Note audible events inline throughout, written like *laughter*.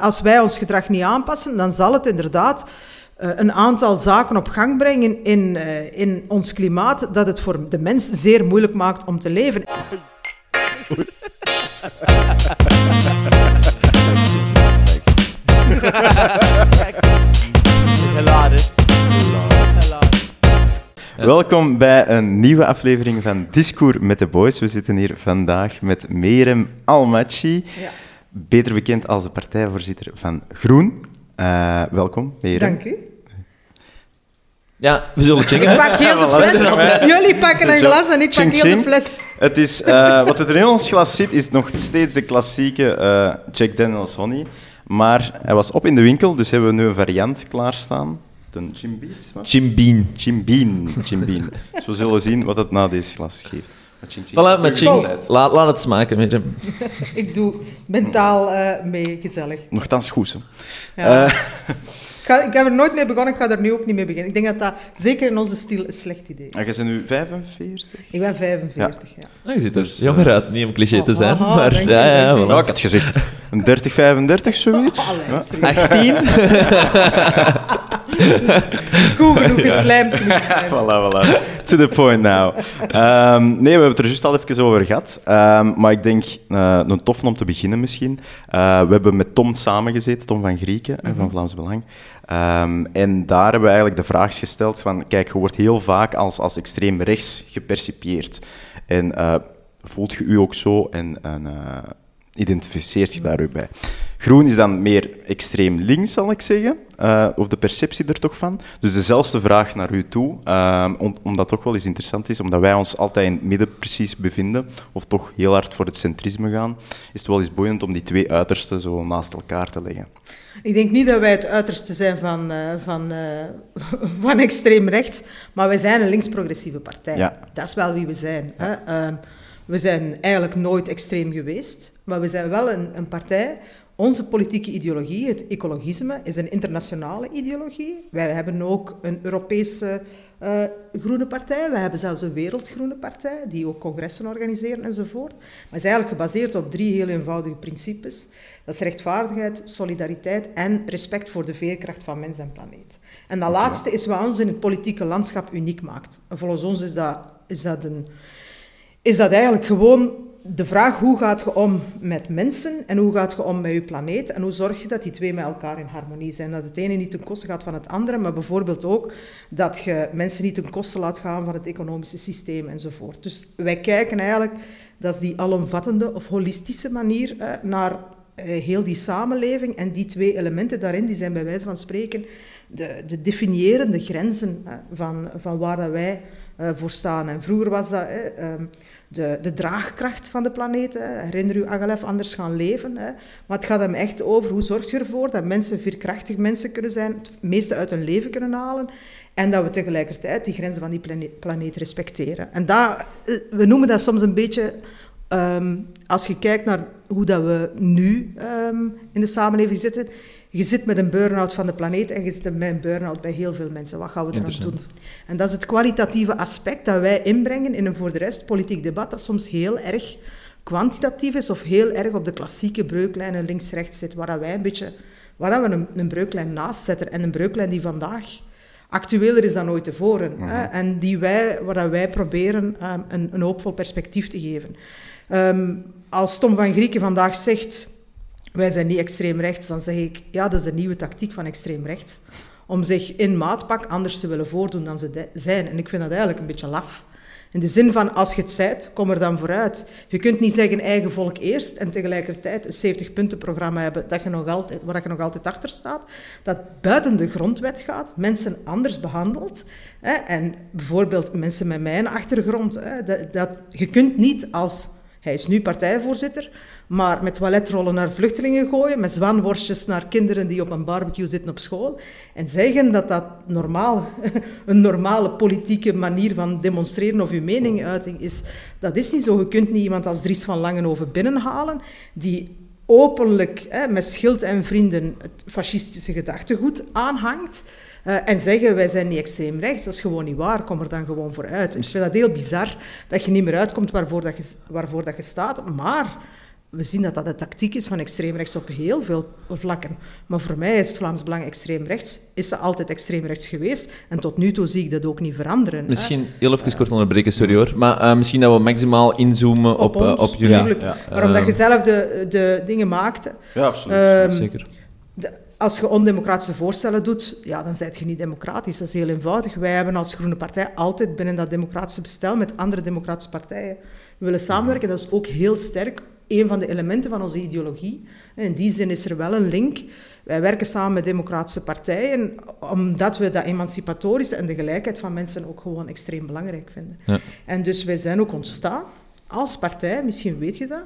Als wij ons gedrag niet aanpassen, dan zal het inderdaad uh, een aantal zaken op gang brengen in, uh, in ons klimaat dat het voor de mens zeer moeilijk maakt om te leven. Welkom bij een nieuwe aflevering van Discours met de Boys. We zitten hier vandaag met Merem Almachi, ja. Beter bekend als de partijvoorzitter van Groen. Uh, welkom, Merem. Dank u. Ja, we zullen chingen. Ik pak heel de fles. Jullie pakken een glas en ik pak heel de fles. Het is, uh, *laughs* wat er in ons glas zit, is nog steeds de klassieke uh, Jack Daniels Honey. Maar hij was op in de winkel, dus hebben we nu een variant klaarstaan. De Jim Beats? Jim Bean. Jim Bean. Jim Bean. dus we zullen zien wat het na deze glas geeft. Voilà, met ching. Laat, laat het smaken met hem. *laughs* ik doe mentaal uh, mee, gezellig. Nogthans goed, zo. Ja. Uh, ga, ik heb er nooit mee begonnen, ik ga er nu ook niet mee beginnen. Ik denk dat dat zeker in onze stil een slecht idee is. En jij bent nu 45? Ik ben 45, ja. ja. je ziet er dus, jonger uit, niet om cliché te zijn. Oh, maar, ja, ja, voilà. ja, ik had gezegd een 30, 35, zoiets. Oh, ja. 18? *laughs* *laughs* Goed genoeg geslijmd. geslijmd. voilà, voilà. To the point now. Um, nee, we hebben het er juist al even over gehad. Um, maar ik denk, uh, een tof om te beginnen misschien. Uh, we hebben met Tom samengezeten, Tom van Grieken, mm -hmm. van Vlaams Belang. Um, en daar hebben we eigenlijk de vraag gesteld van, kijk, je wordt heel vaak als, als extreem rechts gepercipieerd. En uh, voelt je u ook zo en, en identificeert je daar ook bij. Groen is dan meer extreem links, zal ik zeggen, uh, of de perceptie er toch van. Dus dezelfde vraag naar u toe, om, omdat toch wel eens interessant is, omdat wij ons altijd in het midden precies bevinden, of toch heel hard voor het centrisme gaan, is het wel eens boeiend om die twee uitersten zo naast elkaar te leggen. Ik denk niet dat wij het uiterste zijn van, uh, van, *laughs* van extreem rechts, maar wij zijn een links-progressieve partij. Ja. Dat is wel wie we zijn. Ja. Hè? Ehm, we zijn eigenlijk nooit extreem geweest, maar we zijn wel een, een partij onze politieke ideologie, het ecologisme, is een internationale ideologie. Wij hebben ook een Europese uh, groene partij. We hebben zelfs een wereldgroene partij, die ook congressen organiseren enzovoort. Maar het is eigenlijk gebaseerd op drie heel eenvoudige principes. Dat is rechtvaardigheid, solidariteit en respect voor de veerkracht van mens en planeet. En dat laatste is wat ons in het politieke landschap uniek maakt. En volgens ons is dat, is dat, een, is dat eigenlijk gewoon de vraag hoe gaat je om met mensen en hoe gaat je om met je planeet en hoe zorg je dat die twee met elkaar in harmonie zijn. Dat het ene niet ten koste gaat van het andere, maar bijvoorbeeld ook dat je mensen niet ten koste laat gaan van het economische systeem enzovoort. Dus wij kijken eigenlijk, dat is die alomvattende of holistische manier eh, naar heel die samenleving en die twee elementen daarin, die zijn bij wijze van spreken de, de definiërende grenzen eh, van, van waar dat wij uh, voor staan. En vroeger was dat... Uh, de, de draagkracht van de planeet. Herinner u Agalef anders gaan leven. Maar het gaat hem echt over hoe zorg je ervoor dat mensen veerkrachtig mensen kunnen zijn, het meeste uit hun leven kunnen halen. En dat we tegelijkertijd die grenzen van die planeet, respecteren. En dat, eh, we noemen dat soms een beetje, um, als je kijkt naar hoe dat we nu um, in de samenleving zitten, je zit met een burn-out van de planeet en je zit met een burn-out bij heel veel mensen. Wat gaan we eraan doen? En dat is het kwalitatieve aspect dat wij inbrengen in een voor de rest politiek debat dat soms heel erg kwantitatief is of heel erg op de klassieke breuklijnen links-rechts zit, waar wij een beetje waar we een, een breuklijn naast zetten. En een breuklijn die vandaag actueler is dan ooit tevoren. hè? Mhm. En die wij, waar wij proberen um, een, een hoopvol perspectief te geven. Um, als Tom van Grieken vandaag zegt wij zijn niet extreem rechts, dan zeg ik, ja, dat is een nieuwe tactiek van extreem rechts. Om zich in maatpak anders te willen voordoen dan ze zijn. En ik vind dat eigenlijk een beetje laf. In de zin van, als je het zijt, kom er dan vooruit. Je kunt niet zeggen eigen volk eerst en tegelijkertijd een 70-punten-programma hebben dat je nog altijd, waar je nog altijd achter staat, dat buiten de grondwet gaat, mensen anders behandelt. Hè, en bijvoorbeeld mensen met mijn achtergrond. Hè, dat, dat, je kunt niet als, hij is nu partijvoorzitter, maar met toiletrollen naar vluchtelingen gooien, met zwanworstjes naar kinderen die op een barbecue zitten op school. En zeggen dat dat normaal, *laughs* een normale politieke manier van demonstreren of uw meninguiting is. Dat is niet zo. Je kunt niet iemand als Dries van Langenhoven binnenhalen die openlijk hè, met schild en vrienden het fascistische gedachtegoed aanhangt. Uh, en zeggen wij zijn niet extreem rechts, dat is gewoon niet waar, kom er dan gewoon vooruit. Ik vind dat heel bizar dat je niet meer uitkomt waarvoor, dat je, waarvoor dat je staat, maar we zien dat dat de tactiek is van extreemrechts op heel veel vlakken. Maar voor mij is het Vlaams Belang extreemrechts. Is ze altijd extreemrechts geweest. En tot nu toe zie ik dat ook niet veranderen. Misschien heel even kort onderbreken, sorry hoor. Maar uh, misschien dat we maximaal inzoomen op, op, uh, op jullie. Ja, ja. Maar omdat je zelf de, de dingen maakte. Ja, absoluut. Um, Zeker. Als je ondemocratische voorstellen doet, ja, dan ben je niet democratisch. Dat is heel eenvoudig. Wij hebben als Groene Partij altijd binnen dat democratische bestel met andere democratische partijen willen samenwerken. Dat is ook heel sterk een van de elementen van onze ideologie. In die zin is er wel een link. Wij werken samen met democratische partijen, omdat we dat emancipatorische en de gelijkheid van mensen ook gewoon extreem belangrijk vinden. Ja. En dus wij zijn ook ontstaan als partij, misschien weet je dat,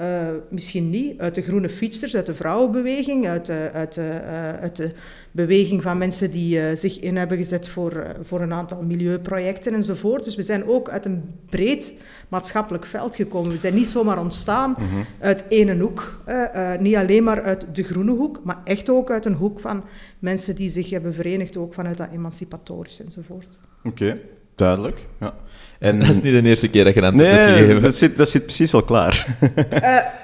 uh, misschien niet, uit de groene fietsers, uit de vrouwenbeweging, uit de, uit de, uh, uit de beweging van mensen die uh, zich in hebben gezet voor, voor een aantal milieuprojecten enzovoort. Dus we zijn ook uit een breed maatschappelijk veld gekomen. We zijn niet zomaar ontstaan mm -hmm. uit ene hoek, niet alleen maar uit de groene hoek, maar echt ook uit een hoek van mensen die zich hebben verenigd, ook vanuit dat emancipatorisch enzovoort. Oké, okay, duidelijk. Ja. En... Dat is niet de eerste keer dat je aan nee, hebt gegeven. Dat zit, dat zit precies wel klaar. Uh,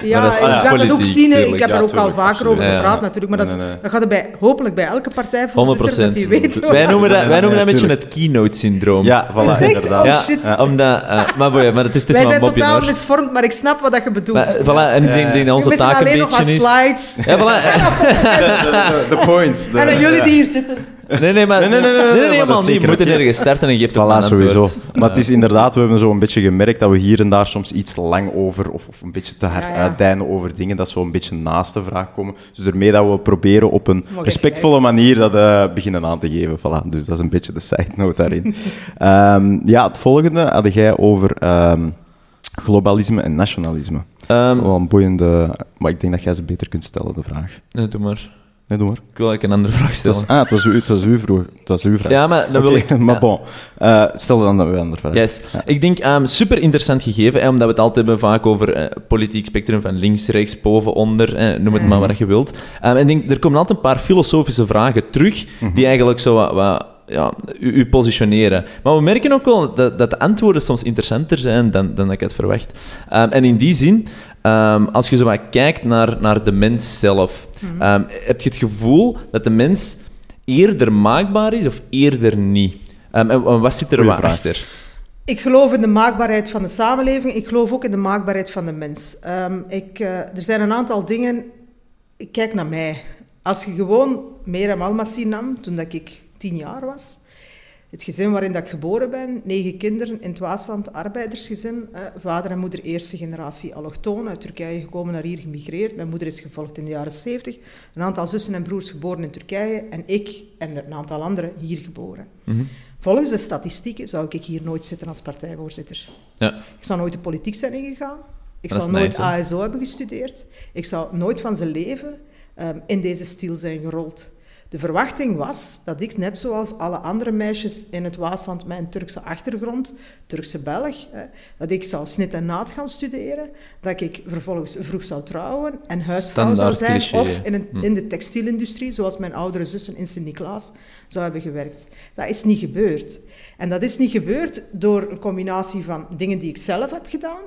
ja, *laughs* dat is, je gaat het ook zien. Tuurlijk, ik heb ja, er ook tuurlijk, al vaker over gepraat ja, natuurlijk. Maar dat, is, nee, nee. dat gaat er bij, hopelijk bij elke partijvoorzitter 100%. dat die weet. Wij noemen dat, wij noemen dat een beetje het keynote-syndroom. Ja, voilà, inderdaad. Oh, shit. Ja, omdat, uh, maar, boy, maar het is, het is Wij zijn totaal misvormd, maar ik snap wat dat je bedoelt. Maar, voilà, en ik denk, denk dat onze taak een beetje is... slides. Ja, voilà. *laughs* *laughs* De points. En dan jullie die hier zitten. Nee, nee, maar, nee, nee, nee, nee, nee, nee helemaal niet. Je moet ergens starten en geeft voilà, sowieso. Maar het is inderdaad, we hebben zo een beetje gemerkt dat we hier en daar soms iets te lang over, of, of een beetje te hard ja, ja. uitdijnen over dingen, dat zo een beetje naast de vraag komen. Dus daarmee dat we proberen op een respectvolle manier dat uh, beginnen aan te geven. Voilà. Dus dat is een beetje de side note daarin. um, *laughs* ja, het volgende had jij over um, globalisme en nationalisme. Um, wel een boeiende, maar ik denk dat jij ze beter kunt stellen, de vraag. Nee, doe maar. Nee, doe maar. Ik wil eigenlijk een andere vraag stellen. Ah, het was, u, het was uw vroeg. Het was uw vraag. Ja, maar dan wil okay, ik... *laughs* maar ja. bon, uh, stel dan dat we een andere vraag. Yes. Ja. Ik denk, um, super interessant gegeven, omdat we het altijd hebben vaak over uh, politiek spectrum van links, rechts, boven, onder, eh, noem het mm. maar wat je wilt. Um, en ik denk, er komen altijd een paar filosofische vragen terug, mm -hmm. die eigenlijk zo wat... wat ja, u, u, positioneren. Maar we merken ook wel dat, dat de antwoorden soms interessanter zijn dan, dan dat ik het verwacht. Um, en in die zin, um, als je zo wat kijkt naar, naar de mens zelf, mm-hmm. um, heb je het gevoel dat de mens eerder maakbaar is of eerder niet? en, en wat zit er wat vraag. achter? Ik geloof in de maakbaarheid van de samenleving. Ik geloof ook in de maakbaarheid van de mens. ik, uh, er zijn een aantal dingen... Kijk naar mij. Als je gewoon Merem Almassi nam, toen dat ik tien jaar was. Het gezin waarin dat ik geboren ben, negen kinderen in het Waasland, arbeidersgezin. Eh, vader en moeder eerste generatie allochtoon, uit Turkije gekomen, naar hier gemigreerd. Mijn moeder is gevolgd in de jaren 70. Een aantal zussen en broers geboren in Turkije en ik en een aantal anderen hier geboren. Mm-hmm. Volgens de statistieken zou ik hier nooit zitten als partijvoorzitter. Ja. Ik zou nooit de politiek zijn ingegaan. Ik zou nooit nice, ASO hebben gestudeerd. Ik zou nooit van zijn leven um, in deze stil zijn gerold. De verwachting was dat ik, net zoals alle andere meisjes in het Waasland met een Turkse achtergrond, Turkse Belg, dat ik zou snit en naad gaan studeren, dat ik vervolgens vroeg zou trouwen en huisvrouw zou zijn, cliché. of in, een, in, de textielindustrie, zoals mijn oudere zussen in Sint-Niklaas zou hebben gewerkt. Dat is niet gebeurd. En dat is niet gebeurd door een combinatie van dingen die ik zelf heb gedaan,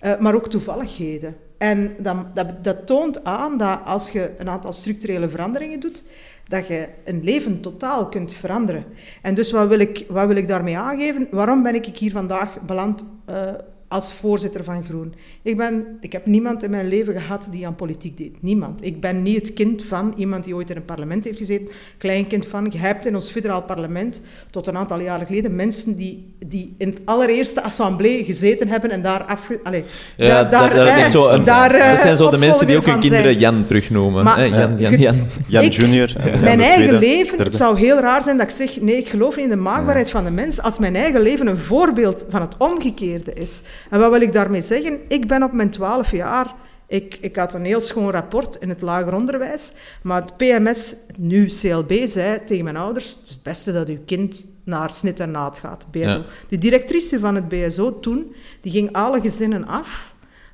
uh, maar ook toevalligheden. En dat, dat, dat toont aan dat als je een aantal structurele veranderingen doet, dat je een leven totaal kunt veranderen. En dus wat wil ik, wat wil ik daarmee aangeven? Waarom ben ik hier vandaag beland uh, als voorzitter van Groen? Ik, ben, ik heb niemand in mijn leven gehad die aan politiek deed. Niemand. Ik ben niet het kind van iemand die ooit in een parlement heeft gezeten, kleinkind van. Je hebt in ons federaal parlement tot een aantal jaren geleden mensen die, die in het allereerste assemblee gezeten hebben en daar af... Allez, ja, daar, daar, dat, dat, daar, zo een, daar, uh, dat zijn zo de mensen die ook hun kinderen zijn. Jan terugnoemen. Maar, Jan, Jan, Jan, Jan. Jan Ik- junior. Jan Mijn eigen leven, derde. het zou heel raar zijn dat ik zeg, nee, ik geloof niet in de maakbaarheid van de mens, als mijn eigen leven een voorbeeld van het omgekeerde is. En wat wil ik daarmee zeggen? Ik ben op mijn twaalf jaar, ik, ik had een heel schoon rapport in het lager onderwijs, maar het PMS, nu CLB, zei tegen mijn ouders, het is het beste dat uw kind naar snit en naad gaat, BSO. Ja. De directrice van het BSO toen, die ging alle gezinnen af,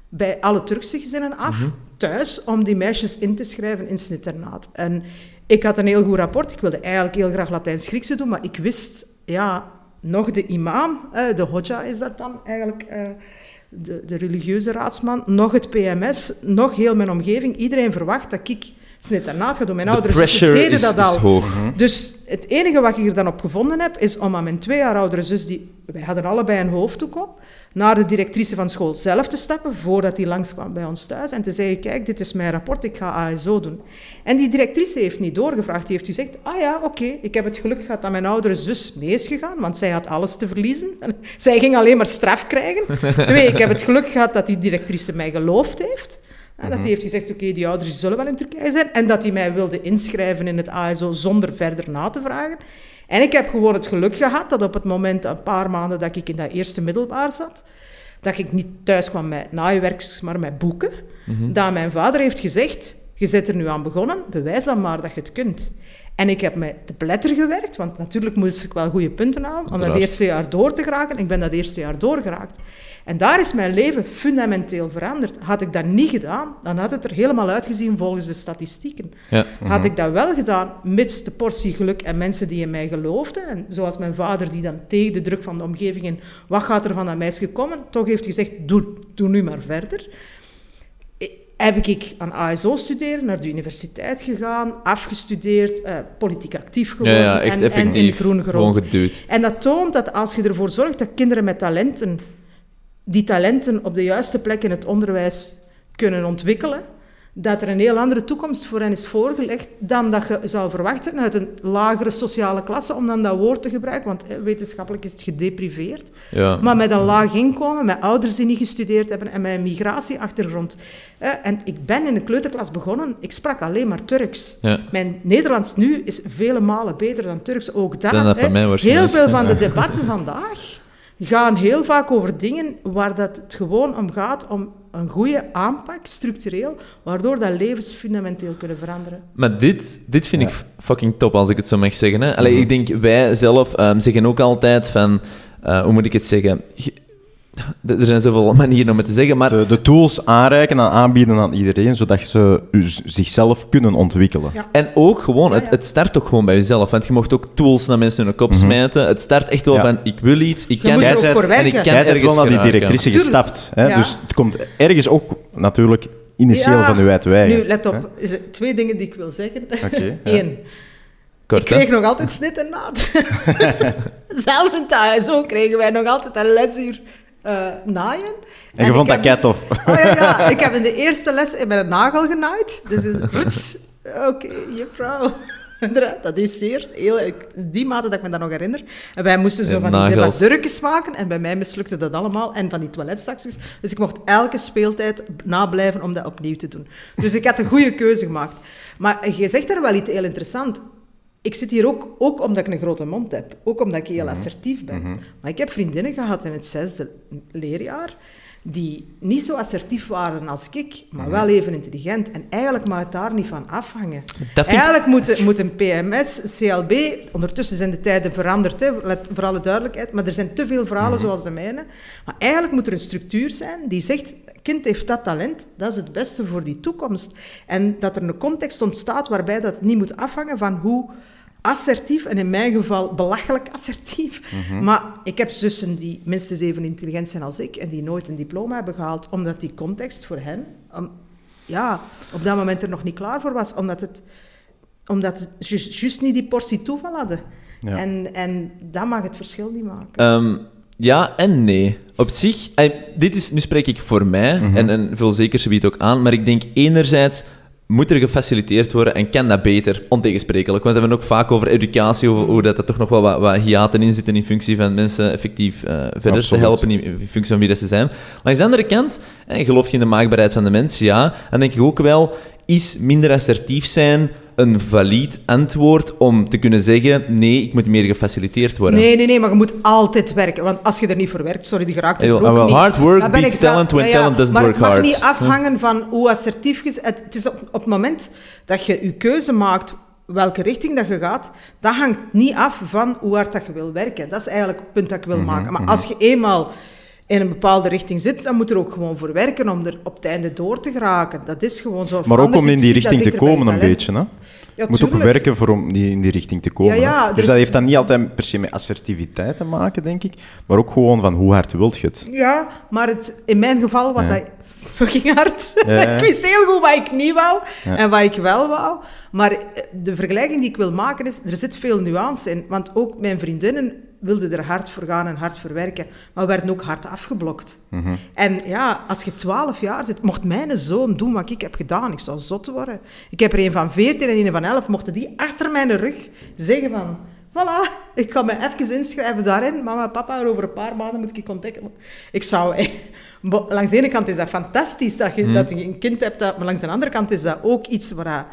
bij alle Turkse gezinnen af, thuis, om die meisjes in te schrijven in snitternaad. En ik had een heel goed rapport. Ik wilde eigenlijk heel graag Latijns-Griekse doen, maar ik wist, ja, nog de imam, eh, de hodja is dat dan eigenlijk, eh, de, de religieuze raadsman, nog het PMS, nog heel mijn omgeving. Iedereen verwacht dat ik snitternaat ga doen. Mijn ouders deden dat al. Hoog. Dus het enige wat ik er dan op gevonden heb, is om aan mijn twee jaar oudere zus, die, wij hadden allebei een hoofddoek op, naar de directrice van school zelf te stappen, voordat die langskwam bij ons thuis, en te zeggen, kijk, dit is mijn rapport, ik ga ASO doen. En die directrice heeft niet doorgevraagd, die heeft gezegd, ah ja, oké, ik heb het geluk gehad dat mijn oudere zus mee is gegaan, want zij had alles te verliezen. *laughs* zij ging alleen maar straf krijgen. Twee, ik heb het geluk gehad dat die directrice mij geloofd heeft. Dat hij mhm. heeft gezegd, oké, die ouders zullen wel in Turkije zijn. En dat hij mij wilde inschrijven in het ASO zonder verder na te vragen. En ik heb gewoon het geluk gehad dat op het moment, een paar maanden dat ik in dat eerste middelbaar zat, dat ik niet thuis kwam met naaiwerks, maar met boeken, mm dat mijn vader heeft gezegd, je bent er nu aan begonnen, bewijs dan maar dat je het kunt. En ik heb met de pletter gewerkt, want natuurlijk moest ik wel goede punten halen om dat eerste jaar door te geraken. Ik ben dat eerste jaar doorgeraakt. En daar is mijn leven fundamenteel veranderd. Had ik dat niet gedaan, dan had het er helemaal uitgezien volgens de statistieken. Ja. Had mhm. ik dat wel gedaan, mits de portie geluk en mensen die in mij geloofden, en zoals mijn vader die dan tegen de druk van de omgeving in, wat gaat er van dat meisje komen, toch heeft gezegd, doe, doe nu maar verder heb ik aan ASO studeren, naar de universiteit gegaan, afgestudeerd, uh, politiek actief geworden ja, ja, en, en, in groen gerold. En dat toont dat als je ervoor zorgt dat kinderen met talenten die talenten op de juiste plek in het onderwijs kunnen ontwikkelen, dat er een heel andere toekomst voor hen is voorgelegd dan dat je zou verwachten uit een lagere sociale klasse, om dan dat woord te gebruiken, want wetenschappelijk is het gedepriveerd. Ja. Maar met een laag inkomen, met ouders die niet gestudeerd hebben en met een migratieachtergrond. En ik ben in een kleuterklas begonnen, ik sprak alleen maar Turks. Ja. Mijn Nederlands nu is vele malen beter dan Turks, ook daar. Dat heel veel van de *laughs* debatten vandaag gaan heel vaak over dingen waar dat het gewoon om gaat om een goede aanpak, structureel, waardoor dat levens fundamenteel kunnen veranderen. Maar dit, dit vind ik fucking top, als ik het zo mag zeggen. Hè? Allee, mhm. Ik denk, wij zelf um, zeggen ook altijd van... Uh, hoe moet ik het zeggen? *laughs* er zijn zoveel manieren om het te zeggen, maar... De, de, tools aanreiken en aanbieden aan iedereen, zodat ze zichzelf kunnen ontwikkelen. En ook gewoon, het, het start ook gewoon bij jezelf. Want je mocht ook tools naar mensen in de kop mhm. smijten. Het start echt wel van, ik wil iets, ik kan iets, en ik kan Jij bent wel naar die directrice gestapt. Hè? Dus het komt ergens ook natuurlijk initieel van uw uitwij. Nu, let op. Is er twee dingen die ik wil zeggen. Oké. *laughs* Eén. ik kreeg nog altijd snit en naad. *laughs* Zelfs in thuis zo kregen wij nog altijd een lesuur uh, naaien. En, je vond dat kei dus- tof. Oh ja, ja, *laughs* ik heb in de eerste les met een nagel genaaid. Dus is oké, okay, juffrouw. *laughs* Dat is zeer, heel, die mate dat ik me dat nog herinner. En wij moesten zo van die maken en bij mij mislukte dat allemaal. En van die toiletstacjes. Dus ik mocht elke speeltijd nablijven om dat opnieuw te doen. Dus ik had een goede keuze gemaakt. Maar je zegt er wel iets heel interessant ik zit hier ook, ook omdat ik een grote mond heb. Ook omdat ik heel mhm. assertief ben. Mhm. Maar ik heb vriendinnen gehad in het zesde leerjaar die niet zo assertief waren als ik, maar wel even intelligent. En eigenlijk mag het daar niet van afhangen. Eigenlijk moet, moet, een PMS, CLB... Ondertussen zijn de tijden veranderd, hè, voor alle duidelijkheid, maar er zijn te veel verhalen mhm. zoals de mijne. Maar eigenlijk moet er een structuur zijn die zegt... Kind heeft dat talent, dat is het beste voor die toekomst. En dat er een context ontstaat waarbij dat niet moet afhangen van hoe assertief, en in mijn geval belachelijk assertief. Mhm. Maar ik heb zussen die minstens even intelligent zijn als ik en die nooit een diploma hebben gehaald, omdat die context voor hen ja, op dat moment er nog niet klaar voor was, omdat het omdat juist niet die portie toeval hadden. Ja. En, en dat mag het verschil niet maken. Ehm, ja en nee. Op zich, dit is, nu spreek ik voor mij, mhm. en, en veel zeker ze biedt ook aan, maar ik denk enerzijds moet er gefaciliteerd worden en kan dat beter, ontegensprekelijk. Want we hebben ook vaak over educatie, over hoe dat er toch nog wel wat, wat hiaten in zitten in functie van mensen effectief uh, verder te helpen in, functie van wie dat ze zijn. Langs de andere kant, eh, geloof je in de maakbaarheid van de mens? Ja. Dan denk ik ook wel, is minder assertief zijn een valide antwoord om te kunnen zeggen: nee, ik moet meer gefaciliteerd worden. Nee, nee, nee, maar je moet altijd werken. Want als je er niet voor werkt, sorry, die geraakt er ook niet. Hard work beats talent when talent doesn't work hard. Maar het mag niet afhangen van hoe assertief je... Het, het is op, op het moment dat je je keuze maakt welke richting dat je gaat, dat hangt niet af van hoe hard dat je wil werken. Dat is eigenlijk het punt dat ik wil mhm, maken. Maar mhm. als je eenmaal in een bepaalde richting zit, dan moet er ook gewoon voor werken om er op het einde door te geraken. Dat is gewoon zo. Maar ook om in die richting te komen een beetje, hè? Moet ook werken voor om die, in die richting te komen. Ja, dus, dus, dat heeft dan niet altijd per se met assertiviteit te maken, denk ik, maar ook gewoon van hoe hard wilt je het. Ja, maar het, in mijn geval was dat fucking hard. *laughs* ik wist heel goed wat ik niet wou en wat ik wel wou. Maar eh, de vergelijking die ik wil maken is, er zit veel nuance in. Want ook mijn vriendinnen wilden er hard voor gaan en hard voor werken, maar werden ook hard afgeblokt. Mhm. En ja, als je twaalf jaar zit, mocht mijn zoon doen wat ik heb gedaan, ik zou zot worden. Ik heb er een van veertien en een van elf, mochten die achter mijn rug zeggen van... Voilà, ik ga me even inschrijven daarin. Mama, papa, over een paar maanden moet ik ontdekken. Ik zou... Langs de ene kant is dat fantastisch dat je, mhm. dat je een kind hebt, dat, maar langs de andere kant is dat ook iets waar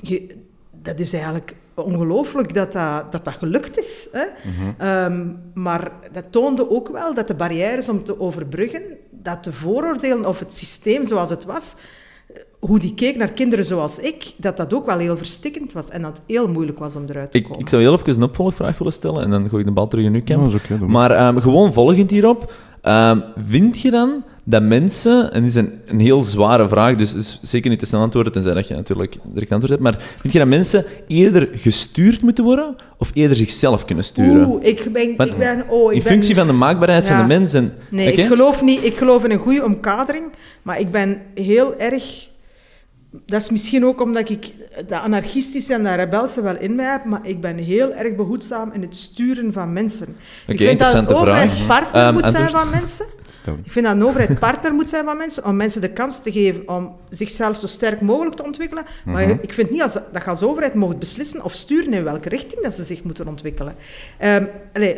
je... Dat is eigenlijk ongelooflijk dat dat, dat dat gelukt is. Hè? Mhm. Ehm, maar dat toonde ook wel dat de barrières om te overbruggen, dat de vooroordelen of het systeem zoals het was, eh, hoe die keek naar kinderen zoals ik, dat dat ook wel heel verstikkend was en dat het heel moeilijk was om eruit te komen. Ik, ik zou heel even een opvolgvraag willen stellen en dan gooi ik de bal terug in uw camp. maar um, gewoon volgend hierop, um, vind je dan dat mensen, en dit is een, een heel zware vraag, dus, zeker niet te snel antwoorden, tenzij dat je natuurlijk direct antwoord hebt, maar vind je dat mensen eerder gestuurd moeten worden of eerder zichzelf kunnen sturen? Oeh, ik ben... ik ben oh, ik in functie van de maakbaarheid van de mens. En, nee, ik, geloof niet, ik geloof in een goede omkadering, maar ik ben heel erg... Dat is misschien ook omdat ik de anarchistische en de rebelse wel in mij heb, maar ik ben heel erg behoedzaam in het sturen van mensen. ik vind dat het overheid partner um, moet zijn van mensen. Ik vind dat een overheid partner moet zijn van mensen, om mensen de kans te geven om zichzelf zo sterk mogelijk te ontwikkelen. Maar mhm. ik vind niet als, dat je als overheid mocht beslissen of sturen in welke richting dat ze zich moeten ontwikkelen. Um,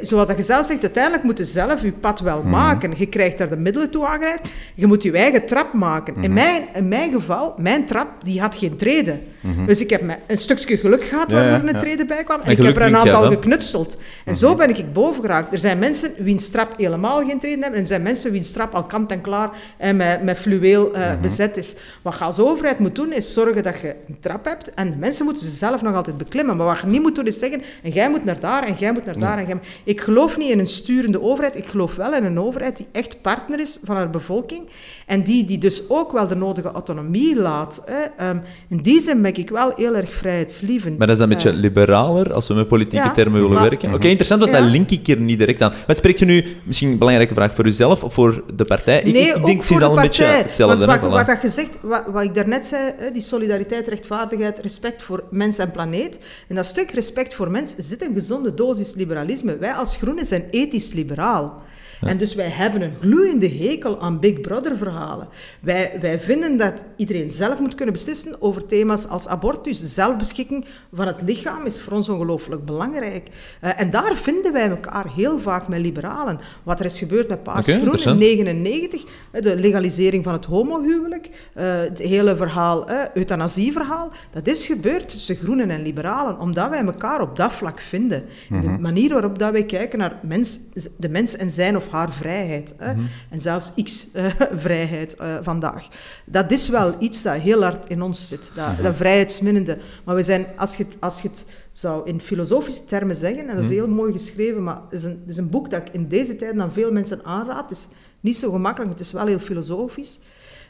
zoals dat je zelf zegt, uiteindelijk moet je zelf je pad wel mhm. maken. Je krijgt daar de middelen toe aangereikt. Je moet je eigen trap maken. in, mhm. mijn, in mijn geval, mijn trap, die had geen treden. Dus ik heb een stukje geluk gehad waar er een treden bij kwam. En, ik heb er een aantal geknutseld. En zo ben ik boven geraakt. Er zijn mensen wiens trap helemaal geen treden hebben. En er zijn mensen wiens trap al kant en klaar en met, met fluweel uh, bezet is. Wat je als overheid moet doen, is zorgen dat je een trap hebt. En de mensen moeten ze zelf nog altijd beklimmen. Maar wat je niet moet doen, is zeggen, en jij moet naar daar, en jij moet naar daar. En jij... Ik geloof niet in een sturende overheid. Ik geloof wel in een overheid die echt partner is van haar bevolking. En die, die dus ook wel de nodige autonomie laat. Hè. Um, in die zin ben ik wel heel erg vrijheidslievend. Maar dat is een beetje liberaler, als we met politieke termen willen werken. Oké, interessant, want ja. dat link ik hier niet direct aan. Wat spreekt je nu, misschien een belangrijke vraag voor uzelf of voor de partij? Ik, nee, ik, denk precies al een beetje hetzelfde. Want wat, wat, dat gezegd, wat, wat ik daarnet zei, die solidariteit, rechtvaardigheid, respect voor mens en planeet. En dat stuk respect voor mens zit een gezonde dosis liberalisme. Wij als Groenen zijn ethisch liberaal. En dus wij hebben een gloeiende hekel aan Big Brother-verhalen. Wij, wij vinden dat iedereen zelf moet kunnen beslissen over thema's als abortus. Zelfbeschikking van het lichaam is voor ons ongelooflijk belangrijk. Uh, en daar vinden wij elkaar heel vaak met liberalen. Wat er is gebeurd met Paars okay, Groen in 1999, de legalisering van het homohuwelijk, uh, het hele verhaal, euthanasieverhaal, dat is gebeurd tussen groenen en liberalen, omdat wij elkaar op dat vlak vinden. De mhm. manier waarop dat wij kijken naar mens, de mens en zijn of haar vrijheid. Mhm. En zelfs X-vrijheid *laughs* eh, vandaag. Dat is wel iets dat heel hard in ons zit, dat, mhm. dat vrijheidsminnende. Maar we zijn, als je het, als je het zou in filosofische termen zeggen, en dat is heel mooi geschreven, maar het is, een, is een boek dat ik in deze tijd aan veel mensen aanraad. Is niet zo gemakkelijk, maar het is wel heel filosofisch.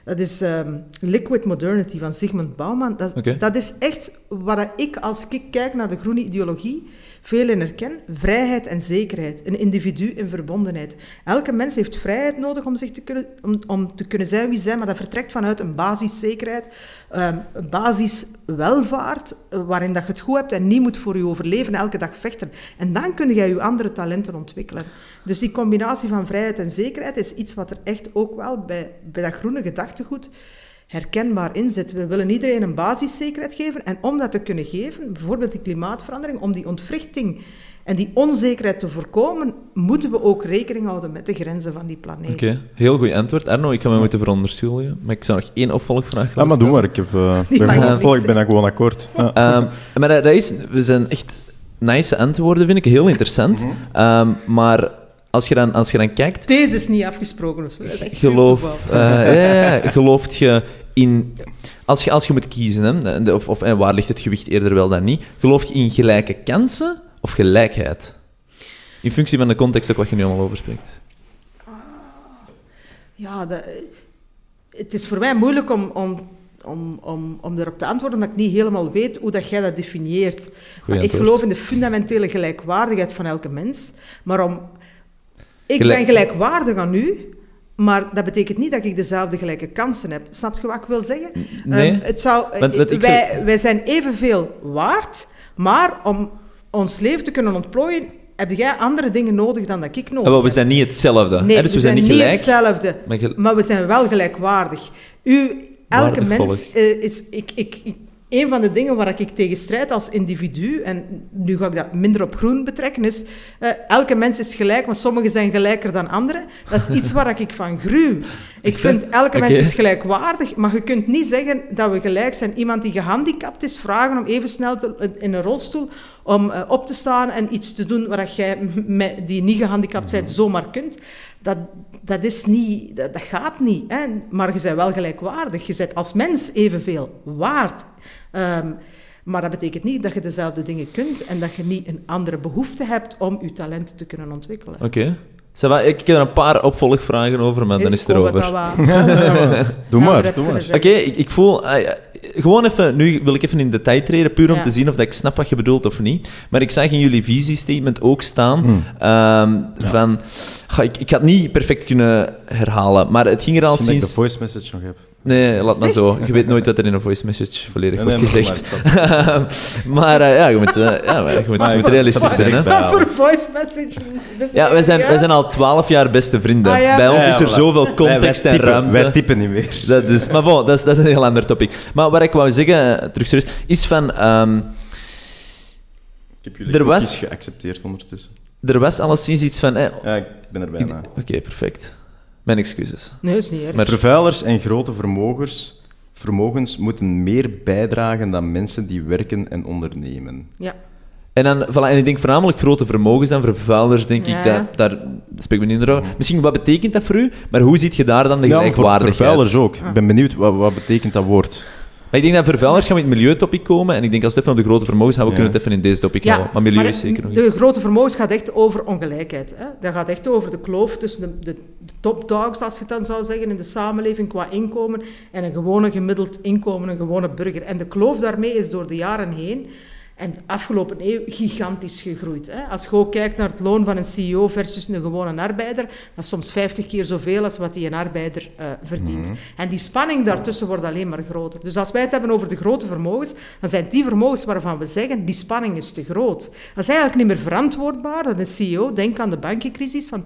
Dat is ehm, Liquid Modernity van Sigmund Bauman. Dat, dat is echt wat ik, als ik kijk naar de groene ideologie, veel in herken. Vrijheid en zekerheid. Een individu in verbondenheid. Elke mens heeft vrijheid nodig om, zich te, kunnen, om, om te kunnen zijn wie zijn, maar dat vertrekt vanuit een basiszekerheid, um, een basiswelvaart, uh, waarin dat je het goed hebt en niet moet voor je overleven elke dag vechten. En dan kun je je andere talenten ontwikkelen. Dus die combinatie van vrijheid en zekerheid is iets wat er echt ook wel bij, bij dat groene gedachtegoed herkenbaar inzet. We willen iedereen een basiszekerheid geven. En om dat te kunnen geven, bijvoorbeeld die klimaatverandering, om die ontwrichting en die onzekerheid te voorkomen, moeten we ook rekening houden met de grenzen van die planeet. Oké, heel goed antwoord. Arno, ik ga me moeten veronderstellen, maar ik zou nog één opvolgvraag Ja, maar doe maar. Ik, heb, uh, ben gewoon, ik ben daar gewoon akkoord. Ja. *laughs* Um, maar dat is, we zijn echt nice antwoorden, vind ik. Heel interessant. um, maar als je, dan, als je dan kijkt... Deze is niet afgesproken of zo. Geloof, uh, *laughs* ja, gelooft je in... Als je, als je moet kiezen, hè, of, of en waar ligt het gewicht eerder wel dan niet, geloof je in gelijke kansen of gelijkheid? In functie van de context ook wat je nu allemaal over spreekt. Ja, het is voor mij moeilijk om, om om, om, om erop te antwoorden, omdat ik niet helemaal weet hoe dat jij dat definieert. ik geloof in de fundamentele gelijkwaardigheid van elke mens. Maar om... Ik ben gelijkwaardig aan u, maar dat betekent niet dat ik dezelfde gelijke kansen heb. Snap je wat ik wil zeggen? Nee. Um, het zou, wij, wij zijn evenveel waard, maar om ons leven te kunnen ontplooien, heb jij andere dingen nodig dan dat ik nodig heb. we zijn niet hetzelfde. Nee, dus we, zijn, niet, hetzelfde, maar, we zijn wel gelijkwaardig. U, elke mens uh, is... Ik, ik, ik, een van de dingen waar ik tegen strijd als individu, en nu ga ik dat minder op groen betrekken, is uh, elke mens is gelijk, maar sommigen zijn gelijker dan anderen. Dat is iets waar ik van gruw. Ik *laughs* vind elke mens is gelijkwaardig, maar je kunt niet zeggen dat we gelijk zijn. Iemand die gehandicapt is, vragen om even snel te, in een rolstoel om uh, op te staan en iets te doen waar jij die niet gehandicapt bent zomaar kunt. Dat, dat, is niet, dat, dat gaat niet. Hè? Maar je bent wel gelijkwaardig. Je bent als mens evenveel waard. Um, maar dat betekent niet dat je dezelfde dingen kunt en dat je niet een andere behoefte hebt om je talenten te kunnen ontwikkelen. Oké. Okay. Ik heb er een paar opvolgvragen over, maar dan is het erover. *laughs* *laughs* doe maar, doe maar. Oké, ik, ik, voel... Uh, gewoon even... Nu wil ik even in detail treden, puur om te zien of dat ik snap wat je bedoelt of niet. Maar ik zag in jullie visiestatement ook staan hmm. um, van... ik, ik had het niet perfect kunnen herhalen, maar het ging er al sinds... ik de voice message nog heb. Nee, laat maar zo. Je weet nooit wat er in een voice message volledig wordt gezegd. *laughs* maar uh, ja, je moet, uh, ja, je moet, je moet realistisch zijn. Hè? Wat voor voice message? Ja, wij zijn, wij zijn al twaalf jaar beste vrienden. Ah, Bij ons is er zoveel context en ruimte. Wij typen niet meer. *laughs* Dat is, maar bon, dat is, dat is een heel ander topic. Maar wat ik wou zeggen, eh, terug serieus, is van... Um, ik heb jullie er was, geaccepteerd ondertussen. Er was alleszins iets van... Eh, ja, ik ben er bijna. Oké, perfect. Mijn excuses. Nee, is niet erg. Maar vervuilers en grote vermogens, vermogens moeten meer bijdragen dan mensen die werken en ondernemen. Ja. En, dan, voilà, en ik denk voornamelijk grote vermogens dan vervuilers, denk ik, dat, daar spreek ik me niet over. Misschien, wat betekent dat voor u? Maar hoe ziet je daar dan de ja, gelijkwaardigheid? Voor vervuilers ook. Ik ben benieuwd, wat, wat betekent dat woord? Maar ik denk dat vervuilers gaan we in het milieutopic komen. En ik denk als we even op de grote vermogens gaan, we kunnen het even in deze topic houden. Maar milieu is zeker nog De grote vermogens gaat echt over ongelijkheid. Hè? Dat gaat echt over de kloof tussen de, de, de top dogs, als je het dan zou zeggen, in de samenleving qua inkomen. En een gewone gemiddeld inkomen, een gewone burger. En de kloof daarmee is door de jaren heen en de afgelopen eeuw gigantisch gegroeid. Hè. Als je ook kijkt naar het loon van een CEO versus een gewone arbeider, dat is soms 50 keer zoveel als wat die een arbeider uh, verdient. Mhm. En die spanning daartussen wordt alleen maar groter. Dus als wij het hebben over de grote vermogens, dan zijn die vermogens waarvan we zeggen, die spanning is te groot. Dat is eigenlijk niet meer verantwoordbaar dat een CEO, denk aan de bankencrisis van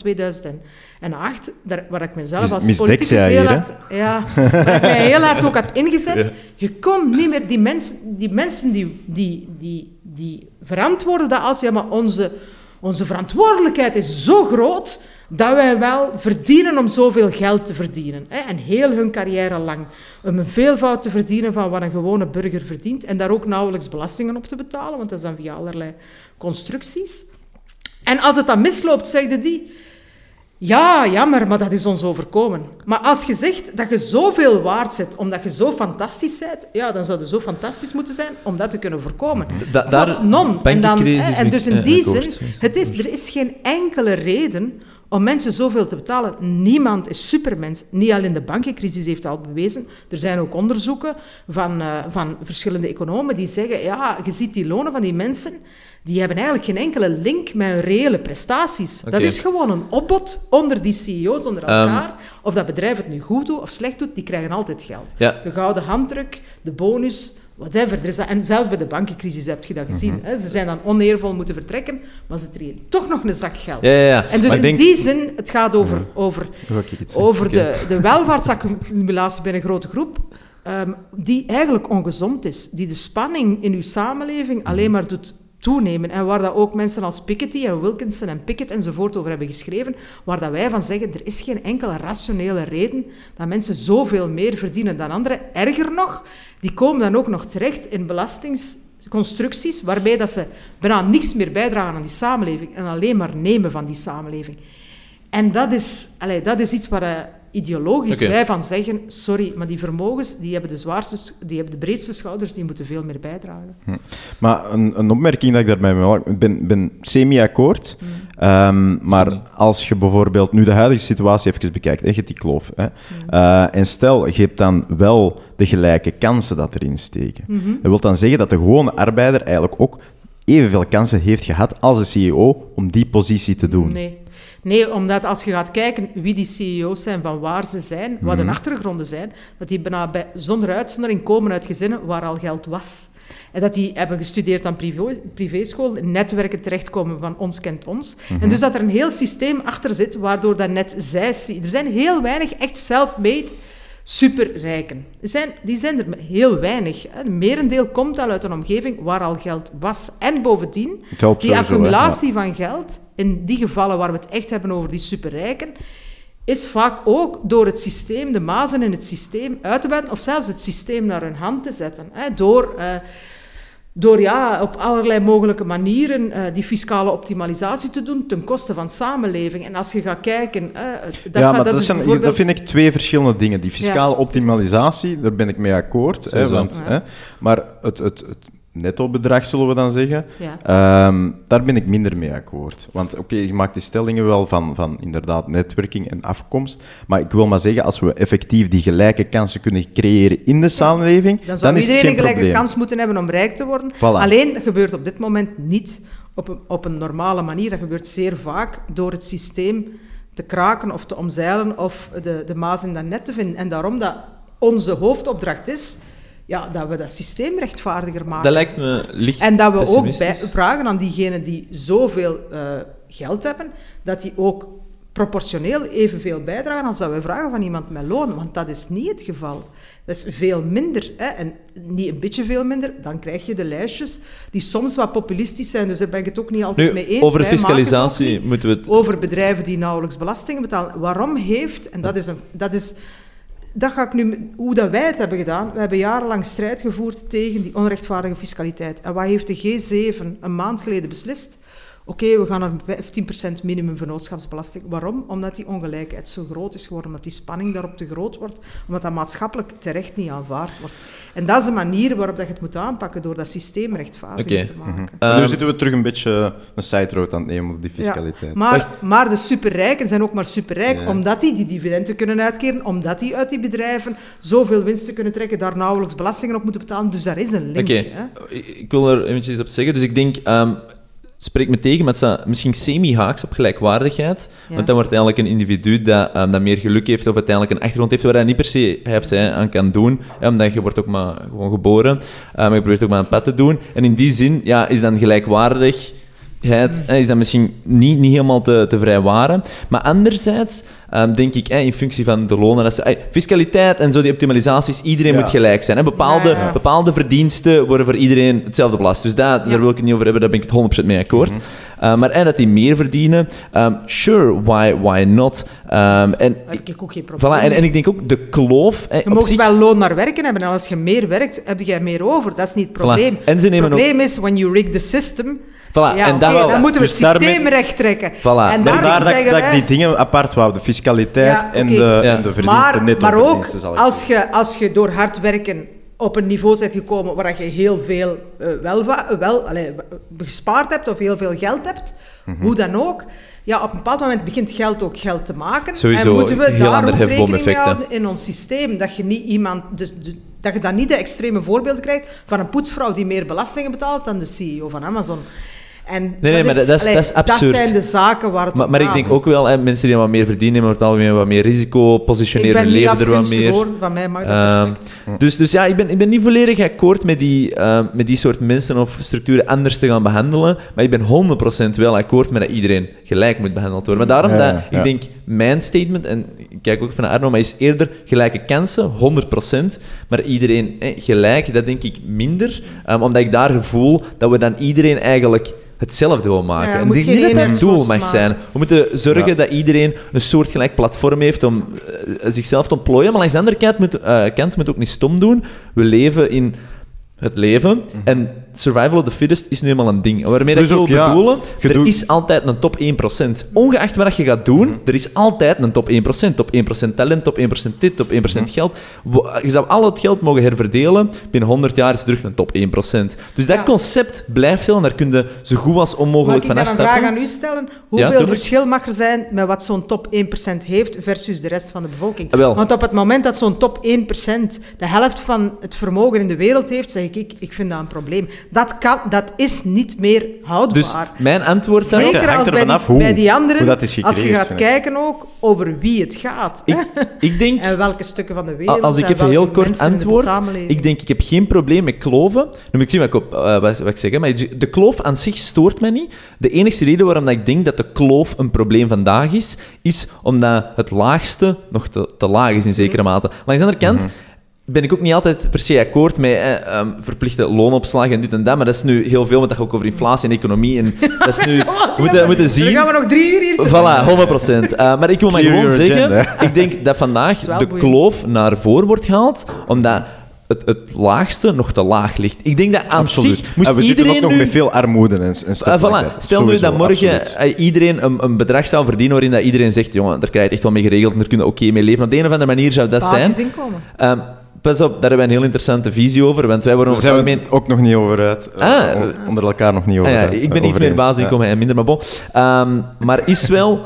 2008, daar, waar ik mezelf als politicus heel hard, ja, waar ik mij heel hard ook heb ingezet. Je komt niet meer, die, mensen, die mensen die, die, die die verantwoorden dat als, ja, maar onze, onze verantwoordelijkheid is zo groot dat wij wel verdienen om zoveel geld te verdienen. Hè? En heel hun carrière lang. Om een veelvoud te verdienen van wat een gewone burger verdient. En daar ook nauwelijks belastingen op te betalen, want dat is dan via allerlei constructies. En als het dan misloopt, zegde die... Ja, jammer, maar dat is ons overkomen. Maar als je zegt dat je zoveel waard zet omdat je zo fantastisch bent, ja, dan zou je zo fantastisch moeten zijn om dat te kunnen voorkomen. Da daar non. En, dan, en dus in die zin, het is, er is geen enkele reden om mensen zoveel te betalen. Niemand is supermens. Niet alleen de bankencrisis heeft al bewezen. Er zijn ook onderzoeken van, uh, van verschillende economen die zeggen, ja, je ziet die lonen van die mensen die hebben eigenlijk geen enkele link met hun reële prestaties. Dat is gewoon een opbod onder die CEO's, onder ehm, elkaar. of dat bedrijf het nu goed doet of slecht doet, die krijgen altijd geld. De gouden handdruk, de bonus, whatever. Er is dat, en zelfs bij de bankencrisis heb je dat gezien. Mhm. hè? Ze zijn dan oneervol moeten vertrekken, maar ze kregen toch nog een zak geld. Ja, ja, ja. En dus in die zin, het gaat over, mhm. over, over de, de welvaartsaccumulatie bij een grote groep. Ehm, die eigenlijk ongezond is, die de spanning in uw samenleving alleen maar doet toenemen. En waar dat ook mensen als Piketty en Wilkinson en Pickett enzovoort over hebben geschreven, waar dat wij van zeggen, er is geen enkele rationele reden dat mensen zoveel meer verdienen dan anderen. Erger nog, die komen dan ook nog terecht in belastingsconstructies waarbij dat ze bijna niks meer bijdragen aan die samenleving en alleen maar nemen van die samenleving. En dat is, allez, dat is iets waar, ideologisch wij van zeggen, sorry, maar die vermogens, die hebben de zwaarste, die hebben de breedste schouders, die moeten veel meer bijdragen. Hm. Maar een, een, opmerking dat ik daarbij maak, ik ben, ben semi-akkoord, hm. ehm, maar als je bijvoorbeeld nu de huidige situatie even bekijkt, echt die kloof, hè, hm. uh, en stel, je hebt dan wel de gelijke kansen dat erin steken. Mhm. Dat wil dan zeggen dat de gewone arbeider eigenlijk ook evenveel kansen heeft gehad als de CEO om die positie te doen. Nee. Nee, omdat als je gaat kijken wie die CEO's zijn, van waar ze zijn, wat de mhm. achtergronden zijn, dat die bijna bij, zonder uitzondering komen uit gezinnen waar al geld was. En dat die hebben gestudeerd aan privé, privéschool, netwerken terechtkomen van ons kent ons. En mhm. dus dat er een heel systeem achter zit, waardoor dat net zij... Er zijn heel weinig echt self-made superrijken. Zijn, die zijn er heel weinig. Het merendeel komt al uit een omgeving waar al geld was. En bovendien, die accumulatie van geld, in die gevallen waar we het echt hebben over die superrijken, is vaak ook door het systeem, de mazen in het systeem uit te buiten, of zelfs het systeem naar hun hand te zetten. Hè, door... Uh, door ja, op allerlei mogelijke manieren uh, die fiscale optimalisatie te doen ten koste van samenleving. En als je gaat kijken... Uh, dat ja, maar dat, dat, bijvoorbeeld... dat, vind ik twee verschillende dingen. Die fiscale optimalisatie, daar ben ik mee akkoord. Hè, want, hè, maar het, het, het netto-bedrag, zullen we dan zeggen. Ehm, daar ben ik minder mee akkoord. Want oké, je maakt die stellingen wel van, van inderdaad netwerking en afkomst. Maar ik wil maar zeggen, als we effectief die gelijke kansen kunnen creëren in de samenleving, dan, zou dan is iedereen een gelijke kans moeten hebben om rijk te worden. Alleen, gebeurt op dit moment niet op een, op een normale manier. Dat gebeurt zeer vaak door het systeem te kraken of te omzeilen of de, de maas in dat net te vinden. En daarom dat onze hoofdopdracht is ja, dat we dat systeem rechtvaardiger maken. Dat lijkt me licht En dat we ook bij, vragen aan diegenen die zoveel uh, geld hebben, dat die ook proportioneel evenveel bijdragen als dat we vragen van iemand met loon. Want dat is niet het geval. Dat is veel minder. Hè? En niet een beetje veel minder, dan krijg je de lijstjes die soms wat populistisch zijn. Dus daar ben ik het ook niet altijd mee eens. Over fiscalisatie moeten we het... Over bedrijven die nauwelijks belastingen betalen. Waarom heeft, en dat is, een, dat is dat ga ik nu, hoe dat wij het hebben gedaan. We hebben jarenlang strijd gevoerd tegen die onrechtvaardige fiscaliteit. En wat heeft de G7 een maand geleden beslist? Oké, we gaan naar 15% minimum vennootschapsbelasting. Waarom? Omdat die ongelijkheid zo groot is geworden, omdat die spanning daarop te groot wordt, omdat dat maatschappelijk terecht niet aanvaard wordt. En dat is de manier waarop dat je het moet aanpakken, door dat systeem rechtvaardig te maken. Mhm. nu zitten we terug een beetje een side road aan het nemen op die fiscaliteit. maar, maar de superrijken zijn ook maar superrijk omdat die die dividenden kunnen uitkeren, omdat die uit die bedrijven zoveel winsten kunnen trekken, daar nauwelijks belastingen op moeten betalen. Dus daar is een link. Oké, ik wil er eventjes op zeggen. Dus ik denk... Um, spreekt me tegen met ze misschien semi-haaks op gelijkwaardigheid. Want dan wordt eigenlijk een individu dat, um, dat meer geluk heeft of uiteindelijk een achtergrond heeft waar hij niet per se hij of zij aan kan doen. omdat je wordt ook maar gewoon geboren. Um, maar je probeert ook maar een pad te doen. En in die zin ja, is dan gelijkwaardig is dat misschien niet, niet helemaal te, te vrijwaren. Maar anderzijds um, denk ik, in functie van de lonen, dat ze, fiscaliteit en zo, die optimalisaties, iedereen moet gelijk zijn. Hè. Bepaalde, bepaalde verdiensten worden voor iedereen hetzelfde belast. Dus daar, daar wil ik het niet over hebben, daar ben ik het 100% mee akkoord. Mm maar en dat die meer verdienen, um, sure, why, why not? Um, en, heb ik ook geen probleem voilà, en, en, ik denk ook de kloof... Je mag zich... wel loon naar werken hebben en als je meer werkt, heb je meer over. Dat is niet het probleem. Het probleem is, when you rig the system... Voilà. Ja, en dan, dan moeten we dus het systeem recht trekken. Voilà. En daar dat, dat ik die dingen apart wou, de fiscaliteit en, de, en de verdiensten, maar, netto Maar ook, als je, als je door hard werken op een niveau bent gekomen waar je heel veel uh, wel, wel allez, gespaard hebt of heel veel geld hebt, mm -hmm. hoe dan ook, ja, op een bepaald moment begint geld ook geld te maken. Sowieso, en moeten we daar ook rekening mee houden in ons systeem. Dat je niet iemand... Dus, dat je dan niet de extreme voorbeelden krijgt van een poetsvrouw die meer belastingen betaalt dan de CEO van Amazon. En nee, nee, maar dat, is, dat, is, absurd. Dat zijn de zaken waar het Maar, maar ik denk ook wel, hè, mensen die wat meer verdienen, hebben het algemeen wat meer risico, positioneren hun leven er wat meer. Hoor, van mij mag dat uh, perfect. Dus, dus ja, ik ben, ik ben niet volledig akkoord met die, uh, met die soort mensen of structuren anders te gaan behandelen, maar ik ben 100% wel akkoord met dat iedereen gelijk moet behandeld worden. Maar daarom ja, dat, ja. ik denk, mijn statement, en ik kijk ook van Arno, maar is eerder gelijke kansen, 100%, maar iedereen eh, gelijk, dat denk ik minder, um, omdat ik daar gevoel dat we dan iedereen eigenlijk hetzelfde wil maken. Ja, en die niet het doel mag zijn. We moeten zorgen dat iedereen een soortgelijk platform heeft om uh, zichzelf te ontplooien. Maar aan de andere kant moet, uh, kant moet ook niet stom doen. We leven in het leven. Mhm. En survival of the fittest is nu eenmaal een ding. Waarmee dat ik wil bedoelen, er is altijd een top 1%. Ongeacht wat je gaat doen, mhm. er is altijd een top 1%. Top 1% talent, top 1% dit, top 1% mhm. geld. Je zou al het geld mogen herverdelen. Binnen 100 jaar is het terug een top 1%. Dus dat concept blijft veel en daar kun je zo goed als onmogelijk van afstappen. Mag ik een vraag aan u stellen? Hoeveel verschil mag er zijn met wat zo'n top 1% heeft versus de rest van de bevolking? Ah, Want op het moment dat zo'n top 1% de helft van het vermogen in de wereld heeft, zeg ik, ik vind dat een probleem. Dat, kan, dat is niet meer houdbaar. Dus mijn antwoord daarop... Zeker als bij die, bij die anderen, als je gaat kijken ook over wie het gaat. Ik, ik denk... en welke stukken van de wereld. Als ik even heel kort antwoord, ik denk, ik heb geen probleem met kloven. Nu moet ik zien wat ik, op, uh, wat, ik zeg. Hè. Maar de kloof aan zich stoort mij niet. De enige reden waarom ik denk dat de kloof een probleem vandaag is, is omdat het laagste nog te, te laag is in zekere mate. Langs de andere kant... Mhm ben ik ook niet altijd per se akkoord met eh, um, verplichte loonopslag en dit en dat, maar dat is nu heel veel, met dat ook over inflatie en economie. En *laughs* dat is nu... we moeten, moeten zien... Dan gaan we nog drie uur hier Voilà, 100 procent. Uh, maar ik wil maar gewoon zeggen, ik denk dat vandaag *laughs* de kloof naar voren wordt gehaald, omdat het, het, laagste nog te laag ligt. Ik denk dat aan absoluut. zich moest we iedereen zitten ook nu... nog met veel armoede en, en uh, voilà. Stel nu dat morgen uh, iedereen een, een, bedrag zou verdienen waarin dat iedereen zegt, jongen, daar krijg je echt wel mee geregeld en daar kunnen oké mee leven. Op de een of andere manier zou dat zijn. Uh, pas op, daar hebben wij een heel interessante visie over. Want wij worden ook nog niet over uit. Uh, ah, onder elkaar nog niet over. Ah, ja, ik ben iets meer basisinkomen en minder, maar bon. Um, maar is wel...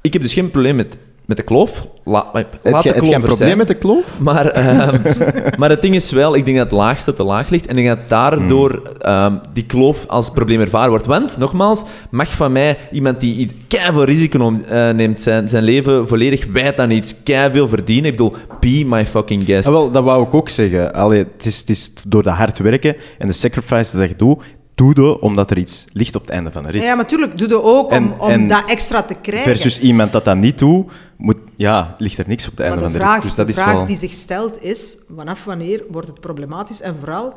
Ik heb dus geen probleem met met de kloof. La, laat je, geen probleem met de kloof? Maar, uh, *laughs* maar het ding is wel, ik denk dat het laagste te laag ligt en ik denk dat daardoor um, die kloof als probleem ervaren wordt. Want, nogmaals, mag van mij iemand die veel risico uh, neemt, zijn, zijn leven volledig wijt aan iets, veel verdienen. Ik bedoel, be my fucking guest. Ah, wel, dat wou ik ook zeggen. Allee, het, is, het is door de hard werken en de sacrifices dat je doet, doe omdat er iets ligt op het einde van de rit. Ja, natuurlijk. Doe je ook om, om dat extra te krijgen. Versus iemand dat dat niet doet, moet, ja, ligt er niks op het einde van de rit. Dus dat de is vraag wel... die zich stelt is, vanaf wanneer wordt het problematisch? En vooral,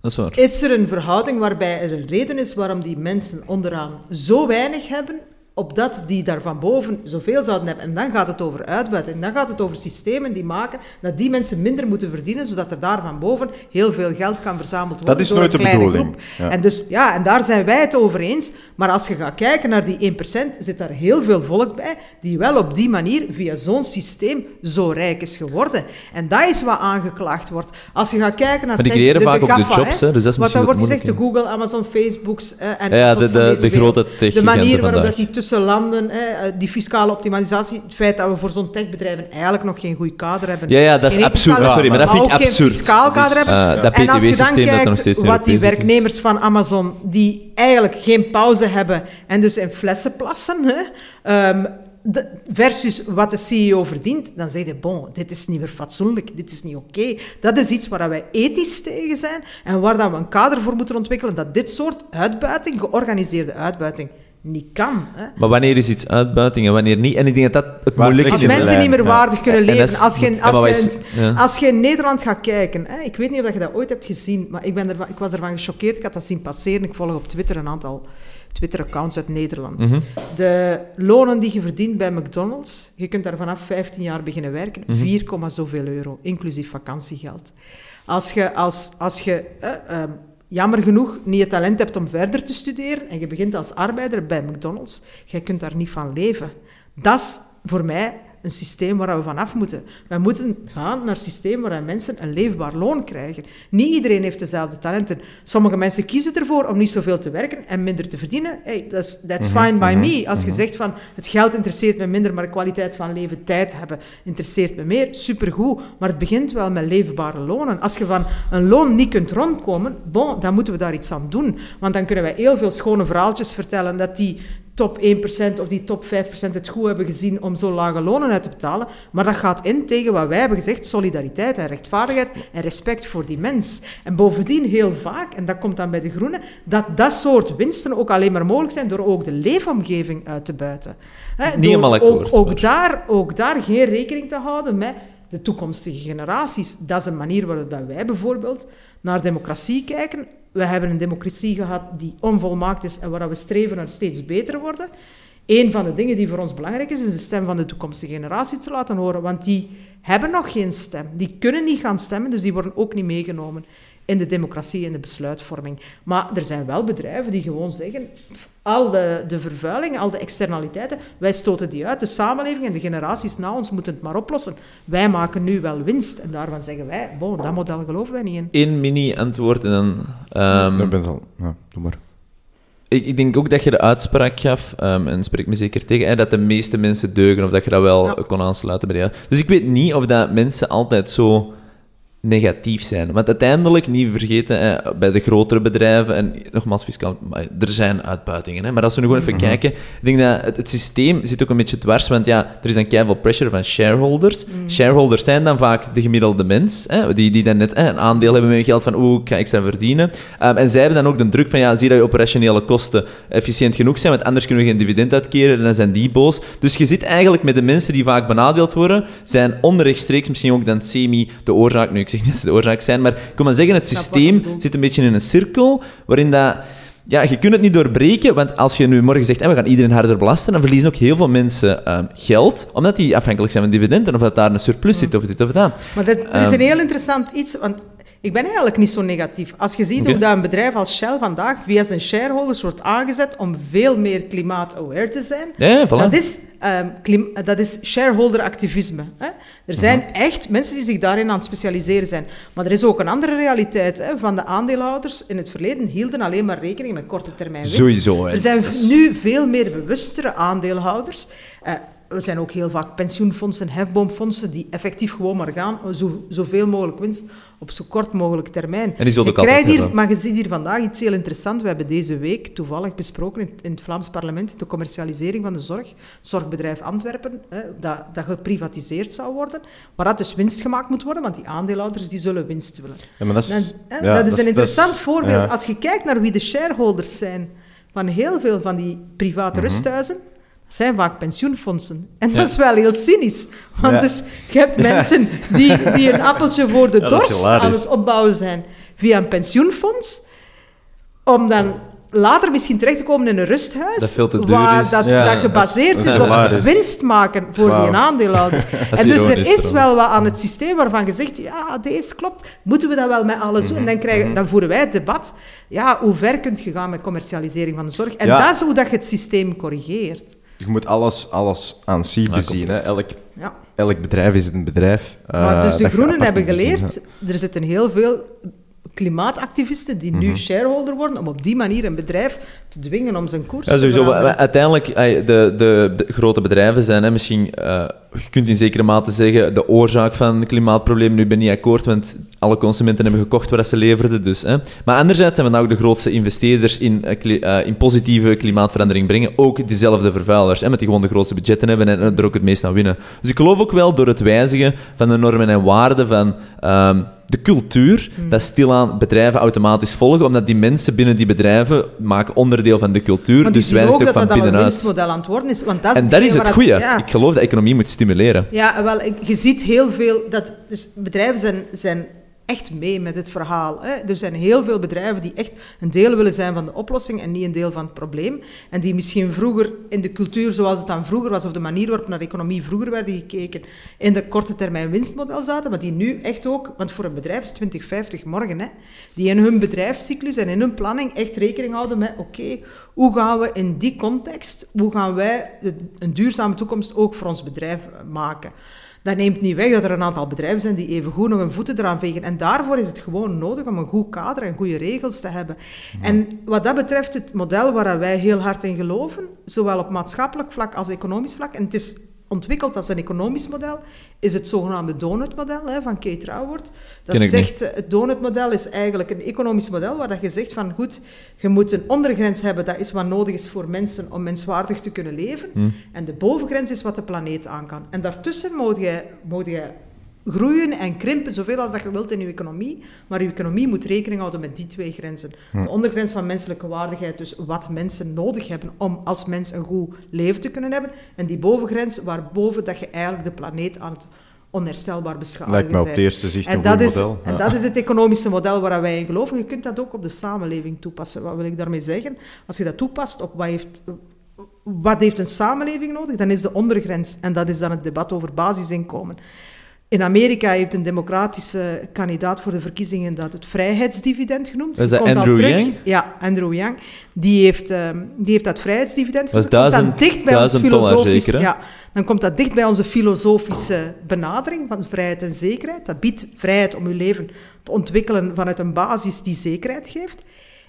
dat is, waar. is er een verhouding waarbij er een reden is waarom die mensen onderaan zo weinig hebben opdat die daar van boven zoveel zouden hebben. En dan gaat het over uitbuiting. Dan gaat het over systemen die maken dat die mensen minder moeten verdienen, zodat er daar van boven heel veel geld kan verzameld worden dat is door nooit een kleine groep. En, dus, ja, en daar zijn wij het over eens. Maar als je gaat kijken naar die 1%, zit daar heel veel volk bij die wel op die manier, via zo'n systeem, zo rijk is geworden. En dat is wat aangeklaagd wordt. Als je gaat kijken naar... Maar die creëren vaak ook de jobs, hè? Dus dat is wat dan wordt gezegd, de Google, Amazon, Facebooks uh, en... Ja, de, de, de, grote De manier waarop dat die tussen landen, hè, eh, die fiscale optimalisatie, het feit dat we voor zo'n techbedrijven eigenlijk nog geen goed kader hebben. Ja, ja dat is absurd. Sorry, maar dat vind ik absurd. geen fiscaal kader hebben. Uh, en als je dan kijkt wat die werknemers van Amazon, die eigenlijk geen pauze hebben en dus in flessen plassen, hè, um, de, versus wat de CEO verdient, dan zeg je, bon, dit is niet meer fatsoenlijk, dit is niet oké. Dat is iets waar wij ethisch tegen zijn en waar dat we een kader voor moeten ontwikkelen dat dit soort uitbuiting, georganiseerde uitbuiting, niet kan. Hè. Maar wanneer is iets uitbuiting en wanneer niet? En ik denk dat dat het moeilijkste is. Als mensen niet meer waardig kunnen leven. Als je, als, je, als je in Nederland gaat kijken... Hè, ik weet niet of je dat ooit hebt gezien, maar ik, ben er, ik was ervan gechoqueerd. Ik had dat zien passeren. Ik volg op Twitter een aantal Twitter-accounts uit Nederland. Mhm. De lonen die je verdient bij McDonald's, je kunt daar vanaf 15 jaar beginnen werken, mm 4, zoveel euro, inclusief vakantiegeld. Als je, als, als je uh, jammer genoeg niet het talent hebt om verder te studeren en je begint als arbeider bij McDonald's, jij kunt daar niet van leven. Dat is voor mij een systeem waar we vanaf moeten. Wij moeten gaan naar een systeem waar mensen een leefbaar loon krijgen. Niet iedereen heeft dezelfde talenten. Sommige mensen kiezen ervoor om niet zoveel te werken en minder te verdienen. Hey, that's, that's mhm, fine by mhm, me. Als je mhm. zegt van het geld interesseert me minder, maar de kwaliteit van leven, tijd hebben, interesseert me meer, supergoed. Maar het begint wel met leefbare lonen. Als je van een loon niet kunt rondkomen, bon, dan moeten we daar iets aan doen. Want dan kunnen wij heel veel schone verhaaltjes vertellen dat die top 1% of die top 5% het goed hebben gezien om zo lage lonen uit te betalen. Maar dat gaat in tegen wat wij hebben gezegd, solidariteit en rechtvaardigheid en respect voor die mens. En bovendien heel vaak, en dat komt dan bij de Groenen, dat dat soort winsten ook alleen maar mogelijk zijn door ook de leefomgeving uit te buiten. He, Niet helemaal akkoord. Ook, ook, daar, ook daar geen rekening te houden met de toekomstige generaties. Dat is een manier waarop wij bijvoorbeeld naar democratie kijken we hebben een democratie gehad die onvolmaakt is en waar we streven naar steeds beter worden. Een van de dingen die voor ons belangrijk is, is de stem van de toekomstige generatie te laten horen. Want die hebben nog geen stem. Die kunnen niet gaan stemmen, dus die worden ook niet meegenomen in de democratie en de besluitvorming. Maar er zijn wel bedrijven die gewoon zeggen, al de, de vervuiling, al de externaliteiten, wij stoten die uit. De samenleving en de generaties na ons moeten het maar oplossen. Wij maken nu wel winst. En daarvan zeggen wij, bon, dat model geloven wij niet in. Eén mini-antwoord en dan... Um, ja, ben al... Ja, doe maar. Ik, ik, denk ook dat je de uitspraak gaf, um, en spreek me zeker tegen, hè, dat de meeste mensen deugen, of dat je dat wel kon aansluiten bij jou. Dus ik weet niet of dat mensen altijd zo negatief zijn. Want uiteindelijk, niet vergeten, hè, bij de grotere bedrijven, en nogmaals, fiscaal, er zijn uitbuitingen. Hè, maar als we nu gewoon even mhm. kijken, ik denk dat het, systeem zit ook een beetje dwars, want ja, er is dan keihard pressure van shareholders. Mhm. Shareholders zijn dan vaak de gemiddelde mens, hè, die, die dan net hè, een aandeel hebben met hun geld van, oeh, ik ga extra verdienen. Um, en zij hebben dan ook de druk van, ja, zie dat je operationele kosten efficiënt genoeg zijn, want anders kunnen we geen dividend uitkeren, en dan zijn die boos. Dus je zit eigenlijk met de mensen die vaak benadeeld worden, zijn onrechtstreeks misschien ook dan semi de oorzaak, nu ik zeg niet dat ze de oorzaak zijn, maar ik kan maar zeggen, het systeem zit een beetje in een cirkel waarin dat... Ja, je kunt het niet doorbreken, want als je nu morgen zegt, we gaan iedereen harder belasten, dan verliezen ook heel veel mensen um, geld, omdat die afhankelijk zijn van dividenden, of dat daar een surplus zit, of dit of dat. Maar dat, er is een ehm, heel interessant iets, want ik ben eigenlijk niet zo negatief. Als je ziet hoe dat een bedrijf als Shell vandaag via zijn shareholders wordt aangezet om veel meer klimaat-aware te zijn, ja, voilà. dat, is, um, dat is shareholder-activisme. Hè? Er zijn echt mensen die zich daarin aan het specialiseren zijn. Maar er is ook een andere realiteit hè, van de aandeelhouders. In het verleden hielden alleen maar rekening met korte termijn winst. Sowieso. Hè. Er zijn nu veel meer bewustere aandeelhouders. Uh, er zijn ook heel vaak pensioenfondsen, hefboomfondsen die effectief gewoon maar gaan, zo, zoveel mogelijk winst op zo kort mogelijk termijn. En die je krijgt hier, Maar je ziet hier vandaag iets heel interessants. We hebben deze week toevallig besproken in, in het Vlaams parlement de commercialisering van de zorg. Zorgbedrijf Antwerpen, hè, dat, dat geprivatiseerd zou worden. Waar dat dus winst gemaakt moet worden, want die aandeelhouders die zullen winst willen. Ja, maar dat is, hè, dat is een interessant voorbeeld. Als je kijkt naar wie de shareholders zijn van heel veel van die private mhm. rusthuizen zijn vaak pensioenfondsen. En dat is wel heel cynisch. Want dus, je hebt mensen die, die een appeltje voor de dorst aan het opbouwen zijn via een pensioenfonds, om dan later misschien terecht te komen in een rusthuis, dat waar dat, dat gebaseerd is op winst maken voor die aandeelhouder. *laughs* en dus er is wel wat aan het systeem waarvan je zegt, ja, deze klopt, moeten we dat wel met alles doen? En dan, krijgen, mhm. dan voeren wij het debat, ja, hoe ver kunt je gaan met commercialisering van de zorg? En dat is hoe dat je het systeem corrigeert. Je moet alles, alles aan bezien. Hè. Elk, ja. elk bedrijf is een bedrijf. Maar dus de Groenen hebben geleerd, er zitten heel veel klimaatactivisten die nu mhm. shareholder worden, om op die manier een bedrijf te dwingen om zijn koers ja, sowieso, te Uiteindelijk, de, de, grote bedrijven zijn hè, misschien, uh, je kunt in zekere mate zeggen, de oorzaak van het klimaatprobleem. Nu ben ik niet akkoord, want alle consumenten hebben gekocht wat ze leverden. Dus, hè. Maar anderzijds zijn we nou ook de grootste investeerders in, uh, in positieve klimaatverandering brengen. Ook diezelfde vervuilers, hè, met die gewoon de grootste budgetten hebben en er ook het meest aan winnen. Dus ik geloof ook wel door het wijzigen van de normen en waarden van... Ehm, de cultuur, mm. dat stilaan bedrijven automatisch volgen, omdat die mensen binnen die bedrijven maken onderdeel van de cultuur, maar dus wij ook dat van dat binnenuit. een winstmodel aan het worden is. Want dat is en dat is het goede. Ik geloof dat economie moet stimuleren. Ja, wel, je ziet heel veel... Dat, dus bedrijven zijn, zijn echt mee met het verhaal. Hè. Er zijn heel veel bedrijven die echt een deel willen zijn van de oplossing en niet een deel van het probleem. En die misschien vroeger in de cultuur zoals het dan vroeger was, of de manier waarop naar economie vroeger werden gekeken, in de korte termijn winstmodel zaten, maar die nu echt ook, want voor een bedrijf is 2050 morgen, hè, die in hun bedrijfscyclus en in hun planning echt rekening houden met, oké, hoe gaan we in die context, hoe gaan wij een duurzame toekomst ook voor ons bedrijf maken? Dat neemt niet weg dat er een aantal bedrijven zijn die even goed nog hun voeten eraan vegen. En daarvoor is het gewoon nodig om een goed kader en goede regels te hebben. En wat dat betreft, het model waar wij heel hard in geloven, zowel op maatschappelijk vlak als economisch vlak, en het is ontwikkeld als een economisch model, is het zogenaamde donutmodel hè, van Kate Raworth. Dat zegt, het donutmodel is eigenlijk een economisch model waar dat je zegt van goed, je moet een ondergrens hebben, dat is wat nodig is voor mensen om menswaardig te kunnen leven. Hm. En de bovengrens is wat de planeet aan kan. En daartussen moet je, moet je groeien en krimpen zoveel als dat je wilt in je economie. Maar je economie moet rekening houden met die twee grenzen. De ondergrens van menselijke waardigheid, dus wat mensen nodig hebben om als mens een goed leven te kunnen hebben. En die bovengrens waarboven dat je eigenlijk de planeet aan het onherstelbaar beschadigen Lijkt me op het eerste zicht en een dat is, model. En dat is het economische model waar wij in geloven. Je kunt dat ook op de samenleving toepassen. Wat wil ik daarmee zeggen? Als je dat toepast op wat heeft... Wat heeft een samenleving nodig? Dan is de ondergrens, en dat is dan het debat over basisinkomen in Amerika heeft een democratische kandidaat voor de verkiezingen dat het vrijheidsdividend genoemd. Was dat Andrew Yang? Ja, Andrew Yang. Die heeft, ehm, die heeft dat vrijheidsdividend genoemd. Dat duizend, dicht bij dollar zeker, Ja, dan komt dat dicht bij onze filosofische benadering van vrijheid en zekerheid. Dat biedt vrijheid om uw leven te ontwikkelen vanuit een basis die zekerheid geeft.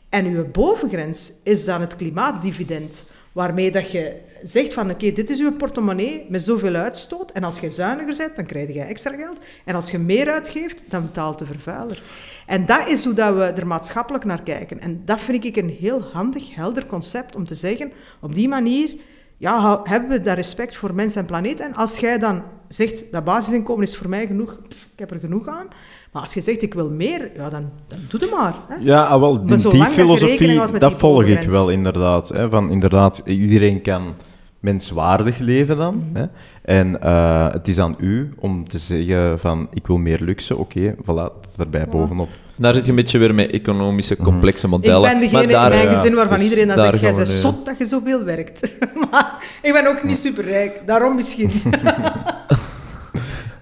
En uw bovengrens is dan het klimaatdividend, waarmee dat je zegt van oké, dit is uw portemonnee met zoveel uitstoot en als je zuiniger bent, dan krijg je extra geld. En als je meer uitgeeft, dan betaalt de vervuiler. En dat is hoe dat we er maatschappelijk naar kijken. En dat vind ik een heel handig, helder concept om te zeggen, op die manier ja, hebben we daar respect voor mens en planeet. En als jij dan zegt, dat basisinkomen is voor mij genoeg, ik heb er genoeg aan. Maar als je zegt, ik wil meer, ja, dan, dan doe het maar. Hè. Ja, ah, wel, die, die filosofie, dat volg ik wel inderdaad. Hè, van inderdaad, iedereen kan menswaardig leven dan. Mhm. Hè? En uh, het is aan u om te zeggen van, ik wil meer luxe, oké, okay, voilà, erbij bovenop. Daar zit je een beetje weer met economische, mhm. complexe modellen. Ik ben degene daar, in mijn gezin waarvan dus iedereen dan zegt, jij bent zot dat je zoveel werkt. *laughs* maar ik ben ook niet superrijk, daarom misschien. *laughs*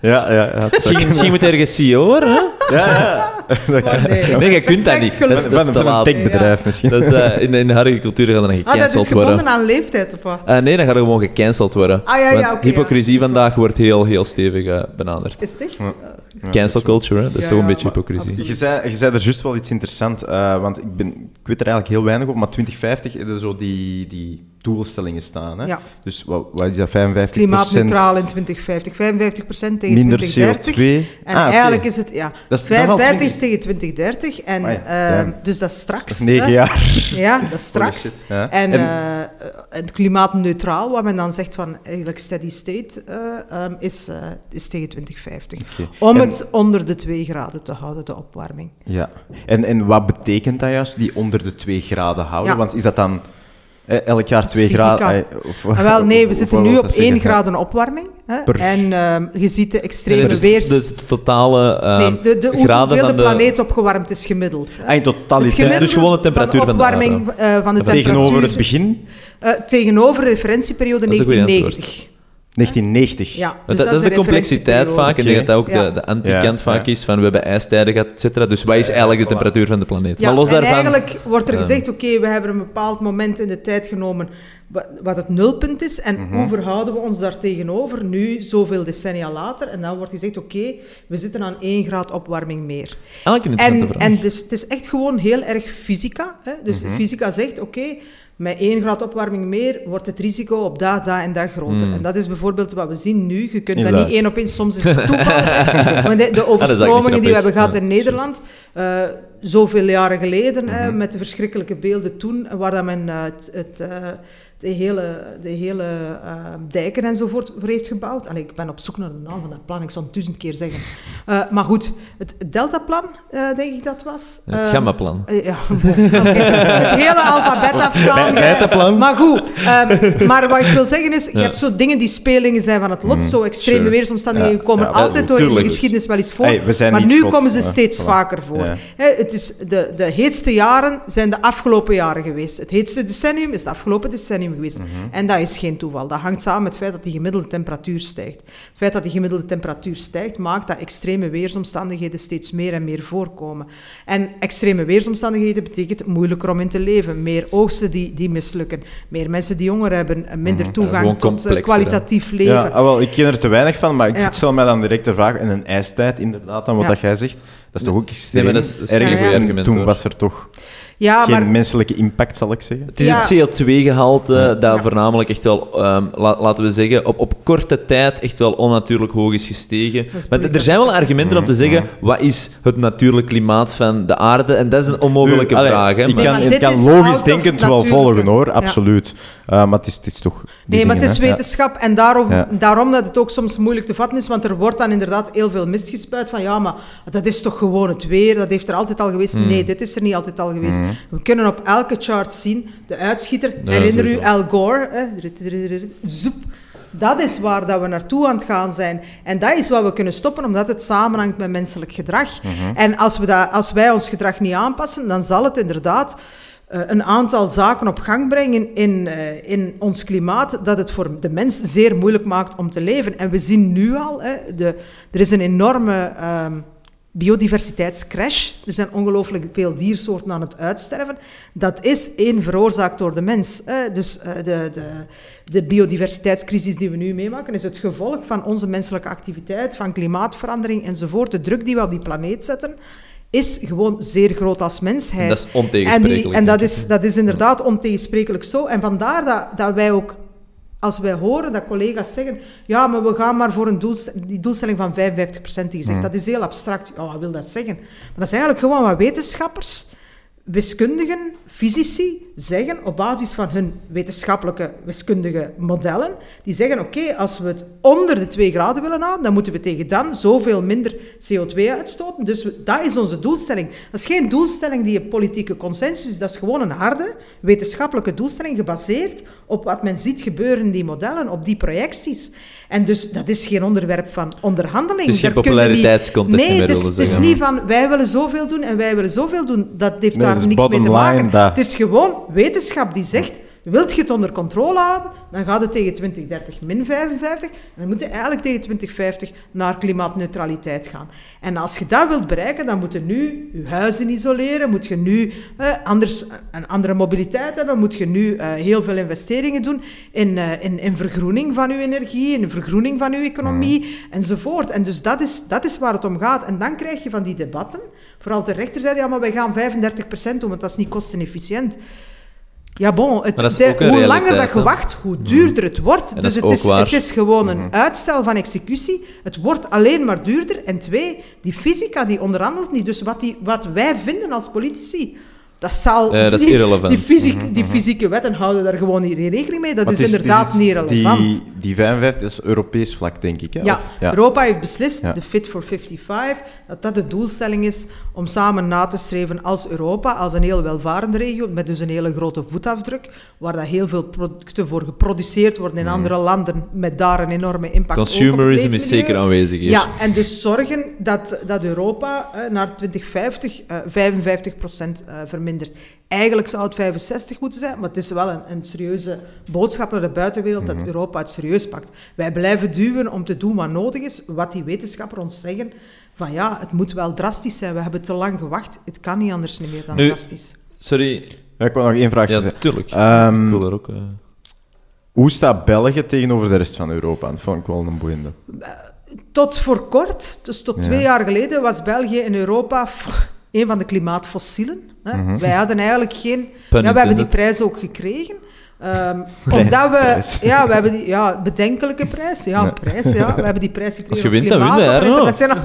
Ja, ja, ja. Misschien, misschien moet ergens CEO worden, hè? Ja, ja. *laughs* nee, nee, je kunt dat niet. Dat is, dat van, een techbedrijf misschien. Dat is, uh, in, in de harde cultuur gaat dat dan gecanceld worden. Ah, dat is gebonden aan leeftijd, of wat? Uh, nee, dan gaat er gewoon gecanceld worden. Ah, ja, ja, Want hypocrisie vandaag wordt heel, heel stevig uh, benaderd. Is het echt? Cancel culture, hè? dat is toch een beetje hypocrisie. Je zei, je zei er juist wel iets interessants, want ik, ben, ik weet er eigenlijk heel weinig over, maar 2050 is zo die... die doelstellingen staan. Hè? Ja. Dus wat, wat, is dat, 55 Klimaatneutraal in 2050, 55 procent tegen minder 2030. CO2. En ah, eigenlijk is het, ja, dat is 55 is tegen 2030. En, uh, dus dat is straks. Dat is negen jaar. Ja, dat is *laughs* straks. Ja. En, en, uh, en, klimaatneutraal, wat men dan zegt van eigenlijk steady state, uh, um, is, is tegen 2050. Okay. Om en, het onder de 2 graden te houden, de opwarming. Ja, en, en wat betekent dat juist, die onder de 2 graden houden? Want is dat dan eh, elk jaar 2 graden. Eh, *laughs* ah, wel, nee, we zitten nu op 1 graden opwarming. Hè, en uh, je ziet de extreme dus, weers... Dus de totale uh, nee, de, hoeveel de, planeet opgewarmd is gemiddeld. Ah, in totaliteit. Dus gewoon de temperatuur van de opwarming uh, van de Tegenover het begin? tegenover de referentieperiode 1990. 1990. Ja, dus dat, dat, is de complexiteit vaak. En ik denk dat dat ook de, de anti-kant vaak is van we hebben ijstijden gehad, et cetera. Dus wat is eigenlijk de temperatuur van de planeet? maar los en daarvan, eigenlijk wordt er gezegd, oké, we hebben een bepaald moment in de tijd genomen wat het nulpunt is en mhm. hoe verhouden we ons daar tegenover nu, zoveel decennia later. En dan wordt gezegd, oké, we zitten aan 1 graad opwarming meer. Eigenlijk een en, en dus, het is echt gewoon heel erg fysica. Hè? Dus mhm. fysica zegt, oké, met 1 graad opwarming meer wordt het risico op dat, dat en dat groter. Mm. En dat is bijvoorbeeld wat we zien nu. Je kunt dat niet één op één, soms is *laughs* het toeval. de, de overstromingen die we hebben gehad in Nederland, uh, zoveel jaren geleden, mm -hmm. met de verschrikkelijke beelden toen, waar dat men uh, het, het uh, de hele, de hele uh, dijken enzovoort voor heeft gebouwd. Allee, ik ben op zoek naar de naam van dat plan, ik zal het duizend keer zeggen. Uh, maar goed, het Deltaplan, uh, denk ik dat was. Het ehm, Gamma-plan. ja, *laughs* het hele alfabetaplan. Beta-plan. Maar goed, um, maar wat ik wil zeggen is, je hebt zo dingen die spelingen zijn van het lot, mm, zo extreme sure. weersomstandigheden ja, komen ja, altijd door in de geschiedenis wel eens voor. Hey, maar nu komen ze steeds vaker voor. He, het is de, de heetste jaren zijn de afgelopen jaren geweest. Het heetste decennium is het afgelopen decennium geweest. Mhm. En dat is geen toeval. Dat hangt samen met het feit dat die gemiddelde temperatuur stijgt. Het feit dat die gemiddelde temperatuur stijgt, maakt dat extreme weersomstandigheden steeds meer en meer voorkomen. En extreme weersomstandigheden betekent moeilijker om in te leven. Meer oogsten die, die mislukken. Meer mensen die jonger hebben. Minder mhm. toegang tot uh, kwalitatief leven. Ja, ah, wel, ik ken er te weinig van, maar ik stel mij dan direct de vraag. In een ijstijd, inderdaad, dan wat dat jij zegt. Dat is toch ook extreem. Nee, dat is, ergens, toen was er toch ja, geen menselijke impact, zal ik zeggen. Het is het CO2-gehalte dat voornamelijk echt wel, um, laten we zeggen, op, op korte tijd echt wel onnatuurlijk hoog is gestegen. maar er zijn wel argumenten om te zeggen, wat is het natuurlijk klimaat van de aarde? En dat is een onmogelijke vraag. Hè, ik kan, ik kan logisch denkend wel volgen, hoor, absoluut. Uh, maar het is, het is toch... Nee, maar het is wetenschap en daarom, daarom dat het ook soms moeilijk te vatten is, want er wordt dan inderdaad heel veel mist gespuit van ja, maar dat is toch gewoon het weer, dat heeft er altijd al geweest. Hmm. Nee, dit is er niet altijd al geweest. Hmm. We kunnen op elke chart zien, de uitschieter, herinner u Al Gore, hè, zoep, dat is waar dat we naartoe aan het gaan zijn. En dat is wat we kunnen stoppen, omdat het samenhangt met menselijk gedrag. Mhm. En als, we dat, als wij ons gedrag niet aanpassen, dan zal het inderdaad een aantal zaken op gang brengen in, in ons klimaat dat het voor de mens zeer moeilijk maakt om te leven. En we zien nu al, hè, de, er is een enorme ehm, biodiversiteitscrash. Er zijn ongelooflijk veel diersoorten aan het uitsterven. Dat is één veroorzaakt door de mens. Dus de, de, de biodiversiteitscrisis die we nu meemaken is het gevolg van onze menselijke activiteit, van klimaatverandering enzovoort. De druk die we op die planeet zetten is gewoon zeer groot als mensheid. Dat is ontegensprekelijk. En, en dat, is, dat is inderdaad ontegensprekelijk zo. En vandaar dat, dat wij ook als wij horen dat collega's zeggen, ja, maar we gaan maar voor een doelstelling, die doelstelling van 55% die je zegt, dat is heel abstract. Ja, wat wil dat zeggen? Maar dat is eigenlijk gewoon wat wetenschappers, wiskundigen, fysici zeggen op basis van hun wetenschappelijke wiskundige modellen, die zeggen, oké, als we het onder de 2 graden willen houden, dan moeten we tegen dan zoveel minder CO2 uitstoten. Dus dat is onze doelstelling. Dat is geen doelstelling die een politieke consensus is, dat is gewoon een harde wetenschappelijke doelstelling gebaseerd op wat men ziet gebeuren in die modellen, op die projecties. En dus dat is geen onderwerp van onderhandeling. Het is geen populariteitscontest Nee, het is, het is niet van wij willen zoveel doen en wij willen zoveel doen. Dat heeft daar niks mee te maken. Het is gewoon wetenschap die zegt Wilt je het onder controle houden, dan gaat het tegen 2030 min 55 en dan moet je eigenlijk tegen 2050 naar klimaatneutraliteit gaan. En als je dat wilt bereiken, dan moet je nu je huizen isoleren, moet je nu eh, anders, een andere mobiliteit hebben, moet je nu eh, heel veel investeringen doen in, in, in vergroening van je energie, in vergroening van je economie mm. enzovoort. En dus dat is, dat is waar het om gaat. En dan krijg je van die debatten, vooral de rechterzijde, ja, maar wij gaan 35% doen, want dat is niet kostenefficiënt. Ja, bon, het, hoe langer dat je wacht, hoe duurder het wordt. dus het is, het is gewoon een mhm. uitstel van executie. Het wordt alleen maar duurder. En twee, die fysica die onderhandelt niet. Dus wat, die, wat wij vinden als politici, dat zal... dat is irrelevant. Die, fysiek, mhm, die mhm. fysieke wetten houden daar gewoon niet rekening mee. Dat is, inderdaad niet relevant. Die, die 55 is Europees vlak, denk ik. Hè? Ja, Europa heeft beslist, de Fit for 55, dat dat de doelstelling is om samen na te streven als Europa, als een heel welvarende regio, met dus een hele grote voetafdruk, waar dat heel veel producten voor geproduceerd worden in andere landen, met daar een enorme impact Consumerism is zeker aanwezig hier. Ja, en dus zorgen dat, dat Europa uh, naar 2050 uh, 55 procent uh, vermindert Eigenlijk zou het 65 moeten zijn, maar het is wel een, een serieuze boodschap naar de buitenwereld dat mhm. Europa het serieus pakt. Wij blijven duwen om te doen wat nodig is, wat die wetenschappers ons zeggen. Van ja, het moet wel drastisch zijn, we hebben te lang gewacht. Het kan niet anders meer dan drastisch. Sorry. ik wil nog één vraag stellen. Ja, natuurlijk. Um, ik wil er ook... Uh... Hoe staat België tegenover de rest van Europa? Dat vond ik wel een boeiende. Tot voor kort, dus tot twee jaar geleden, was België in Europa een van de klimaatfossielen. Hè. Mhm. Wij hadden eigenlijk geen... ja, we hebben die prijs ook gekregen. *laughs* Um, omdat we... *laughs* Ja, we hebben die... Ja, bedenkelijke prijs. Ja, prijs, ja. We hebben die prijs gekregen Als je wint, dan win je, internationaal...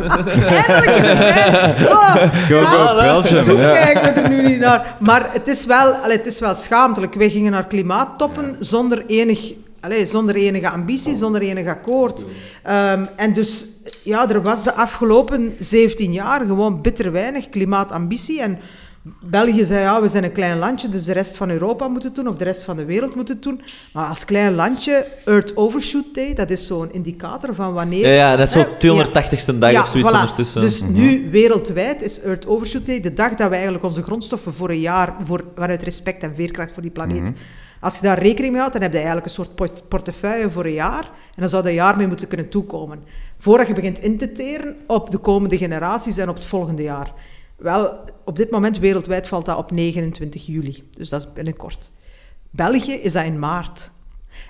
Eindelijk is een prijs! *laughs* Oh, go, go, Belgium. Zo kijken we er nu niet naar. Maar het is wel, allee, het is wel schaamtelijk. Wij gingen naar klimaattoppen zonder enig... Allee, zonder enige ambitie, zonder enig akkoord. Um, en dus ja, er was de afgelopen 17 jaar gewoon bitter weinig klimaatambitie. En België zei, ja, we zijn een klein landje, dus de rest van Europa moet het doen, of de rest van de wereld moet het doen. Maar als klein landje, Earth Overshoot Day, dat is zo'n indicator van wanneer... Ja, ja dat is zo'n 280ste dag of zoiets ondertussen. Dus mhm. nu, wereldwijd, is Earth Overshoot Day de dag dat we eigenlijk onze grondstoffen voor een jaar, voor, vanuit respect en veerkracht voor die planeet... Mhm. Als je daar rekening mee houdt, dan heb je eigenlijk een soort portefeuille voor een jaar. En dan zou je een jaar mee moeten kunnen toekomen voordat je begint in te teren op de komende generaties en op het volgende jaar. Wel, op dit moment wereldwijd valt dat op 29 juli, dus dat is binnenkort. België is dat in maart.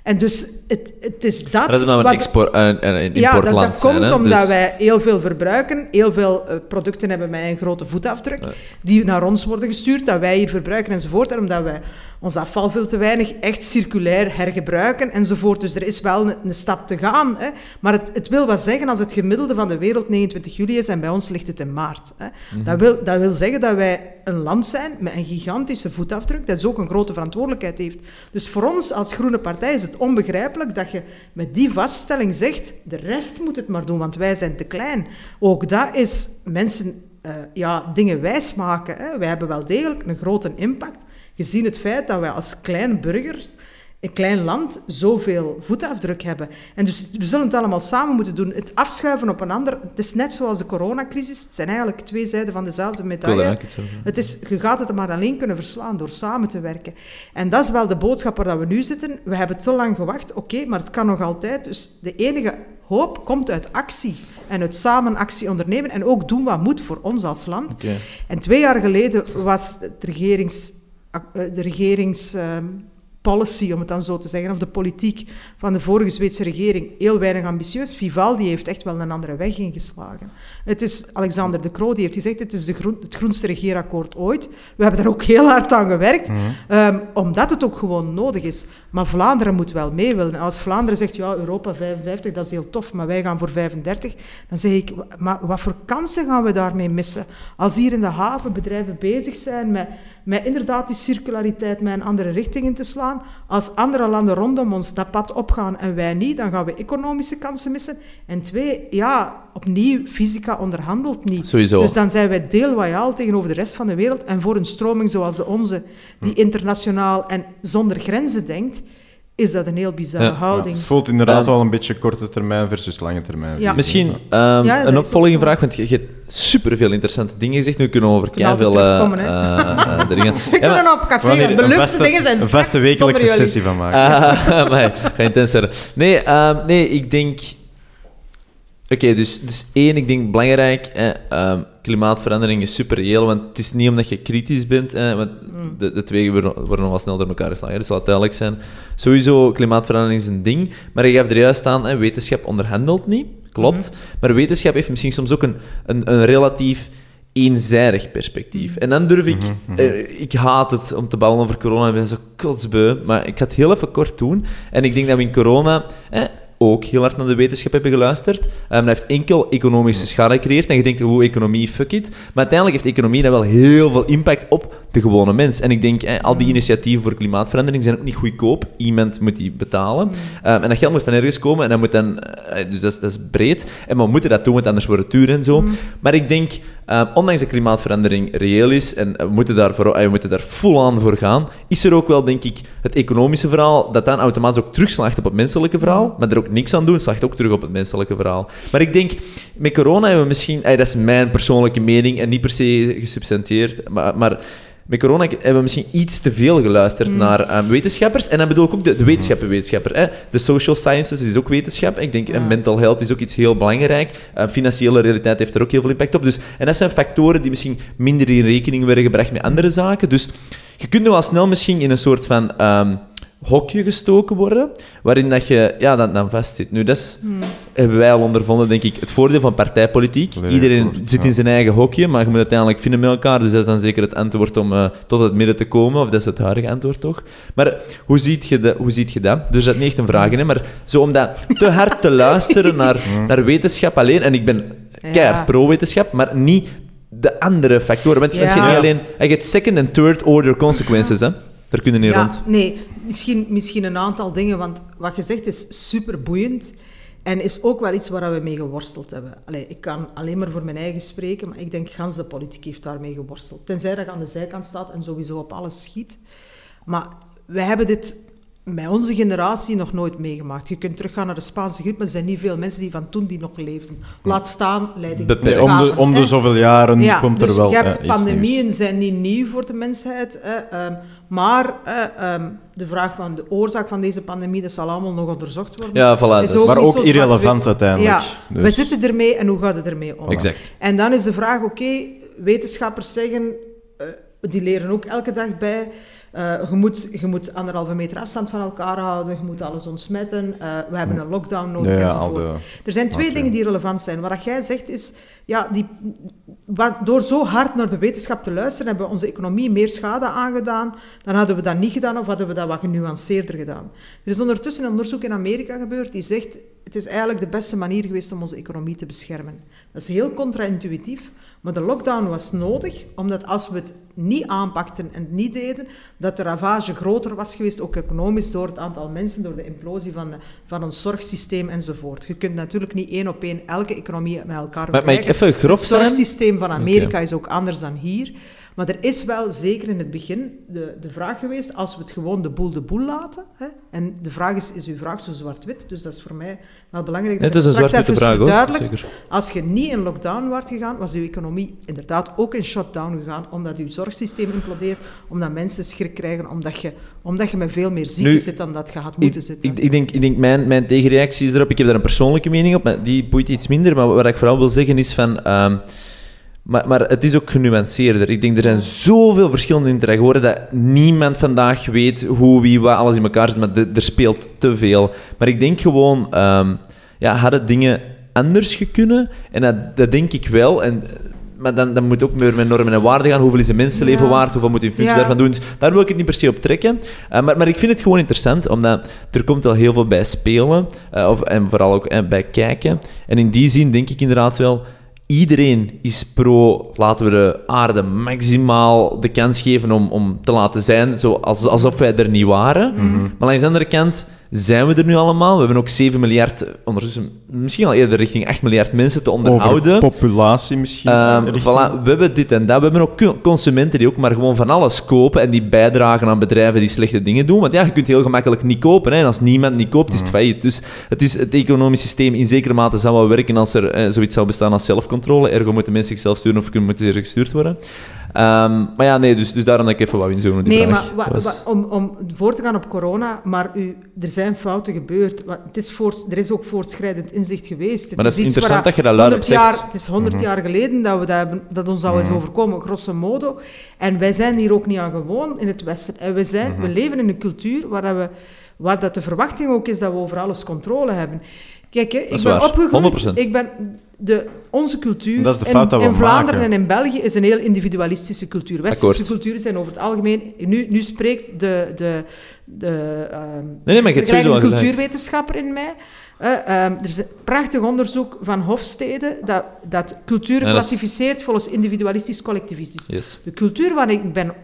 En dus het, het is dat... Dat is nou een, export, een, een Ja, dat, dat komt omdat dus- wij heel veel verbruiken, heel veel uh, producten hebben met een grote voetafdruk, die naar ons worden gestuurd, dat wij hier verbruiken enzovoort. En omdat wij ons afval veel te weinig echt circulair hergebruiken enzovoort. Dus er is wel een, een stap te gaan. Hè. Maar het, het, wil wat zeggen als het gemiddelde van de wereld 29 juli is en bij ons ligt het in maart. Hè. Mhm. dat, wil, dat wil zeggen dat wij een land zijn met een gigantische voetafdruk, dat dus ook een grote verantwoordelijkheid heeft. Dus voor ons als Groene Partij is het onbegrijpelijk dat je met die vaststelling zegt, de rest moet het maar doen, want wij zijn te klein. Ook dat is mensen uh, ja, dingen wijsmaken. Hè. Wij hebben wel degelijk een grote impact, gezien het feit dat wij als kleine burgers een klein land zoveel voetafdruk hebben. En dus we zullen het allemaal samen moeten doen. Het afschuiven op een ander, het is net zoals de coronacrisis. Het zijn eigenlijk twee zijden van dezelfde medaille. Het is, je gaat het maar alleen kunnen verslaan door samen te werken. En dat is wel de boodschap waar we nu zitten. We hebben te lang gewacht, oké, maar het kan nog altijd. Dus de enige hoop komt uit actie en uit samen actie ondernemen en ook doen wat moet voor ons als land. En twee jaar geleden was de regerings... Eh, de regerings ehm, om het dan zo te zeggen, of de politiek van de vorige Zweedse regering heel weinig ambitieus. Vivaldi heeft echt wel een andere weg ingeslagen. Het is Alexander de Croo die heeft gezegd, het is de groen, het groenste regeerakkoord ooit. We hebben daar ook heel hard aan gewerkt, mhm. ehm, omdat het ook gewoon nodig is. Maar Vlaanderen moet wel mee willen. Als Vlaanderen zegt, ja, Europa 55, dat is heel tof, maar wij gaan voor 35, dan zeg ik, maar wat voor kansen gaan we daarmee missen? Als hier in de haven bedrijven bezig zijn met met inderdaad die circulariteit met een andere richting in te slaan. Als andere landen rondom ons dat pad opgaan en wij niet, dan gaan we economische kansen missen. En twee, ja, opnieuw, fysica onderhandelt niet. Sowieso. Dus dan zijn wij deelloyaal tegenover de rest van de wereld. En voor een stroming zoals de onze, die hm. internationaal en zonder grenzen denkt, is dat een heel bizarre houding. het voelt inderdaad wel een beetje korte termijn versus lange termijn. Ja. Misschien um, een opvolgende vraag, want je, je hebt superveel interessante dingen gezegd. Nu kunnen we over veel uh, uh, dingen... We kunnen op café de leukste dingen zijn Een vaste wekelijkse sessie van maken. *laughs* Uh, maar, ga intenser. Nee, um, nee, ik denk... Oké, dus, dus één, ik denk belangrijk, eh, klimaatverandering is super reëel, want het is niet omdat je kritisch bent, want mm. de, de twee worden, worden nogal snel door elkaar geslagen, dus laat duidelijk zijn. Sowieso, klimaatverandering is een ding, maar je geeft er juist aan, wetenschap onderhandelt niet, klopt, mm-hmm. maar wetenschap heeft misschien soms ook een, een, een relatief eenzijdig perspectief. En dan durf ik... Mm-hmm, eh, ik haat het om te ballen over corona, ik ben zo kotsbeu, maar ik ga het heel even kort doen. En ik denk dat we in corona ook heel hard naar de wetenschap hebben geluisterd. Um, dat heeft enkel economische schade gecreëerd. En je denkt, hoe economie, fuck it. Maar uiteindelijk heeft economie dan wel heel veel impact op de gewone mens. En ik denk, eh, al die mm. initiatieven voor klimaatverandering zijn ook niet goedkoop. Iemand moet die betalen. Um, en dat geld moet van ergens komen. En dat moet dan... Uh, dus dat is, dat is, breed. En we moeten dat doen, want anders wordt het duur en zo. Mm. Maar ik denk, uh, ondanks dat klimaatverandering reëel is, en we moeten, daar voor, we moeten daar full aan voor gaan, is er ook wel, denk ik, het economische verhaal, dat dan automatisch ook terugslaagt op het menselijke verhaal. Maar er ook niks aan doen, slaagt ook terug op het menselijke verhaal. Maar ik denk, met corona hebben we misschien, dat is mijn persoonlijke mening en niet per se gesubstantieerd, maar, maar met corona hebben we misschien iets te veel geluisterd mm. naar um, wetenschappers. En dan bedoel ik ook de, de wetenschappenwetenschapper. Hè. De social sciences is ook wetenschap. Ik denk, ja. mental health is ook iets heel belangrijk. Uh, financiële realiteit heeft er ook heel veel impact op. Dus, en dat zijn factoren die misschien minder in rekening werden gebracht met andere zaken. Dus je kunt wel snel misschien in een soort van... Um, hokje gestoken worden, waarin dat je ja, dan, dan vastzit. Nu, dat is, hmm. hebben wij al ondervonden, denk ik, het voordeel van partijpolitiek. Iedereen zit in zijn eigen hokje, maar je moet uiteindelijk vinden met elkaar. Dus dat is dan zeker het antwoord om uh, tot het midden te komen, of dat is het huidige antwoord toch. Maar hoe ziet je, de, hoe ziet je dat? Dus dat is niet echt een vraag, hè, maar zo om dat te hard te *laughs* luisteren naar, naar wetenschap alleen, en ik ben keihard pro-wetenschap, maar niet de andere factoren. Want je hebt niet alleen... Je hebt second- en third-order consequences, hè. Daar kunnen niet rond. Nee, misschien, misschien een aantal dingen, want wat je zegt is super boeiend. En is ook wel iets waar we mee geworsteld hebben. Allee, ik kan alleen maar voor mijn eigen spreken, maar ik denk gans de politiek heeft daarmee geworsteld. Tenzij dat je aan de zijkant staat en sowieso op alles schiet. Maar wij hebben dit met onze generatie nog nooit meegemaakt. Je kunt teruggaan naar de Spaanse griep, maar er zijn niet veel mensen die van toen die nog leefden. Laat staan leiding. om, de, om de zoveel jaren komt er dus wel. Je hebt, pandemieën zijn niet nieuw voor de mensheid. Hè, um, maar um, de vraag van de oorzaak van deze pandemie, dat zal allemaal nog onderzocht worden. Ja, voilà. Dus. maar ook irrelevant uiteindelijk. Ja, dus. we zitten ermee en hoe gaat het ermee om? Exact. En dan is de vraag, oké, wetenschappers zeggen, uh, die leren ook elke dag bij uh, je, moet, je moet anderhalve meter afstand van elkaar houden, je moet alles ontsmetten, uh, we hebben een lockdown nodig ja, enzovoort. De... Er zijn twee dingen die relevant zijn. Wat jij zegt is, ja, die, wat, door zo hard naar de wetenschap te luisteren, hebben we onze economie meer schade aangedaan. Dan hadden we dat niet gedaan of hadden we dat wat genuanceerder gedaan. Er is ondertussen een onderzoek in Amerika gebeurd die zegt, het is eigenlijk de beste manier geweest om onze economie te beschermen. Dat is heel contra-intuïtief, maar de lockdown was nodig, omdat als we het niet aanpakten en het niet deden, dat de ravage groter was geweest, ook economisch, door het aantal mensen, door de implosie van, de, van ons zorgsysteem enzovoort. Je kunt natuurlijk niet één op één elke economie met elkaar vergelijken. Maar, maar ik even grof Het zorgsysteem van Amerika is ook anders dan hier. Maar er is wel zeker in het begin de, de vraag geweest, als we het gewoon de boel de boel laten, hè, en de vraag is, is uw vraag zo zwart-wit, dus dat is voor mij wel belangrijk. Dat het is een zwart-witte vraag, hoor. Als je niet in lockdown was gegaan, was uw economie inderdaad ook in shutdown gegaan, omdat uw zorgsysteem implodeert, omdat mensen schrik krijgen, omdat je, omdat je met veel meer zieken zit dan dat je had moeten zitten. Ik, ik, denk, ik denk mijn, mijn tegenreactie is erop, ik heb daar een persoonlijke mening op, maar die boeit iets minder, maar wat ik vooral wil zeggen is van... Ehm, maar, maar het is ook genuanceerder. Ik denk, er zijn zoveel verschillende in terecht geworden dat niemand vandaag weet hoe, wie, wat, alles in elkaar zit. Maar er speelt te veel. Maar ik denk gewoon, um, ja, hadden dingen anders gekunnen? En dat, dat denk ik wel. En, maar dan, dan moet ook meer met normen en waarden gaan. Hoeveel is een mensenleven waard? Hoeveel moet je in functie daarvan doen? Dus daar wil ik het niet per se op trekken. Uh, maar, maar ik vind het gewoon interessant, omdat er komt al heel veel bij spelen. Uh, of, en vooral ook uh, bij kijken. En in die zin denk ik inderdaad wel iedereen is pro, laten we de aarde maximaal de kans geven om, om te laten zijn, zoals, alsof wij er niet waren. Mhm. Maar langs de andere kant zijn we er nu allemaal. We hebben ook 7 miljard, ondertussen misschien al eerder richting 8 miljard mensen te onderhouden. Over populatie misschien. Um, voilà, we hebben dit en dat. We hebben ook consumenten die ook maar gewoon van alles kopen en die bijdragen aan bedrijven die slechte dingen doen. Want ja, je kunt heel gemakkelijk niet kopen. Hè. En als niemand niet koopt, is het mhm. failliet. Dus het, is, het economisch systeem in zekere mate zou wel werken als er eh, zoiets zou bestaan als zelfcontrole. Ergo moeten mensen zichzelf sturen of moeten ze gestuurd worden. Um, maar ja, nee, dus, dus daarom dat ik even wat inzoomen Nee, maar om, om voor te gaan op corona, maar u, er zijn fouten gebeurd. Het is voor, er is ook voortschrijdend inzicht geweest. Het maar dat is, interessant dat je dat luid zegt. Jaar, het is honderd mhm. jaar geleden dat, we dat, hebben, dat ons zou eens mhm. overkomen, grosso modo. En wij zijn hier ook niet aan gewoon in het Westen. En we, zijn, we mhm. leven in een cultuur waar, dat we, waar dat de verwachting ook is dat we over alles controle hebben. Kijk, hè, ik ben opgegroeid. Ik ben de, onze cultuur in, in Vlaanderen en in België is een heel individualistische cultuur. Westerse culturen zijn over het algemeen... Nu, nu spreekt de, de, de, uh, nee, nee, de cultuurwetenschapper in mij. Uh, um, er is een prachtig onderzoek van Hofstede dat, dat cultuur klassificeert volgens individualistisch collectivistisch. Yes. De cultuur waarin ik ben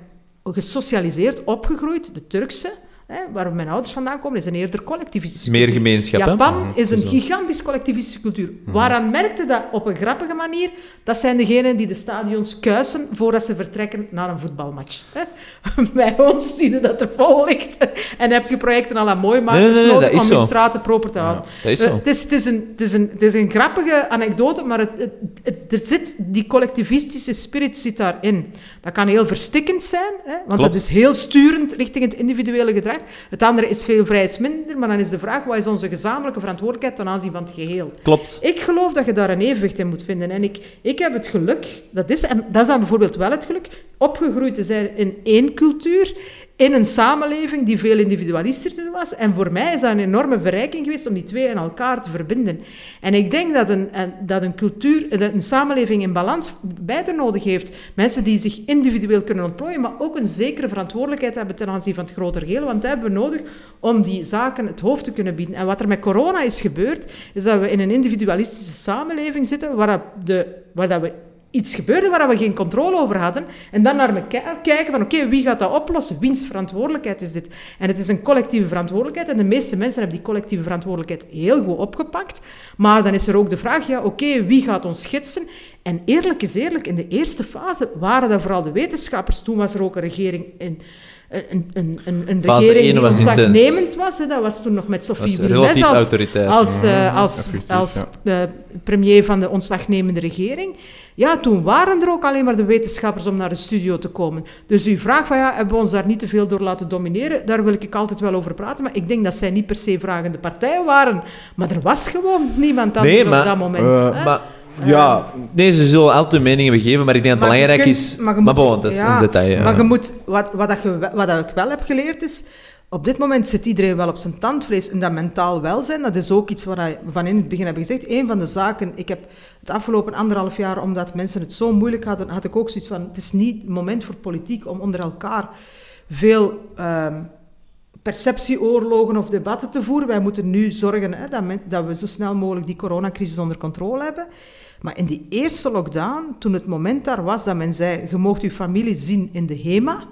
gesocialiseerd, opgegroeid, de Turkse, hè, waar mijn ouders vandaan komen, is een eerder collectivistische Meer gemeenschap, Japan mhm. is een gigantisch collectivistische cultuur. Mhm. Waaraan merkte dat op een grappige manier? Dat zijn degenen die de stadions kuisen voordat ze vertrekken naar een voetbalmatch. *laughs* Bij ons zie je dat er vol ligt. *laughs* En heb je projecten al aan mooi maken nee, nodig om je straten proper te houden. dat is zo. het, is, het, is een, het, is een, het is een grappige anekdote, maar het, het, er zit, die collectivistische spirit zit daarin. Dat kan heel verstikkend zijn, hè, want dat is heel sturend richting het individuele gedrag. Het andere is veel vrijheidsminder, maar dan is de vraag, wat is onze gezamenlijke verantwoordelijkheid ten aanzien van het geheel? Klopt. Ik geloof dat je daar een evenwicht in moet vinden. En ik, ik heb het geluk, dat is, en dat is dan bijvoorbeeld wel het geluk, opgegroeid te zijn in één cultuur in een samenleving die veel individualistischer was. En voor mij is dat een enorme verrijking geweest om die twee in elkaar te verbinden. En ik denk dat een, dat een cultuur, een samenleving in balans beide nodig heeft. Mensen die zich individueel kunnen ontplooien, maar ook een zekere verantwoordelijkheid hebben ten aanzien van het grotere geheel. Want dat hebben we nodig om die zaken het hoofd te kunnen bieden. En wat er met corona is gebeurd, is dat we in een individualistische samenleving zitten, waar, de, waar dat we iets gebeurde waar we geen controle over hadden. En dan naar elkaar kijken van oké, wie gaat dat oplossen? Wiens verantwoordelijkheid is dit? En het is een collectieve verantwoordelijkheid. En de meeste mensen hebben die collectieve verantwoordelijkheid heel goed opgepakt. Maar dan is er ook de vraag, ja oké, wie gaat ons schetsen? En eerlijk is eerlijk, in de eerste fase waren dat vooral de wetenschappers. Toen was er ook een regering in een, een, regering die ontslagnemend was. Hè. Dat was toen nog met Sophie Wilmes als, als, uh, als, als uh, premier van de ontslagnemende regering. Ja, toen waren er ook alleen maar de wetenschappers om naar de studio te komen. Dus uw vraag van ja, hebben we ons daar niet te veel door laten domineren, daar wil ik altijd wel over praten. Maar ik denk dat zij niet per se vragende partijen waren. Maar er was gewoon niemand anders nee, op dat moment. Uh, maar ja. Nee, ze zullen altijd meningen begeven, maar ik denk dat het belangrijk is... Maar, moet, bon, dat is een detail. Maar je moet... Wat, wat, dat je, wat dat ik wel heb geleerd is... Op dit moment zit iedereen wel op zijn tandvlees en dat mentaal welzijn, dat is ook iets wat we van in het begin hebben gezegd. Een van de zaken, ik heb het afgelopen anderhalf jaar, omdat mensen het zo moeilijk hadden, had ik ook zoiets van, het is niet het moment voor politiek om onder elkaar veel um, perceptieoorlogen of debatten te voeren. Wij moeten nu zorgen hè, dat, dat we zo snel mogelijk die coronacrisis onder controle hebben. Maar in die eerste lockdown, toen het moment daar was dat men zei, je moogt uw familie zien in de HEMA,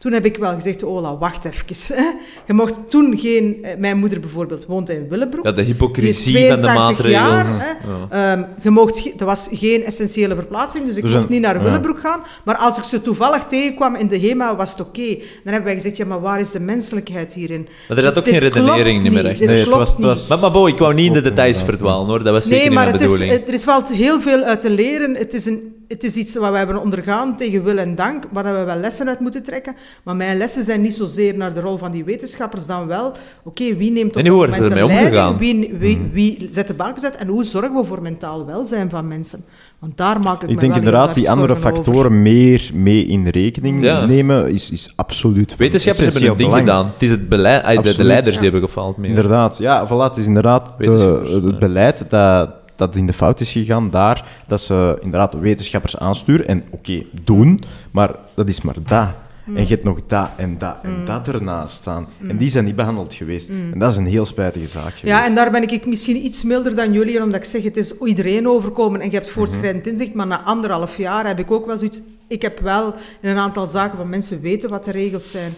Toen heb ik wel gezegd, Ola, wacht even. *laughs* Je mocht toen geen... Eh, mijn moeder bijvoorbeeld woont in Willebroek. Ja, de hypocrisie van de maatregelen. Jaar, ja. um, je mocht, er was geen essentiële verplaatsing, dus ik dus mocht niet naar Willebroek gaan. Maar als ik ze toevallig tegenkwam in de HEMA, was het oké. Dan hebben wij gezegd, ja, maar waar is de menselijkheid hierin? Maar er zat ook geen redenering niet meer echt. Nee, het was, het was... Maar, maar bo, ik wou niet in de details verdwalen, hoor. Dat was zeker nee, maar niet mijn bedoeling. Is, er is wel heel veel uit te leren. Het is een het is iets wat we hebben ondergaan tegen wil en dank, waar we wel lessen uit moeten trekken. Maar mijn lessen zijn niet zozeer naar de rol van die wetenschappers dan wel, oké, wie neemt op het moment de leiding, wie, wie, mhm. wie, zet de bakens uit en hoe zorgen we voor mentaal welzijn van mensen? Want daar maak ik, ik denk inderdaad die andere factoren meer mee in rekening nemen, is, is absoluut Wetenschappers hebben een ding gedaan. Het is het beleid, de, de leiders die hebben gefaald. Meer. Inderdaad, ja, voilà, het is inderdaad de, het beleid dat dat in de fout is gegaan daar, dat ze inderdaad wetenschappers aansturen en oké, doen, maar dat is maar dat. Mm. En je hebt nog dat en dat en mm. dat ernaast staan. En die zijn niet behandeld geweest. En dat is een heel spijtige zaak geweest. Ja, en daar ben ik misschien iets milder dan jullie, omdat ik zeg, het is iedereen overkomen en je hebt voortschrijdend mhm. inzicht, maar na anderhalf jaar heb ik ook wel zoiets... Ik heb wel in een aantal zaken van mensen weten wat de regels zijn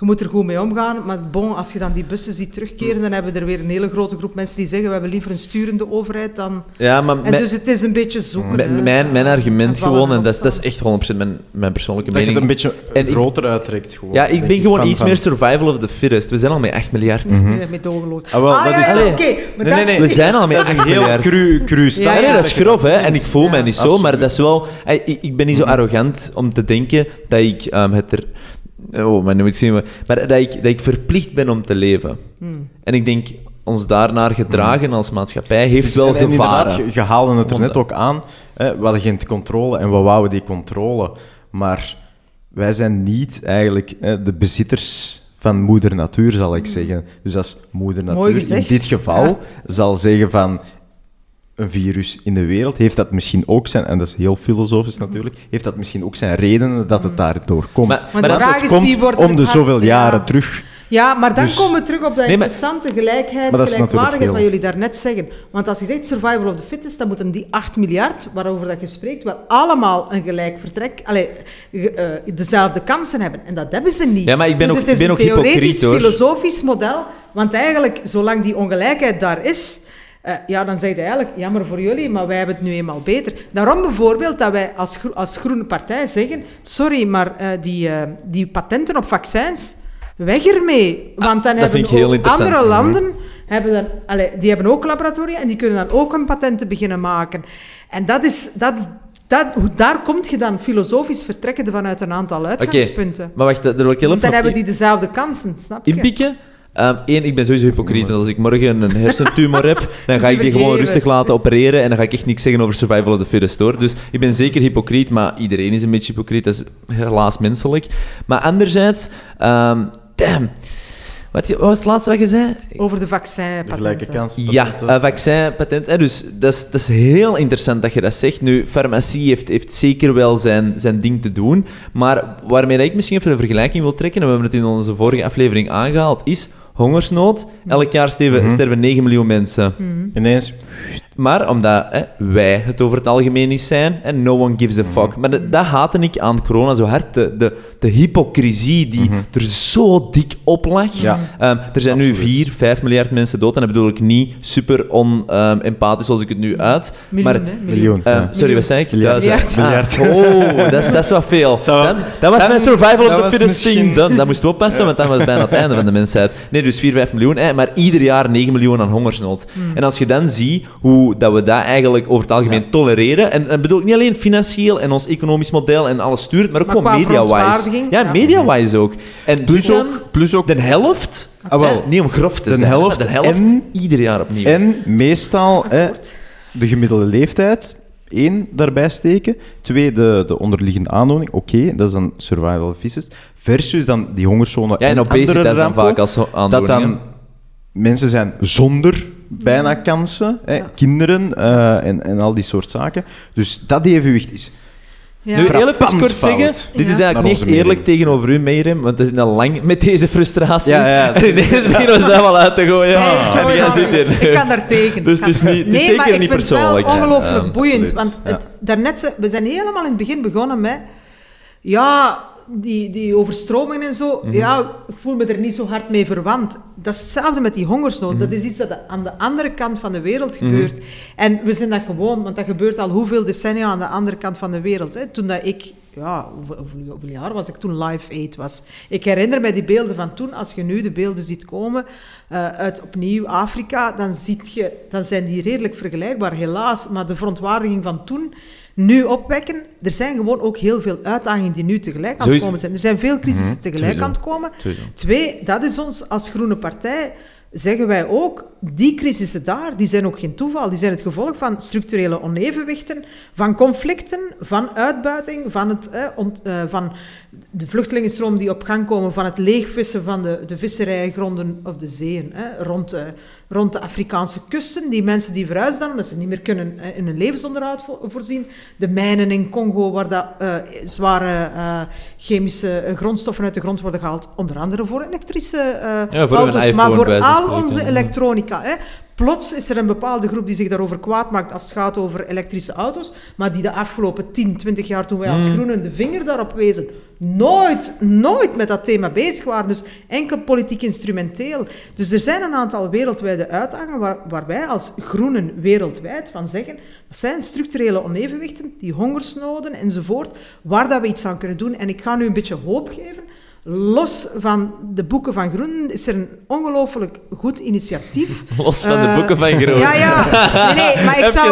je moet er goed mee omgaan. Maar bon, als je dan die bussen ziet terugkeren, dan hebben we er weer een hele grote groep mensen die zeggen we hebben liever een sturende overheid dan... Ja, maar en dus het is een beetje zoeken. Mijn, mijn argument gewoon, en dat is, dat is echt 100% mijn, mijn persoonlijke dat mening... Dat je het een beetje groter uittrekt gewoon. Ja, ik ben gewoon iets meer survival of the fittest. We zijn al met 8 miljard. Mm -hmm. Met. Ah, wel, ah, dat ja, is... oké. Okay, nee, nee, nee, we zijn al met 8 miljard. Cru, cru ja, ja, dat is grof, hè. En ik voel mij niet zo, maar dat is wel... Ik, ik ben niet zo arrogant om te denken dat ik um, het er Oh, maar nu moet ik zien. Maar dat ik, dat ik verplicht ben om te leven. Hmm. En ik denk, ons daarnaar gedragen hmm. als maatschappij heeft dus, wel en, gevaren. je, je haalde het er net ook aan. Hè, we hadden geen controle en we wouden die controle. Maar wij zijn niet eigenlijk hè, de bezitters van moeder natuur, zal ik hmm. zeggen. Dus als moeder natuur in dit geval zal zeggen van een virus in de wereld, heeft dat misschien ook zijn, en dat is heel filosofisch natuurlijk, heeft dat misschien ook zijn redenen dat het daardoor komt. Maar, maar, de vraag is, wie wordt om de zoveel jaren terug. Ja, maar dan dus- komen we terug op dat interessante gelijkheid, gelijkwaardigheid wat jullie daarnet zeggen. Want als je zegt survival of the fittest, dan moeten die 8 miljard, waarover dat je spreekt, wel allemaal een gelijk vertrek, allee, uh, dezelfde kansen hebben. En dat hebben ze niet. Ja, maar ik ben dus ook, het is ben een theoretisch, filosofisch model, want eigenlijk, zolang die ongelijkheid daar is uh, ja, dan zeg je eigenlijk, jammer voor jullie, maar wij hebben het nu eenmaal beter. Daarom bijvoorbeeld dat wij als, als groene partij zeggen, sorry, maar uh, die, uh, die patenten op vaccins, weg ermee. Want dan ah, hebben andere landen, hebben dan, die hebben ook laboratoria en die kunnen dan ook hun patenten beginnen maken. En dat is... Dat, dat, daar kom je dan filosofisch vertrekken vanuit een aantal uitgangspunten. Okay, maar wacht, er Dan hebben die dezelfde kansen, snap je? Inpikken? Eén, ehm, ik ben sowieso hypocriet. als ik morgen een hersentumor heb, *laughs* dan ga ik die gewoon rustig laten opereren en dan ga ik echt niks zeggen over survival of the fittest, hoor. Dus ik ben zeker hypocriet, maar iedereen is een beetje hypocriet. Dat is helaas menselijk. Maar anderzijds, um, damn... Wat, wat, was het laatste wat je zei? Over de vaccinpatenten. Gelijke kans. Ja, uh, vaccinpatent. Dus dat is, dat is heel interessant dat je dat zegt. Nu, farmacie heeft, heeft zeker wel zijn, zijn ding te doen. Maar waarmee ik misschien even een vergelijking wil trekken, en we hebben het in onze vorige aflevering aangehaald, is hongersnood. Elk jaar sterven, mm 9 miljoen mensen. Mm Ineens maar omdat hè, wij het over het algemeen niet zijn en no one gives a fuck. Mhm. Maar dat, dat haatte ik aan corona zo hard. De, de, de hypocrisie die mhm. er zo dik op lag. Ja. Um, er zijn nu 4, 5 miljard mensen dood. En dat bedoel ik niet super on-empathisch um, zoals ik het nu uit. Miljoen, maar, Miljoen. Um, sorry, wat zei ik? Miljard. Miljard. Ah, oh, dat is, dat is wat veel. Dan, dat was mijn survival of the fittest thing. Dan, dat moesten we oppassen, want dan was bijna het *laughs* einde van de mensheid. Nee, dus 4, 5 miljoen. Eh, maar ieder jaar 9 miljoen aan hongersnood. Mm. En als je dan ziet hoe dat we dat eigenlijk over het algemeen tolereren. En, en bedoel ik niet alleen financieel en ons economisch model en alles stuurt, maar ook gewoon media-wise. Ja, media-wise ook. En plus ook, plus ook de helft, ah, wel, niet om grof te de zijn, helft, de helft en, ieder jaar opnieuw. En meestal de gemiddelde leeftijd. één, daarbij steken. Twee, de, de onderliggende aandoening. Oké, dat is dan survival of Versus dan die hongerzone ja, en, en obesitas dan vaak als aandoening. Dat dan mensen zijn zonder bijna kansen, hè, kinderen uh, en, en al die soort zaken. Dus dat evenwicht is ja. Nu, heel even kort zeggen, dit is eigenlijk niet eerlijk tegenover u, Meirem, want we zijn al lang met deze frustraties. Ja, ja, *laughs* en ineens beginnen we ze allemaal uit te gooien. Nee, en jij zit hier. Ik kan daar tegen. Dus het is, niet, het is nee, zeker niet persoonlijk. Het is ongelooflijk boeiend, want het, daarnet, we zijn helemaal in het begin begonnen met... Ja, die, die overstromingen en zo, mhm. ja, ik voel me er niet zo hard mee verwant. Dat is hetzelfde met die hongersnood. Dat mhm. is iets dat aan de andere kant van de wereld mhm. gebeurt. En we zijn dat gewoon, want dat gebeurt al hoeveel decennia aan de andere kant van de wereld. Hè. Toen dat ik, ja, hoeveel, hoeveel, jaar was ik toen Live Aid was? Ik herinner me die beelden van toen. Als je nu de beelden ziet komen uh, uit opnieuw Afrika, dan, ziet je, dan zijn die redelijk vergelijkbaar, helaas. Maar de verontwaardiging van toen nu opwekken. Er zijn gewoon ook heel veel uitdagingen die nu tegelijk aan het komen zijn. Er zijn veel crisissen mhm. tegelijk aan het komen. Twee, dat is ons als groene partij zeggen wij ook, die crisissen daar, die zijn ook geen toeval. Die zijn het gevolg van structurele onevenwichten, van conflicten, van uitbuiting, van, het, eh, van de vluchtelingenstroom die op gang komen, van het leegvissen van de, de visserijgronden of de zeeën eh, rond, eh, rond de Afrikaanse kusten. Die mensen die verhuizen dan, omdat ze niet meer kunnen eh, in een levensonderhoud voorzien. De mijnen in Congo, waar dat, uh, zware chemische grondstoffen uit de grond worden gehaald. Onder andere voor elektrische ja, voor auto's, maar voor al onze elektronica. Hè. Plots is er een bepaalde groep die zich daarover kwaad maakt als het gaat over elektrische auto's, maar die de afgelopen 10, 20 jaar, toen wij als mm. groenen de vinger daarop wezen, nooit, nooit met dat thema bezig waren. Dus enkel politiek instrumenteel. Dus er zijn een aantal wereldwijde uitdagingen waar, waar wij als groenen wereldwijd van zeggen, dat zijn structurele onevenwichten, die hongersnoden enzovoort, waar dat we iets aan kunnen doen. En ik ga nu een beetje hoop geven los van de boeken van Groen is er een ongelooflijk goed initiatief. *laughs* Los van de eh, boeken van Groen. Ja, ja. Nee, nee maar ik zou,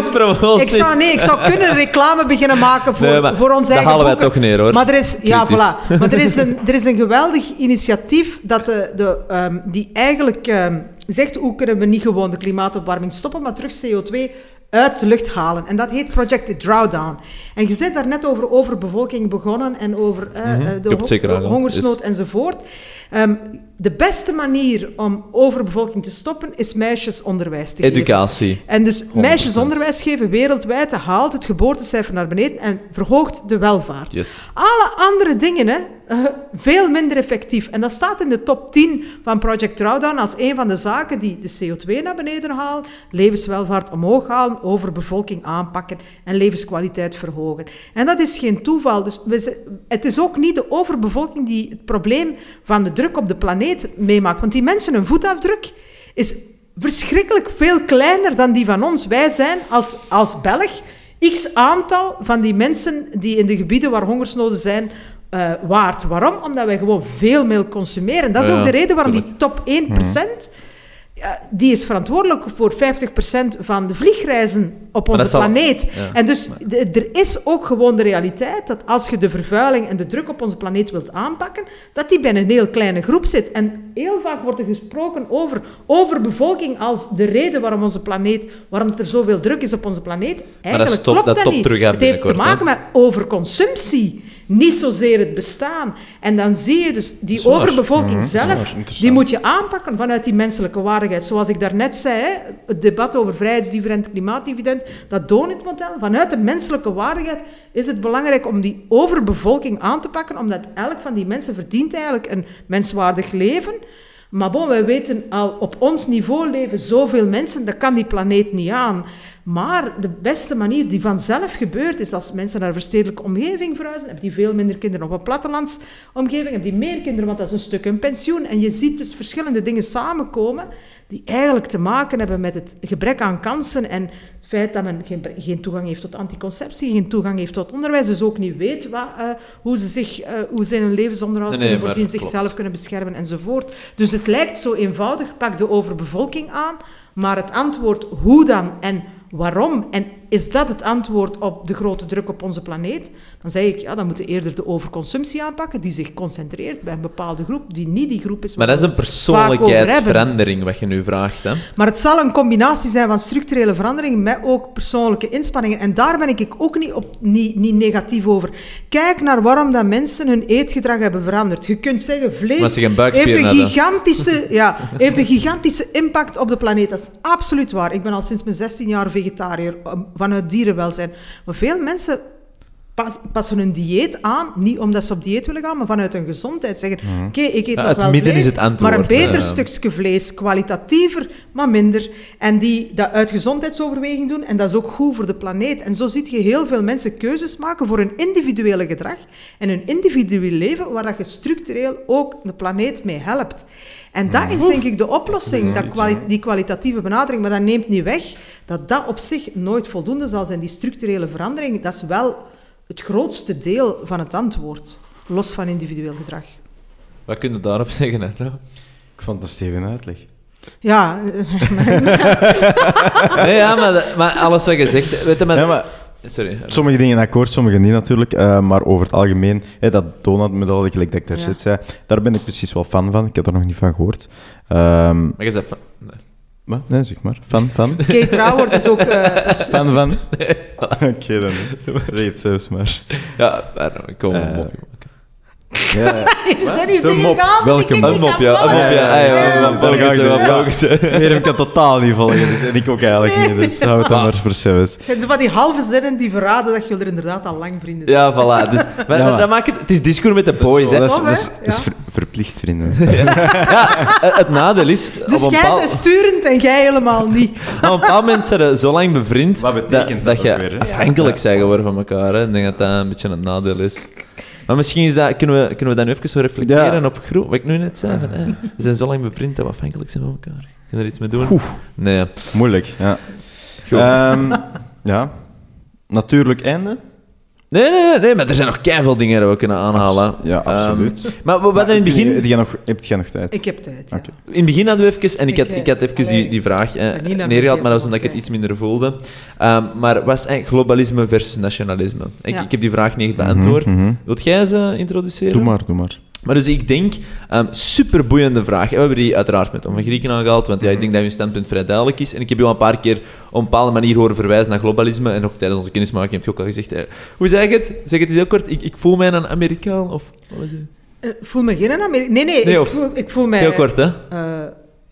ik zou, nee, ik zou kunnen reclame beginnen maken voor, voor ons eigen halen wij toch neer, hoor. Maar er is, ja, voilà. *laughs* Maar er is, een, er is een geweldig initiatief dat de, de, um, die eigenlijk um, zegt hoe kunnen we niet gewoon de klimaatopwarming stoppen, maar terug CO2 uit de lucht halen. En dat heet Project Drawdown. En je zit daar net over overbevolking begonnen en over uh, de hongersnood enzovoort. Um, de beste manier om overbevolking te stoppen is meisjesonderwijs te geven. Educatie. En dus meisjesonderwijs geven wereldwijd haalt het geboortecijfer naar beneden en verhoogt de welvaart. Yes. Alle andere dingen, hè, uh, veel minder effectief. En dat staat in de top 10 van Project Drawdown als een van de zaken die de CO2 naar beneden halen, levenswelvaart omhoog halen, overbevolking aanpakken en levenskwaliteit verhogen. En dat is geen toeval. Dus we, het is ook niet de overbevolking die het probleem van de druk op de planeet meemaakt. Want die mensen, hun voetafdruk is verschrikkelijk veel kleiner dan die van ons. Wij zijn als, als Belg x aantal van die mensen die in de gebieden waar hongersnoden zijn, uh, waard. Waarom? Omdat wij gewoon veel meer consumeren. Dat is ook de reden waarom die top 1% die is verantwoordelijk voor 50% van de vliegreizen op onze planeet. En dus er is ook gewoon de realiteit dat als je de vervuiling en de druk op onze planeet wilt aanpakken, dat die bij een heel kleine groep zit. En heel vaak wordt er gesproken over overbevolking als de reden waarom onze planeet, waarom er zoveel druk is op onze planeet. Eigenlijk klopt dat, dat niet. Het heeft te maken met overconsumptie niet zozeer het bestaan. En dan zie je dus die overbevolking mhm, zelf, die moet je aanpakken vanuit die menselijke waardigheid. Zoals ik daarnet zei, hè, het debat over vrijheidsdividend, klimaatdividend, dat donutmodel, vanuit de menselijke waardigheid is het belangrijk om die overbevolking aan te pakken, omdat elk van die mensen verdient eigenlijk een menswaardig leven. Maar bon, wij weten al, op ons niveau leven zoveel mensen, dat kan die planeet niet aan. Maar de beste manier die vanzelf gebeurt, is als mensen naar een verstedelijke omgeving verhuizen, heb die veel minder kinderen op een plattelandsomgeving, heb die meer kinderen, want dat is een stuk een pensioen. En je ziet dus verschillende dingen samenkomen die eigenlijk te maken hebben met het gebrek aan kansen en het feit dat men geen, geen toegang heeft tot anticonceptie, geen toegang heeft tot onderwijs, dus ook niet weet wat, uh, hoe, ze zich, uh, hoe ze hun levensonderhoud kunnen voorzien, zichzelf kunnen beschermen enzovoort. Dus het lijkt zo eenvoudig, pak de overbevolking aan, maar het antwoord hoe dan en waarom en is dat het antwoord op de grote druk op onze planeet? Dan zeg ik, ja, dan moeten we eerder de overconsumptie aanpakken, die zich concentreert bij een bepaalde groep, die niet die groep is. Maar dat is een persoonlijkheidsverandering wat je nu vraagt. Hè? Maar het zal een combinatie zijn van structurele veranderingen met ook persoonlijke inspanningen. En daar ben ik ook niet, op, niet, niet negatief over. Kijk naar waarom dat mensen hun eetgedrag hebben veranderd. Je kunt zeggen, vlees heeft een, gigantische, *laughs* ja, heeft een gigantische impact op de planeet. Dat is absoluut waar. Ik ben al sinds mijn 16 jaar vegetariër vanuit dierenwelzijn. Maar veel mensen passen hun dieet aan, niet omdat ze op dieet willen gaan, maar vanuit hun gezondheid. Zeggen, mhm. oké, ik eet nog wel vlees, maar een beter stukje vlees, kwalitatiever, maar minder. En die dat uit gezondheidsoverweging doen, en dat is ook goed voor de planeet. En zo zie je heel veel mensen keuzes maken voor hun individuele gedrag en hun individueel leven, waar dat je structureel ook de planeet mee helpt. En dat is denk ik de oplossing, dat die kwalitatieve benadering. Maar dat neemt niet weg dat dat op zich nooit voldoende zal zijn. Die structurele verandering, dat is wel het grootste deel van het antwoord, los van individueel gedrag. Wat kun je daarop zeggen, hè? Ik vond dat Steven uitleg. Ja. *laughs* nee, ja, maar, maar, alles wat je zegt... Weet je, maar Sorry. Sommige dingen akkoord, sommige niet natuurlijk. Uh, maar over het algemeen, hè, dat donutmedal, gelijk dat ik daar zit, zei, daar ben ik precies wel fan van. Ik heb er nog niet van gehoord. Um, maar je zegt fan... Nee. Zeg maar. Fan van. *laughs* Kate Rauwert is ook... Uh, fan van? Nee. *laughs* Oké, okay, dan Reed zelfs maar. Ja, ik kom uh, op. Ja, je zijn hier dingen. Welke mop? Een mop, ja. Een mop, ja. Ik *laughs* kan totaal niet volgen. Dus, en ik ook eigenlijk niet. Dus hou het dan maar voor service. *laughs* Het van die halve zinnen die verraden dat jullie er inderdaad al lang vrienden zijn. Ja, voilà. Dus, *laughs* maar, ja, dat maakt het, het is discours met de boys, hè. Dat is, dat is, verplicht, vrienden. ja, het nadeel is... Dus jij bent sturend en jij helemaal niet. op een bepaald moment zijn ze zo lang bevriend... Wat betekent dat, dat, je afhankelijk zijn geworden van elkaar. Ik denk dat dat een beetje een nadeel is. Maar misschien is dat, kunnen, we, kunnen we dan even zo reflecteren op groep, wat ik nu net zei. Van, we zijn zo lang bevriend dat we afhankelijk zijn van elkaar. Kun je er iets mee doen? Nee. Moeilijk, ja. Um, ja. Natuurlijk einde. Nee, nee, nee, maar er zijn nog keihard dingen die we kunnen aanhalen. Ja, ehm, absoluut. maar we hadden in het begin... Heb jij nog, heb jij nog tijd? Ik heb tijd, ja. In het begin hadden we even... En ik, had, ik had even die, die vraag eh, neergehaald, maar dat was omdat ik het iets minder voelde. Um, maar was eigenlijk globalisme versus nationalisme? Ik, ik heb die vraag niet beantwoord. Mm -hmm. Wilt jij ze introduceren? Doe maar, doe maar. Maar dus ik denk, um, super boeiende vraag. We hebben die uiteraard met Tom van Grieken aangehaald, want ja, ik denk dat je standpunt vrij duidelijk is. En ik heb je al een paar keer op een bepaalde manier horen verwijzen naar globalisme. En ook tijdens onze kennismaking heb je ook al gezegd, eh, hoe zeg ik het? Zeg het eens heel kort, ik, ik voel mij een Amerikaan, of wat was het? Uh, voel me geen Amerikaan? Nee, nee, ik, voel, ik voel mij... Heel kort, hè? Uh,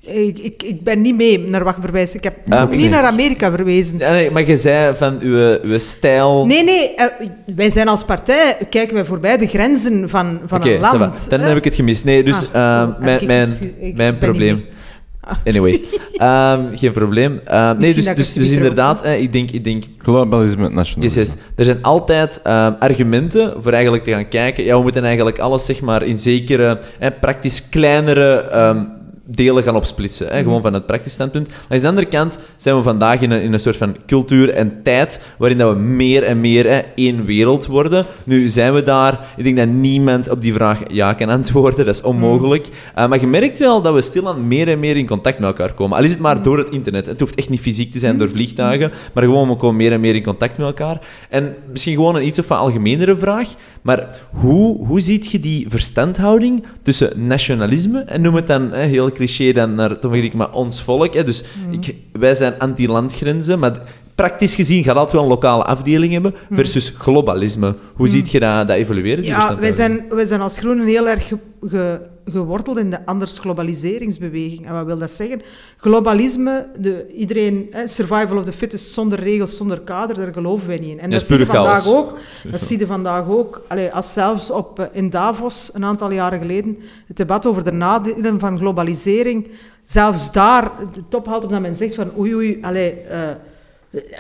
ik, ik, ik ben niet mee naar wat verwijzen. Ik heb ah, niet naar Amerika verwezen. Ja, nee, maar je zei van uw, uw stijl... Nee, nee. Uh, wij zijn als partij... Kijken wij voorbij de grenzen van, van een land. Dan heb ik het gemist. Nee, dus ah, uh, oh, mijn, mijn, mijn probleem... *laughs* Anyway, um, *laughs* geen probleem. Uh, nee, dus, dus, dus inderdaad, eh, ik denk... Ik denk Globalisme, nationalisme. Yes, yes. Er zijn altijd uh, argumenten voor eigenlijk te gaan kijken. Ja, we moeten eigenlijk alles zeg maar, in zekere, eh, praktisch kleinere... Um, delen gaan opsplitsen. Hè? Gewoon van het praktisch standpunt. Langs de andere kant zijn we vandaag in een, in een soort van cultuur en tijd waarin dat we meer en meer hè, één wereld worden. Nu zijn we daar. Ik denk dat niemand op die vraag ja kan antwoorden. Dat is onmogelijk. Mhm. Uh, maar je merkt wel dat we stilaan meer en meer in contact met elkaar komen. Al is het maar mhm. door het internet. Het hoeft echt niet fysiek te zijn door vliegtuigen, maar gewoon we komen meer en meer in contact met elkaar. En misschien gewoon een iets of een algemenere vraag, maar hoe, hoe ziet je die verstandhouding tussen nationalisme en noem het dan hè, heel cliché dan naar Griek, maar ons volk. Hè. Dus mm. ik, wij zijn anti-landgrenzen, maar praktisch gezien gaat altijd wel een lokale afdeling hebben, versus globalisme. Hoe ziet je dat, dat evolueren? Ja, wij zijn, wij zijn als Groenen heel erg ge, geworteld in de anders globaliseringsbeweging. En wat wil dat zeggen? Globalisme, de, iedereen, survival of the fittest, zonder regels, zonder kader, daar geloven wij niet in. En dat, zie je vandaag ook. *laughs* Dat zie je vandaag ook. Allee, als zelfs op, eh, in Davos, een aantal jaren geleden, het debat over de nadelen van globalisering, zelfs daar de top haalt op dat men zegt van oei oei, allee, uh,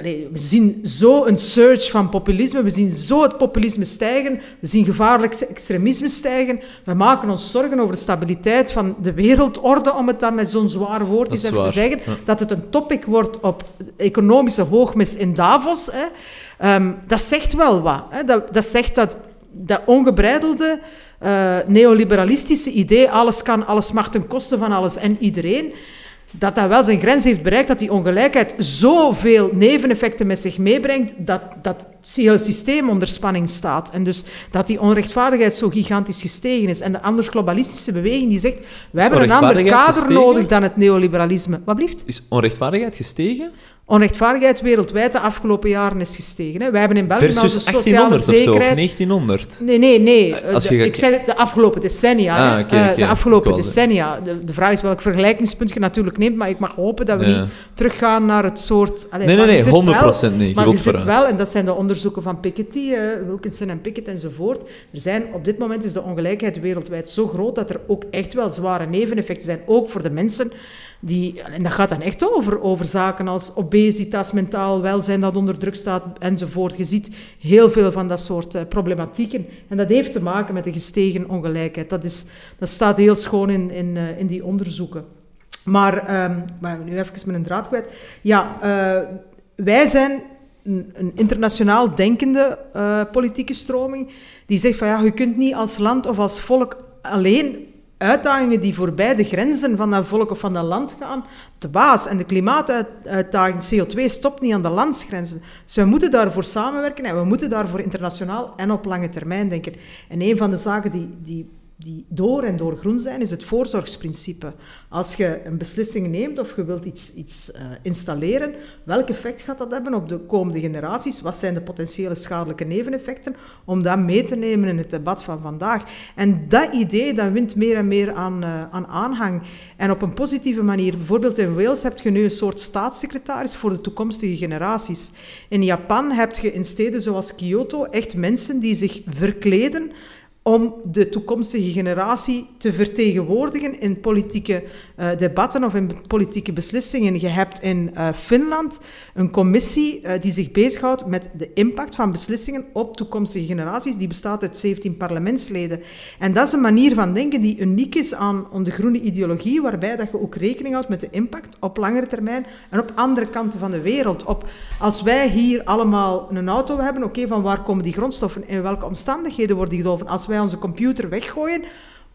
we zien zo een surge van populisme, we zien zo het populisme stijgen, we zien gevaarlijk extremisme stijgen. We maken ons zorgen over de stabiliteit van de wereldorde, om het dan met zo'n zwaar woord eens even te zeggen. Dat het een topic wordt op economische hoogmis in Davos. Hè. Ehm, dat zegt wel wat. Hè. Dat, dat zegt dat dat ongebreidelde uh, neoliberalistische idee, alles kan, alles mag ten koste van alles en iedereen dat dat wel zijn grens heeft bereikt, dat die ongelijkheid zoveel neveneffecten met zich meebrengt, dat, dat het hele systeem onder spanning staat. En dus dat die onrechtvaardigheid zo gigantisch gestegen is. En de anders globalistische beweging die zegt, we hebben een ander kader nodig dan het neoliberalisme. Wat blieft? Is onrechtvaardigheid gestegen? onrechtvaardigheid wereldwijd de afgelopen jaren is gestegen. Hè. Wij hebben in België Versus de sociale zekerheid... Of 1900? Nee, nee, nee. ik zeg de afgelopen decennia. Ah, eh, de afgelopen decennia. De, de, vraag is welk vergelijkingspunt je natuurlijk neemt, maar ik mag hopen dat we niet teruggaan naar het soort... Allez, nee, nee, nee, 100 procent niet. Maar je zit wel, en dat zijn de onderzoeken van Piketty, uh, Wilkinson en Pickett enzovoort. Er zijn, op dit moment is de ongelijkheid wereldwijd zo groot dat er ook echt wel zware neveneffecten zijn, ook voor de mensen die, en dat gaat dan echt over, over zaken als obesitas, mentaal welzijn dat onder druk staat enzovoort. Je ziet heel veel van dat soort uh, problematieken. En dat heeft te maken met de gestegen ongelijkheid. Dat, is, dat staat heel schoon in, in, uh, in die onderzoeken. Maar, um, maar nu even met een draad kwijt. Ja, wij zijn een, een internationaal denkende politieke stroming die zegt van ja, je kunt niet als land of als volk alleen uitdagingen die voorbij de grenzen van dat volk of van dat land gaan, te baas. En de klimaatuitdaging CO2 stopt niet aan de landsgrenzen. Dus we moeten daarvoor samenwerken en we moeten daarvoor internationaal en op lange termijn denken. En een van de zaken die, die die door en door groen zijn, is het voorzorgsprincipe. Als je een beslissing neemt of je wilt iets, iets uh, installeren, welk effect gaat dat hebben op de komende generaties? Wat zijn de potentiële schadelijke neveneffecten? Om dat mee te nemen in het debat van vandaag. En dat idee dat wint meer en meer aan, uh, aan aanhang. En op een positieve manier. Bijvoorbeeld in Wales heb je nu een soort staatssecretaris voor de toekomstige generaties. In Japan heb je in steden zoals Kyoto echt mensen die zich verkleden om de toekomstige generatie te vertegenwoordigen in politieke uh, debatten of in politieke beslissingen. Je hebt in uh, Finland een commissie uh, die zich bezighoudt met de impact van beslissingen op toekomstige generaties. Die bestaat uit 17 parlementsleden. En dat is een manier van denken die uniek is aan, de groene ideologie, waarbij dat je ook rekening houdt met de impact op langere termijn en op andere kanten van de wereld. Op, als wij hier allemaal een auto hebben, oké, van waar komen die grondstoffen, in welke omstandigheden worden die gedoven? Als wij onze computer weggooien,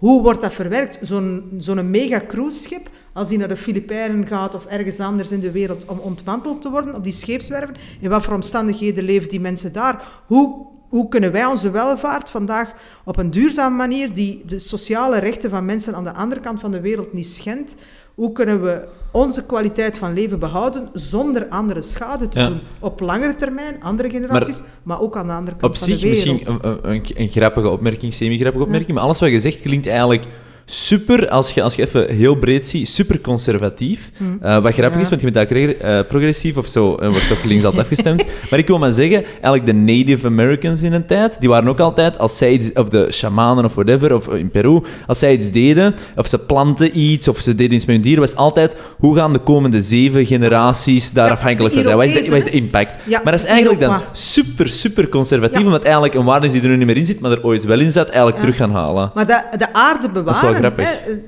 hoe wordt dat verwerkt? Zo'n zo'n mega cruiseschip, als die naar de Filipijnen gaat of ergens anders in de wereld om ontmanteld te worden op die scheepswerven, in wat voor omstandigheden leven die mensen daar? Hoe, hoe kunnen wij onze welvaart vandaag op een duurzame manier, die de sociale rechten van mensen aan de andere kant van de wereld niet schendt, hoe kunnen we onze kwaliteit van leven behouden zonder andere schade te doen? Op langere termijn, andere generaties, maar, ook aan de andere kant van de wereld. Op zich misschien een, een, een, grappige opmerking, semi-grappige opmerking, maar alles wat je zegt klinkt eigenlijk super, als je, als je even heel breed ziet, super conservatief. Mm. Uh, wat grappig is, want je bent eigenlijk uh, progressief of zo, en wordt toch links altijd afgestemd. *laughs* maar ik wil maar zeggen, eigenlijk de Native Americans in een tijd, die waren ook altijd, als zij iets, of de shamanen of whatever, of in Peru, als zij iets deden, of ze planten iets, of ze deden iets met hun dieren, was altijd, hoe gaan de komende zeven generaties daar afhankelijk van zijn? Wat is, de, wat is de impact? Ja, maar dat is eigenlijk dan super, super conservatief, omdat eigenlijk een waarde die er nu niet meer in zit, maar er ooit wel in zat, eigenlijk terug gaan halen. Maar de, de aarde bewaren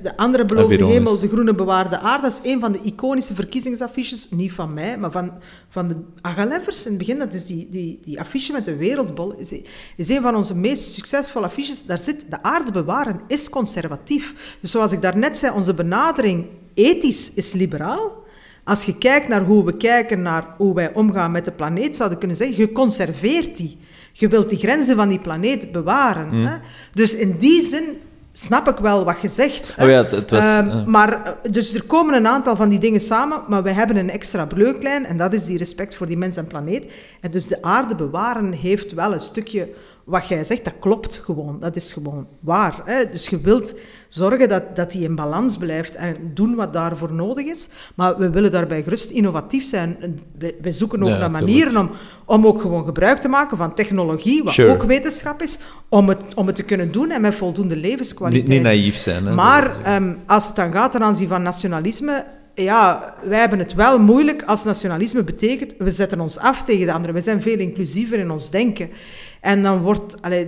de andere beloofde hemel, de groene bewaarde aarde, dat is een van de iconische verkiezingsaffiches, niet van mij, maar van, van de Agalevers in het begin. Dat is die, die, die affiche met de wereldbol. Is, is een van onze meest succesvolle affiches. Daar zit de aarde bewaren, is conservatief. Dus zoals ik daarnet zei, onze benadering ethisch is liberaal. Als je kijkt naar hoe we kijken naar hoe wij omgaan met de planeet, zouden kunnen zeggen, je conserveert die. Je wilt die grenzen van die planeet bewaren. Mm. Hè? Dus in die zin snap ik wel wat je zegt. Oh ja, het was, ehm, Maar, dus er komen een aantal van die dingen samen, maar we hebben een extra bleuklijn en dat is die respect voor die mens en planeet. En dus de aarde bewaren heeft wel een stukje wat jij zegt, dat klopt gewoon. Dat is gewoon waar. Hè? Dus je wilt zorgen dat, dat die in balans blijft en doen wat daarvoor nodig is. Maar we willen daarbij gerust innovatief zijn. We, zoeken ook naar manieren om, om ook gewoon gebruik te maken van technologie, wat ook wetenschap is, om het, om het te kunnen doen en met voldoende levenskwaliteit. Niet, niet naïef zijn. Hè? Maar um, als het dan gaat ten aanzien van nationalisme, ja, wij hebben het wel moeilijk als nationalisme betekent, we zetten ons af tegen de anderen. We zijn veel inclusiever in ons denken. En dan wordt, allee,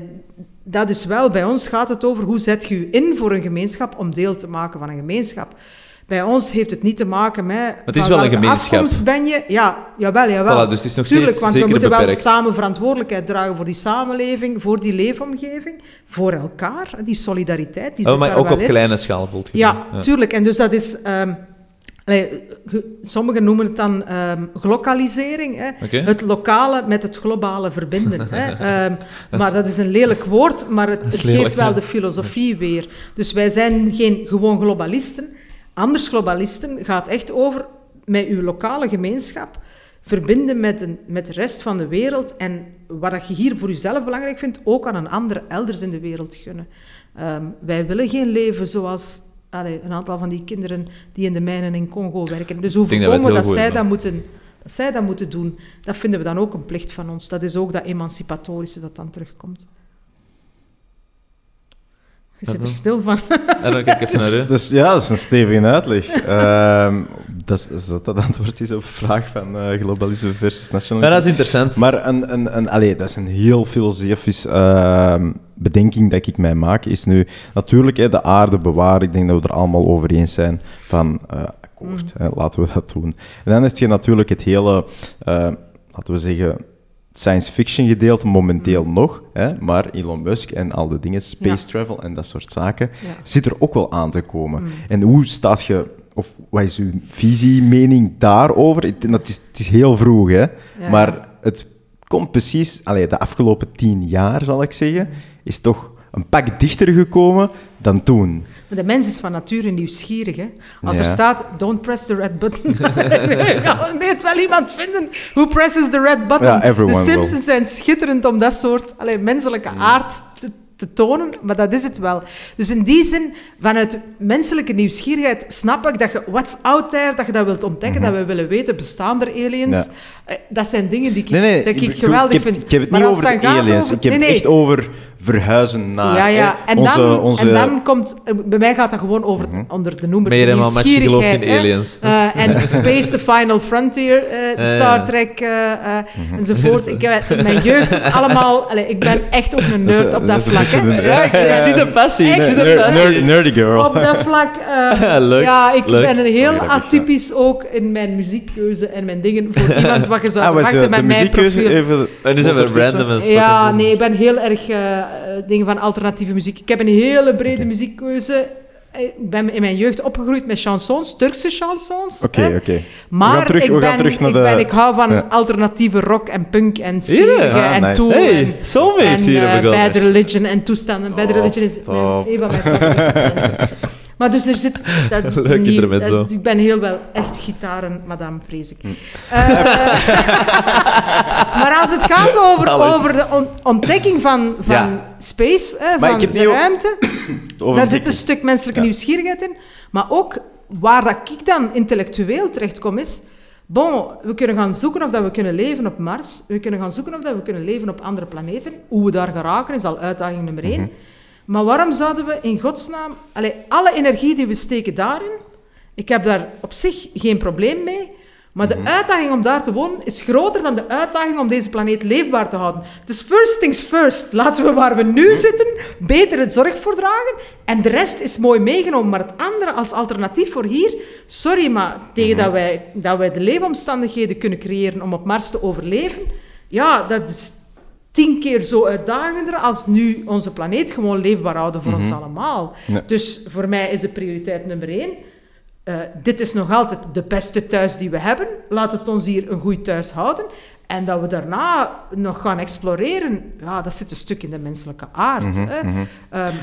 dat is wel, bij ons gaat het over hoe zet je je in voor een gemeenschap om deel te maken van een gemeenschap. Bij ons heeft het niet te maken met... Het is wel een gemeenschap. ben je? Ja, jawel, jawel. Voilà, dus het is nog Tuurlijk, want we moeten wel samen verantwoordelijkheid dragen voor die samenleving, voor die leefomgeving, voor elkaar. Die solidariteit, die oh, maar ook op kleine schaal voelt je. Ja, ja, tuurlijk. En dus dat is... Um, sommigen noemen het dan um, glokalisering. Hè? Het lokale met het globale verbinden. hè? Um, *laughs* maar dat is een lelijk woord, maar het, het geeft wel de filosofie weer. Dus wij zijn geen gewoon globalisten. Anders globalisten gaat echt over met uw lokale gemeenschap verbinden met, een, met de rest van de wereld en wat je hier voor jezelf belangrijk vindt, ook aan een ander elders in de wereld gunnen. Ehm, wij willen geen leven zoals allee, een aantal van die kinderen die in de mijnen in Congo werken. Dus hoe voorkomen dat, dat zij dat moeten, dat zij dat moeten doen, dat vinden we dan ook een plicht van ons. Dat is ook dat emancipatorische dat dan terugkomt. Je zit er stil van. En dan kijk ik even *laughs* naar u. Dus, ja, dat is een stevige uitleg. uh, dat is, is, dat het antwoord is op de vraag van uh, globalisme versus nationalisme? Ja, dat is interessant. Maar een, een, een, allez, dat is een heel filosofisch uh, bedenking dat ik mij maak. Is nu natuurlijk hè, de aarde bewaren. Ik denk dat we er allemaal over eens zijn van uh, akkoord, mm. hè, laten we dat doen. En dan heb je natuurlijk het hele, uh, laten we zeggen science fiction gedeelte momenteel mm. nog, hè, maar Elon Musk en al de dingen, space travel en dat soort zaken, zit er ook wel aan te komen. Mm. En hoe staat je, of wat is uw visie, mening daarover? Het, is, het is heel vroeg, hè, maar het komt precies, allee, de afgelopen tien jaar zal ik zeggen. Is toch een pak dichter gekomen dan toen. Maar de mens is van nature nieuwsgierig. Hè? Als er staat, don't press the red button, *laughs* gaat wel iemand vinden. Who presses the red button? de Simpsons zijn schitterend om dat soort allee, menselijke aard te te tonen, maar dat is het wel. Dus in die zin, vanuit menselijke nieuwsgierigheid, snap ik dat je what's out there, dat je dat wilt ontdekken, mhm. dat we willen weten, bestaan er aliens? Eh, dat zijn dingen die ik, nee, dat ik, geweldig vind. Ik heb het niet over aliens, ik heb het echt over verhuizen naar ja, ja. En, onze, dan, onze... en dan komt, eh, bij mij gaat dat gewoon over, mm -hmm. onder de noemer Meer nieuwsgierigheid. in aliens. Uh, en *laughs* Space, The Final Frontier, uh, de Star Trek uh, mm-hmm. enzovoort. Ik heb mijn jeugd allemaal, allez, ik ben echt ook een nerd op dat vlak. Ja, ik, ik, zie de passie. Ik zie de passie. nerdy girl. Op dat vlak, *laughs* leuk, ja, ik leuk. ben een heel atypisch ook in mijn muziekkeuze en mijn dingen voor *laughs* iemand wat je zou ah, verwachten met mijn profiel. Even, en zijn we random Ja, nee, ik ben heel erg dingen van alternatieve muziek. Ik heb een hele brede muziekkeuze ik ben in mijn jeugd opgegroeid met chansons, Turkse chansons. Oké, oké. Maar terug, ik, ben, ik, de... ben, ik hou van alternatieve rock en punk en stevige ah, en nice. toe. Hey, en, soulmates hier uh, Bad Religion en toestanden. Bad Religion is mijn, een van mijn *laughs* Maar dus er zit... *laughs* Dat Leuk niet, zo. Ik ben heel wel echt gitaren, madame, vrees ik. Uh, *laughs* maar als het gaat *laughs* over, over de on ontdekking van, van ja. space, hè, van de ruimte, *clears throat* daar zit een stuk menselijke ja. nieuwsgierigheid in. Maar ook waar dat ik dan intellectueel terechtkom is... Bon, we kunnen gaan zoeken of dat we kunnen leven op Mars. We kunnen gaan zoeken of dat we kunnen leven op andere planeten. Hoe we daar geraken is al uitdaging nummer één. Mm -hmm. Maar waarom zouden we in godsnaam... Allez, alle energie die we steken daarin... Ik heb daar op zich geen probleem mee. Maar de mhm. uitdaging om daar te wonen is groter dan de uitdaging om deze planeet leefbaar te houden. Dus first things first. Laten we waar we nu mhm. zitten beter het zorg voor dragen. En de rest is mooi meegenomen. Maar het andere als alternatief voor hier... Sorry, maar tegen mhm. dat, wij, dat wij de leefomstandigheden kunnen creëren om op Mars te overleven... Ja, dat is tien keer zo uitdagender als nu onze planeet gewoon leefbaar houden voor ons mhm. allemaal. Dus voor mij is de prioriteit nummer één. Uh, dit is nog altijd de beste thuis die we hebben. Laat het ons hier een goed thuis houden. En dat we daarna nog gaan exploreren, ja, dat zit een stuk in de menselijke aard. Mhm, hè. Mhm.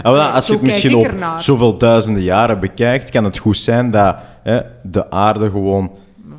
Um, als je het misschien op zoveel duizenden jaren bekijkt, kan het goed zijn dat hè, de aarde gewoon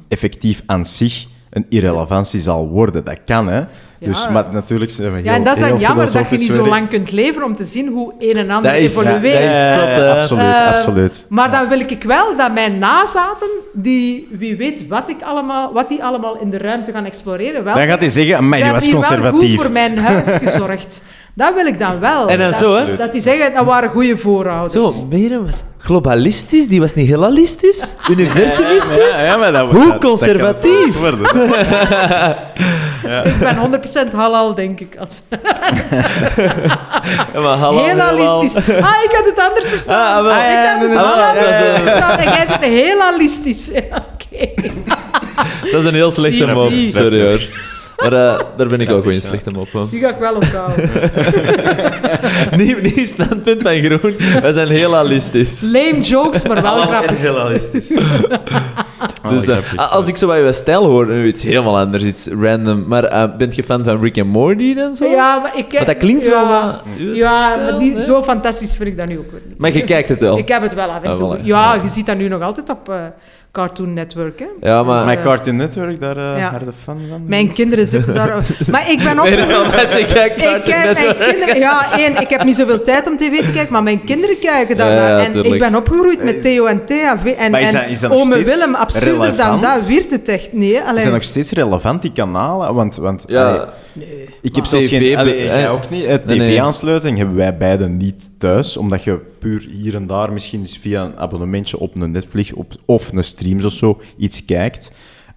effectief aan zich een irrelevantie zal worden. Dat kan, hè. Dus, maar natuurlijk zijn we heel Ja, en dat is dan jammer dat je niet zo lang kunt leven om te zien hoe een en ander evolueert. Ja, absoluut, uh, absoluut. Maar dan wil ik wel dat mijn nazaten, die wie weet wat, ik allemaal, wat die allemaal in de ruimte gaan exploreren, wel dan gaat hij zeggen, je was conservatief. goed voor mijn huis *laughs* gezorgd. Dat wil ik dan wel. En dan dat, zo, hè? Dat die zeggen, dat waren goede voorouders. Zo, Meren was globalistisch, die was niet helalistisch, *laughs* universalistisch. Ja, ja, maar dat, Hoe dat, conservatief. Dat *laughs* ja. Ik ben 100% halal, denk ik. Als... ja, maar halal, helalistisch. Ah, ik had het anders verstaan. Ah, wel. Ik had het ah, anders verstaan en jij het helalistisch. *laughs* Oké. Dat is een heel slechte mop. Sorry hoor. Maar uh, daar ben ik ook wel in slecht om op. Die ga ik wel onthouden. *laughs* nieuw, nieuw standpunt van Groen. Wij zijn heel alistisch. Lame jokes, maar wel grappig. heel alistisch. *laughs* dus, uh, als ik zo bij je stijl hoor, nu iets helemaal anders, iets random. Maar uh, bent je fan van Rick and Morty dan zo? Ja, maar ik... Maar dat klinkt ja, wel wat... Ja, maar die, zo fantastisch vind ik dat nu ook niet. Maar je kijkt het wel? Ik heb het wel af en toe. ja, je ziet dat nu nog altijd op Cartoon Network. Hè? Ja, maar... Dus, Mijn Cartoon Network, daar uh, ja. de fan van. Mijn kinderen zitten daar... *laughs* maar ik ben op... ik kijk ik kijk mijn kinderen... Ja, één, ik heb niet zoveel tijd om tv te kijken, maar mijn kinderen kijken daarnaar. Ja, en ik ben opgegroeid met Theo en Thea. En, is dat, is dat ome Willem, absurder relevant? dan dat, wiert het echt. Nee, alleen... Zijn nog steeds relevant, die kanalen? Want... want ja... Allee, Nee. Ik heb zelfs geen... Allee, jij ook niet. TV-aansluiting hebben wij beiden niet thuis, omdat je puur hier en daar misschien via een abonnementje op een Netflix op, of een streams of zo iets kijkt.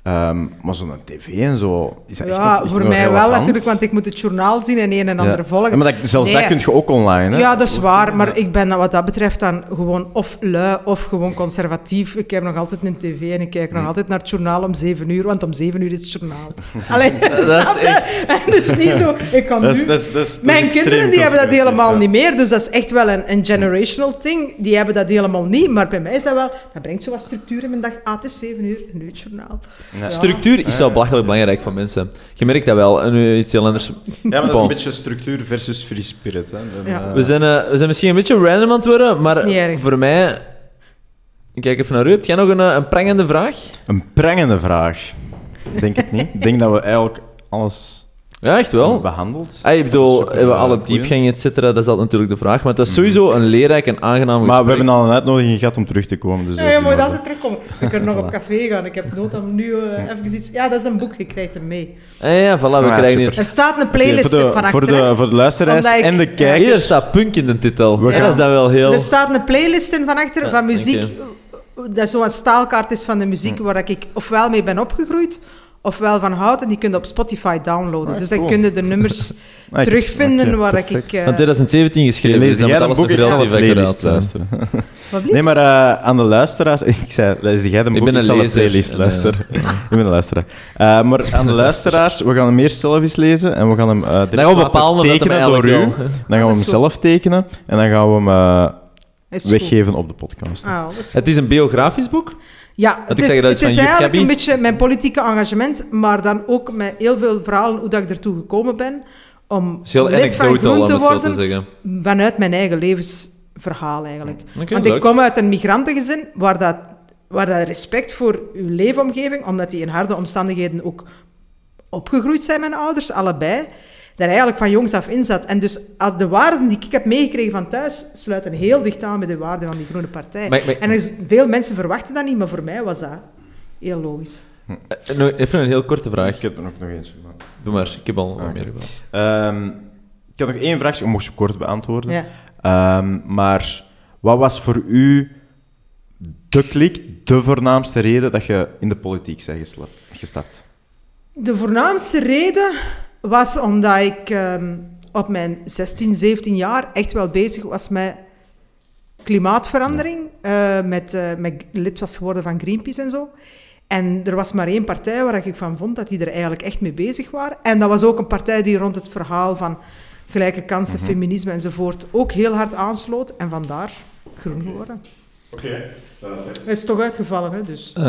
Um, maar zo'n tv en zo, is dat ja, echt nog, voor mij wel natuurlijk, want ik moet het journaal zien en een en ander volgen. Ja, maar dat, zelfs dat kun je ook online, hè? Ja, dat is waar, maar ik ben wat dat betreft dan gewoon of lui of gewoon conservatief. Ik heb nog altijd een tv en ik kijk nog altijd naar het journaal om zeven uur, want om zeven uur is het journaal. *laughs* Alleen, dat is echt... *laughs* is niet zo... Ik kan nu... Dat is, dat Mijn kinderen die hebben dat helemaal niet meer, dus dat is echt wel een, een generational thing. Die hebben dat helemaal niet, maar bij mij is dat wel... Dat brengt zo wat structuur in mijn dag. Ah, het is zeven uur, nu het journaal. Structuur is wel belachelijk belangrijk voor mensen. Je merkt dat wel. En nu iets heel anders. Ja, maar dat is een beetje structuur versus free spirit. Hè. ja. we, zijn, uh, we zijn misschien een beetje random aan het worden, maar voor mij... Ik kijk even naar u. Heb jij nog een, eh, een prangende vraag? Een prangende vraag? Denk ik niet. Ik denk dat we eigenlijk alles ja, echt wel. Behandeld. Ah, ik bedoel, hebben we alle diepgangen, et cetera, dat is altijd natuurlijk de vraag. Maar het was mhm. sowieso een leerrijk en aangenaam gesprek. Maar we hebben al een uitnodiging gehad om terug te komen. Dus ja, je moet altijd terugkomen. Ik kan *laughs* nog op café gaan. Ik heb nood om nu uh, even iets... Ja, dat is een boek. Je krijgt hem mee. Ah, ja, voilà, we ah, krijgen hier... Er staat een playlist voor de, van voor de, voor de luisteraars en de kijkers. Hier staat punk in de titel. Ja. Dat is dat wel heel... Er staat een playlist in van achter, van muziek. Dat zo'n staalkaart is van de muziek waar ik ofwel mee ben opgegroeid ofwel van hout en die kun je op Spotify downloaden. Ah, dus dan kun je de nummers *laughs* ah, terugvinden waar ik... Uh... Van 2017 geschreven, Lees dus jij dat boek? Ik playlist luisteren. nee, maar uh, aan de luisteraars... *laughs* Ik zei, lees jij de boek? Ik ben een ik zal de playlist luisteren. *laughs* ik ben een luisteraar. Uh, maar aan de luisteraars, we gaan hem eerst zelf eens lezen en we gaan hem uh, dan gaan we bepalen tekenen door u. Dan gaan we hem zelf tekenen en dan gaan we hem weggeven op de podcast. Ah, het is een biografisch boek? Ja, het is, het is eigenlijk een beetje mijn politieke engagement, maar dan ook met heel veel verhalen hoe dat ik ertoe gekomen ben om lid van Groen te worden, vanuit mijn eigen levensverhaal eigenlijk. Want ik kom uit een migrantengezin waar dat, waar dat respect voor uw leefomgeving, omdat die in harde omstandigheden ook opgegroeid zijn, mijn ouders, allebei, daar eigenlijk van jongs af in zat. En dus de waarden die ik heb meegekregen van thuis sluiten heel dicht aan met de waarden van die Groene Partij. En is, veel mensen verwachten dat niet, maar voor mij was dat heel logisch. Hm. Even een heel korte vraag. Ik heb er nog, nog eens. Maar... Doe maar, ik heb al okay. meer gevraagd. Um, ik had nog één vraag, ik mocht ze kort beantwoorden. Ja. Um, maar wat was voor u de klik, de voornaamste reden dat je in de politiek bent gestapt? De voornaamste reden was omdat ik um, op mijn 16, 17 jaar echt wel bezig was met klimaatverandering. Uh, met, uh, met lid was geworden van Greenpeace en zo. En er was maar één partij waar ik van vond dat die er eigenlijk echt mee bezig waren. En dat was ook een partij die rond het verhaal van gelijke kansen, mhm. feminisme enzovoort ook heel hard aansloot. En vandaar groen geworden. Oké. Hij is toch uitgevallen, hè, dus. Uh,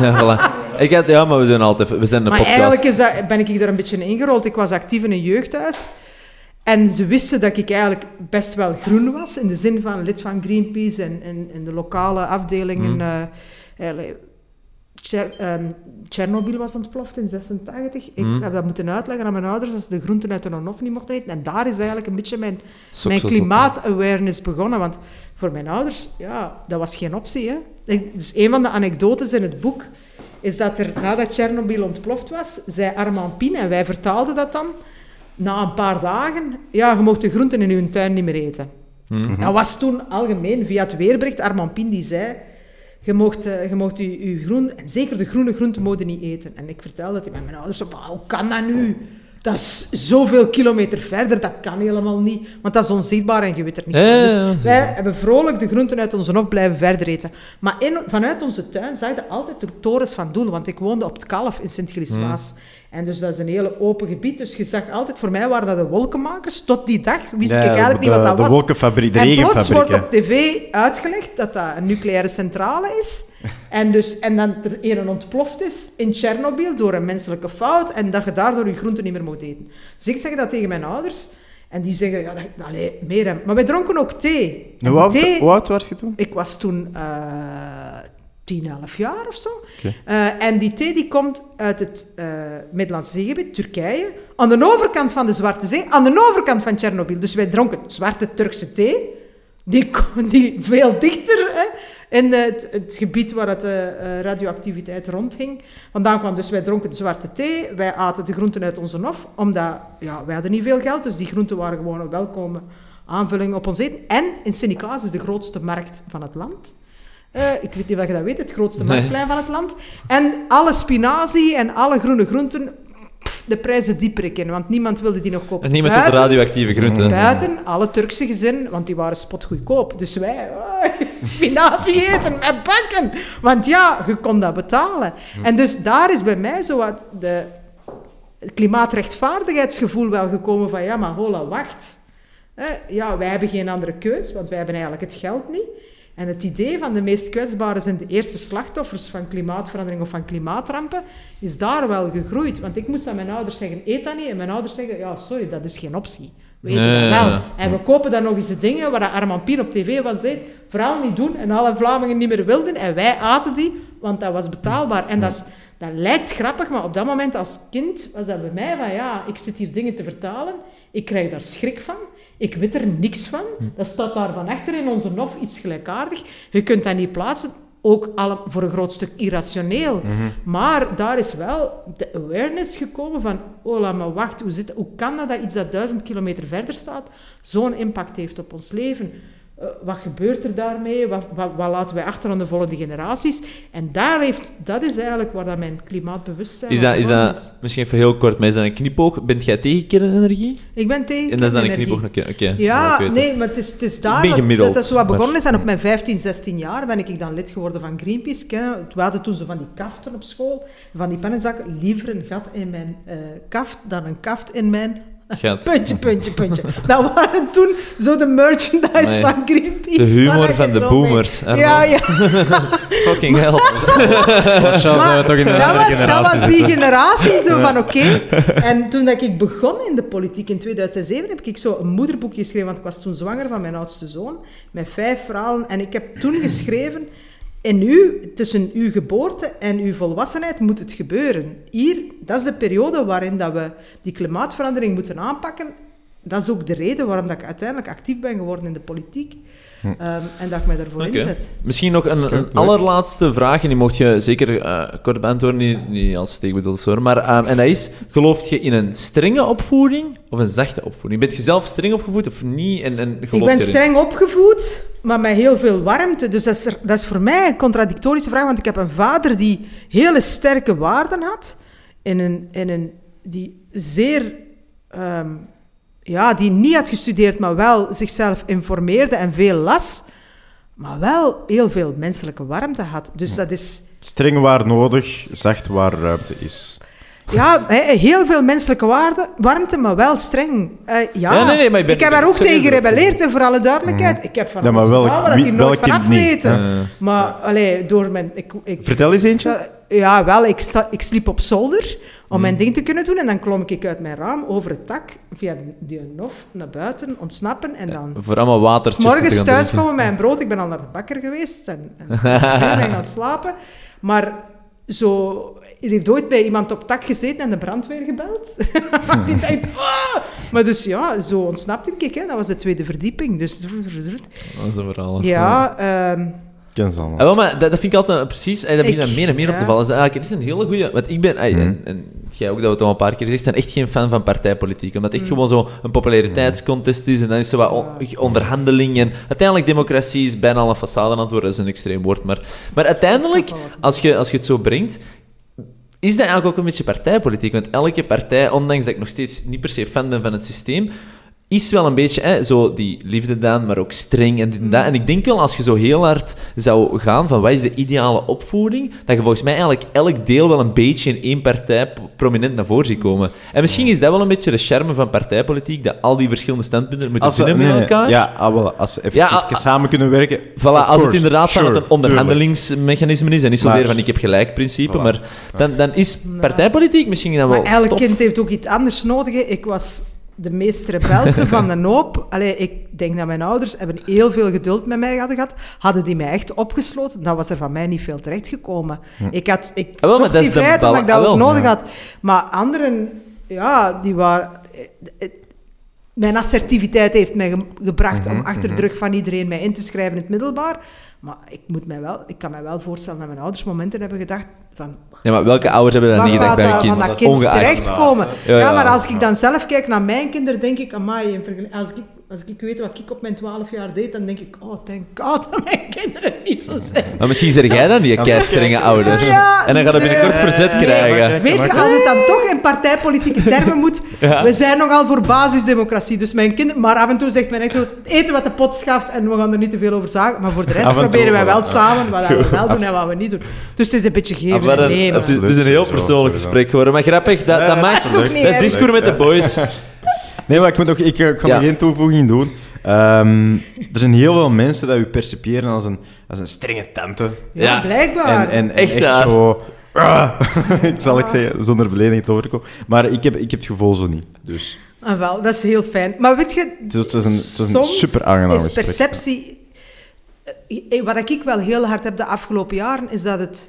ja, voilà. ik had, ja, maar we doen altijd... We zijn een maar podcast. eigenlijk is dat, ben ik daar een beetje ingerold. Ik was actief in een jeugdhuis. En ze wisten dat ik eigenlijk best wel groen was, in de zin van lid van Greenpeace en, en, de lokale afdelingen. Mm. Uh, Chernobyl was ontploft in 86. Ik mm. heb dat moeten uitleggen aan mijn ouders dat ze de groenten uit de non-off niet mochten eten. En daar is eigenlijk een beetje mijn, mijn klimaat-awareness begonnen. Want voor mijn ouders, ja, dat was geen optie. Hè. Dus een van de anekdotes in het boek is dat er nadat Chernobyl ontploft was, zei Armand Pien, en wij vertaalden dat dan, na een paar dagen, ja, je mocht de groenten in uw tuin niet meer eten. Mm Dat was toen algemeen, via het weerbericht, Armand Pien die zei, je mocht, uh, je mocht je, je groen, en zeker de groene groenten niet eten. En ik vertelde dat met mijn ouders, hoe kan dat nu? Dat is zoveel kilometer verder, dat kan helemaal niet. Want dat is onzichtbaar en je weet er niet van. Dus wij hebben vrolijk de groenten uit onze hof blijven verder eten. Maar in, vanuit onze tuin zag je altijd de torens van Doel. Want ik woonde op het Kalf in Sint-Gilles-Waas. Mm. En dus dat is een hele open gebied. Dus je zag altijd, voor mij waren dat de wolkenmakers. Tot die dag wist ik eigenlijk niet wat dat de was. Wolkenfabriek, de en plots wordt op tv uitgelegd dat dat een nucleaire centrale is. *laughs* en, dus, en dan er een ontploft is in Tsjernobyl door een menselijke fout. En dat je daardoor je groenten niet meer moet eten. Dus ik zeg dat tegen mijn ouders. En die zeggen, ja, dat, allee, meer. Maar wij dronken ook thee. Hoe oud, thee, hoe oud was je toen? Ik was toen uh, 10, 11 jaar of zo. Uh, en die thee die komt uit het uh, Middellandse zeegebied, Turkije, aan de overkant van de Zwarte Zee, aan de overkant van Tsjernobyl. Dus wij dronken zwarte Turkse thee, die, *laughs* die veel dichter hè, in het, het, gebied waar het, uh, radioactiviteit rondging. Vandaan kwam dus, wij dronken de zwarte thee, wij aten de groenten uit onze hof, omdat ja, wij hadden niet veel geld, dus die groenten waren gewoon een welkome aanvulling op ons eten. En in Sint-Niklaas is de grootste markt van het land. Uh, ik weet niet of je dat weet, het grootste marktplein van het land. En alle spinazie en alle groene groenten, de prijzen die prikken, want niemand wilde die nog kopen. En niemand wilde radioactieve groenten. Buiten alle Turkse gezinnen, want die waren spotgoedkoop. Dus wij, oh, *laughs* spinazie eten met bakken. Want ja, je kon dat betalen. Hm. En dus daar is bij mij zo wat de klimaatrechtvaardigheidsgevoel wel gekomen van, ja, maar hola, wacht. ja, wij hebben geen andere keus, want wij hebben eigenlijk het geld niet. En het idee van de meest kwetsbaren zijn de eerste slachtoffers van klimaatverandering of van klimaatrampen, is daar wel gegroeid. Want ik moest aan mijn ouders zeggen, eet dat niet. En mijn ouders zeggen, ja, sorry, dat is geen optie. We eten dat wel. En we kopen dan nog eens de dingen waar Armand Pien op tv van zei, vooral niet doen. En alle Vlamingen niet meer wilden. En wij aten die, want dat was betaalbaar. En dat, is, dat lijkt grappig, maar op dat moment als kind was dat bij mij van, ja, ik zit hier dingen te vertalen. Ik krijg daar schrik van. Ik weet er niks van. Hm. Dat staat daar van achter in onze nof iets gelijkaardig. Je kunt dat niet plaatsen. Ook alle, voor een groot stuk irrationeel. Mhm. Maar daar is wel de awareness gekomen van... Oh, maar wacht, hoe, zit, hoe kan dat dat iets dat duizend kilometer verder staat zo'n impact heeft op ons leven? Eh, wat gebeurt er daarmee? Wat, wat, wat, laten wij achter aan de volgende generaties? En daar heeft, dat is eigenlijk waar dat mijn klimaatbewustzijn is. Dat, is dat, misschien even heel kort, maar is dat een knipoog? Bent jij tegen kernenergie? Ik ben tegen En dat is dan een knipoog? Oké. ja, nee, maar het is, het is daar dat, dat, dat wat begonnen is. En op mijn 15, 16 jaar ben ik dan lid geworden van Greenpeace. We hadden toen zo van die kaften op school, van die pennenzakken. Liever een gat in mijn uh, kaft dan een kaft in mijn Puntje, puntje, puntje. Dat waren toen zo de merchandise van Greenpeace. De humor van de boomers. Ja, ja. *laughs* Fucking hell. dat, was, dat was die generatie zo van oké. En toen dat ik begon in de politiek in 2007 heb ik zo een moederboekje geschreven, want ik was toen zwanger van mijn oudste zoon, met vijf verhalen. En ik heb toen geschreven in u, tussen uw geboorte en uw volwassenheid moet het gebeuren. Hier, dat is de periode waarin dat we die klimaatverandering moeten aanpakken. Dat is ook de reden waarom dat ik uiteindelijk actief ben geworden in de politiek. Hm. Ehm, en dat ik mij daarvoor okay. inzet. Misschien nog een, een allerlaatste vraag, en die mocht je zeker uh, kort beantwoorden, niet, niet als steekbedoeld hoor. Maar, um, en dat is, geloof je in een strenge opvoeding of een zachte opvoeding? Bent je zelf streng opgevoed of niet? En, en ik ben streng opgevoed, maar met heel veel warmte. Dus dat is, dat is voor mij een contradictorische vraag, want ik heb een vader die hele sterke waarden had, in een, in een, die zeer... Um, ja, die niet had gestudeerd, maar wel zichzelf informeerde en veel las, maar wel heel veel menselijke warmte had. Dus dat is... Streng waar nodig, zacht waar ruimte is. Ja, heel veel menselijke waarde, warmte, maar wel streng. Uh, ja, nee, nee, maar ik, ben, ik heb daar ook tegen gerebelleerd, voor alle duidelijkheid. Mm. Ik heb van ja, maar wel, dat die nooit vanaf weten. Maar allee, door mijn... Ik, ik, Vertel eens eentje. Ja, wel, ik, ik sliep op zolder om mijn mm. ding te kunnen doen. En dan klom ik uit mijn raam over het dak, via die nof, naar buiten, ontsnappen en dan... voor allemaal water. morgens thuiskomen met mijn brood. Ik ben al naar de bakker geweest en, en, en gaan *laughs* slapen. Maar zo... Er heeft ooit bij iemand op tak gezeten en de brandweer gebeld. *laughs* die denkt, oh! *laughs* Maar dus ja, zo ontsnapte ik. Hè. Dat was de tweede verdieping. Dus... Dat is een verhaal. Ja, ehm, ken ze allemaal. maar dat, dat, vind ik altijd precies, en dat begint meer en meer op te vallen. Is eigenlijk echt een hele goede. Want ik ben, mm. en, en, jij ook dat we het al een paar keer gezegd zijn, echt geen fan van partijpolitiek. Omdat het echt mm. gewoon zo een populariteitscontest is en dan is zo wat onderhandeling. En uiteindelijk, democratie is bijna al een façade aan het worden. Dat is een extreem woord. Maar, maar uiteindelijk, als je, als je het zo brengt, is dat eigenlijk ook een beetje partijpolitiek. Want elke partij, ondanks dat ik nog steeds niet per se fan ben van het systeem, is wel een beetje hè, zo die liefde dan, maar ook streng en dit en dat. En ik denk wel, als je zo heel hard zou gaan van wat is de ideale opvoeding, dat je volgens mij eigenlijk elk deel wel een beetje in één partij prominent naar voren ziet komen. En misschien is dat wel een beetje de charme van partijpolitiek, dat al die verschillende standpunten moeten zien met elkaar. Ja, ah, wel, als ze even, ja, samen kunnen werken. Voilà, als het inderdaad sure, van een onderhandelingsmechanisme is en niet zozeer van ik heb gelijk principe, maar dan, dan is partijpolitiek misschien dan wel Maar elk kind heeft ook iets anders nodig. Ik was de meest rebelse van de hoop. Allee, ik denk dat mijn ouders hebben heel veel geduld met mij hadden gehad. Hadden die mij echt opgesloten, dan was er van mij niet veel terechtgekomen. Hm. Ik had ik ah, zocht die vrijheid omdat ik dat ah, ook nodig had. Maar anderen, ja, die waren... Eh, mijn assertiviteit heeft mij gebracht om mhm, achter de mhm. rug van iedereen mij in te schrijven in het middelbaar. Maar ik, moet mij wel, ik kan me wel voorstellen dat mijn ouders momenten hebben gedacht van... Ja, maar welke ouders hebben dat niet gedacht bij een kind? Van dat kind terechtkomen. Ja, ja, maar als ik dan zelf kijk naar mijn kinderen, denk ik, amai, als ik als ik weet wat ik op mijn 12 jaar deed, dan denk ik, oh, thank god dat mijn *laughs* kinderen niet zo zijn. Maar misschien zeg jij dan die kei strenge ouder. Ja, en dan gaat hij binnenkort verzet krijgen. Weet je, als het dan toch in partijpolitieke termen moet, *laughs* we zijn nogal voor basisdemocratie. Dus mijn kind, maar af en toe zegt mijn echtgenoot, eten wat de pot schaft en we gaan er niet te veel over zagen. Maar voor de rest proberen wij wel samen wat we wel doen en wat we niet doen. Dus het is een beetje geven en nemen. Het is een heel persoonlijk gesprek geworden. Maar grappig, dat, dat maakt... Dat is discours met de boys. *laughs* Nee, maar ik, moet nog, ik, ik ga nog geen toevoeging doen. Um, er zijn heel veel mensen dat u perceperen als een, als een strenge tante. Ja, blijkbaar. En, en, echt, echt zo... Uh, *laughs* ik zal ik zeggen, zonder belediging te overkomen. Maar ik heb, ik heb het gevoel zo niet. Dus. Ah, wel, dat is heel fijn. Maar weet je, het is, het is een, een super aangenaam is perceptie... Eh, wat ik wel heel hard heb de afgelopen jaren, is dat het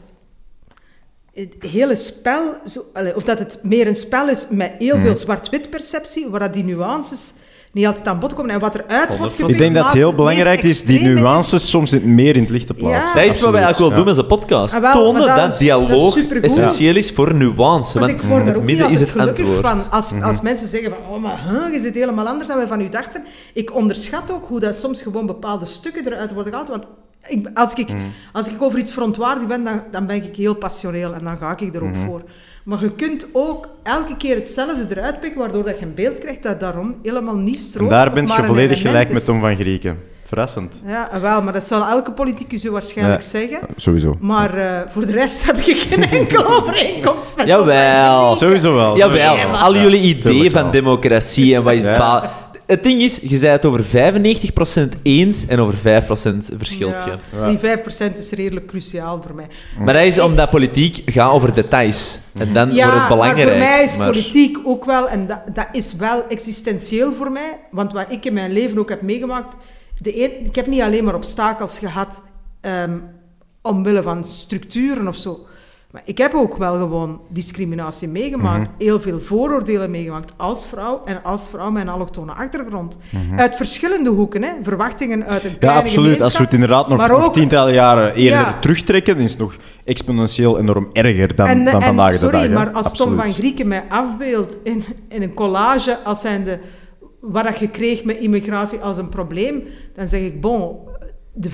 het hele spel, zo, of dat het meer een spel is met heel veel mhm. zwart-wit perceptie, waar dat die nuances niet altijd aan bod komen. En wat er uit wordt Ik denk dat het heel belangrijk is, die nuances soms meer in het licht te plaatsen. Dat is wat wij eigenlijk wel doen met onze podcast. Ah, Tonen dat, dialoog essentieel is voor nuance. Want, ik word er ook midden is het gelukkig antwoord. van. Als, mhm. als mensen zeggen van, oh maar huh, je zit helemaal anders dan wij van u dachten. Ik onderschat ook hoe dat soms gewoon bepaalde stukken eruit worden gehaald. Want ik, als, ik, mm. als ik over iets verontwaardigd ben, dan, dan ben ik heel passioneel en dan ga ik er ook mm-hmm. voor. Maar je kunt ook elke keer hetzelfde eruit pikken, waardoor dat je een beeld krijgt dat daarom helemaal niet strookt. En daar ben je volledig gelijk met Tom van Grieken. Verrassend. Ja, wel, maar dat zal elke politicus u waarschijnlijk zeggen. Sowieso. Maar uh, voor de rest *laughs* heb ik geen *laughs* enkele overeenkomst met Jawel. Sowieso wel. Jawel. Al jullie ideeën van democratie en wat is... Ja het ding is, je zei het over 95% eens en over 5% verschilt je. Ja, die 5% is redelijk cruciaal voor mij. Maar dat is omdat politiek gaat over details. En dan wordt het belangrijk. maar voor mij is politiek ook wel, en dat, dat is wel existentieel voor mij, want wat ik in mijn leven ook heb meegemaakt, de een, ik heb niet alleen maar obstakels gehad um, omwille van structuren of zo. Maar ik heb ook wel gewoon discriminatie meegemaakt, mhm. heel veel vooroordelen meegemaakt als vrouw en als vrouw met een allochtone achtergrond. Mhm. Uit verschillende hoeken, hè. verwachtingen uit een kleine Ja, absoluut. Als we het inderdaad nog, nog tientallen jaren eerder terugtrekken, dan is het nog exponentieel enorm erger dan, dan en, vandaag sorry, de dag. Sorry, maar als Tom van Grieken mij afbeeldt in, in een collage als zijnde wat je kreeg met immigratie als een probleem, dan zeg ik, bon, de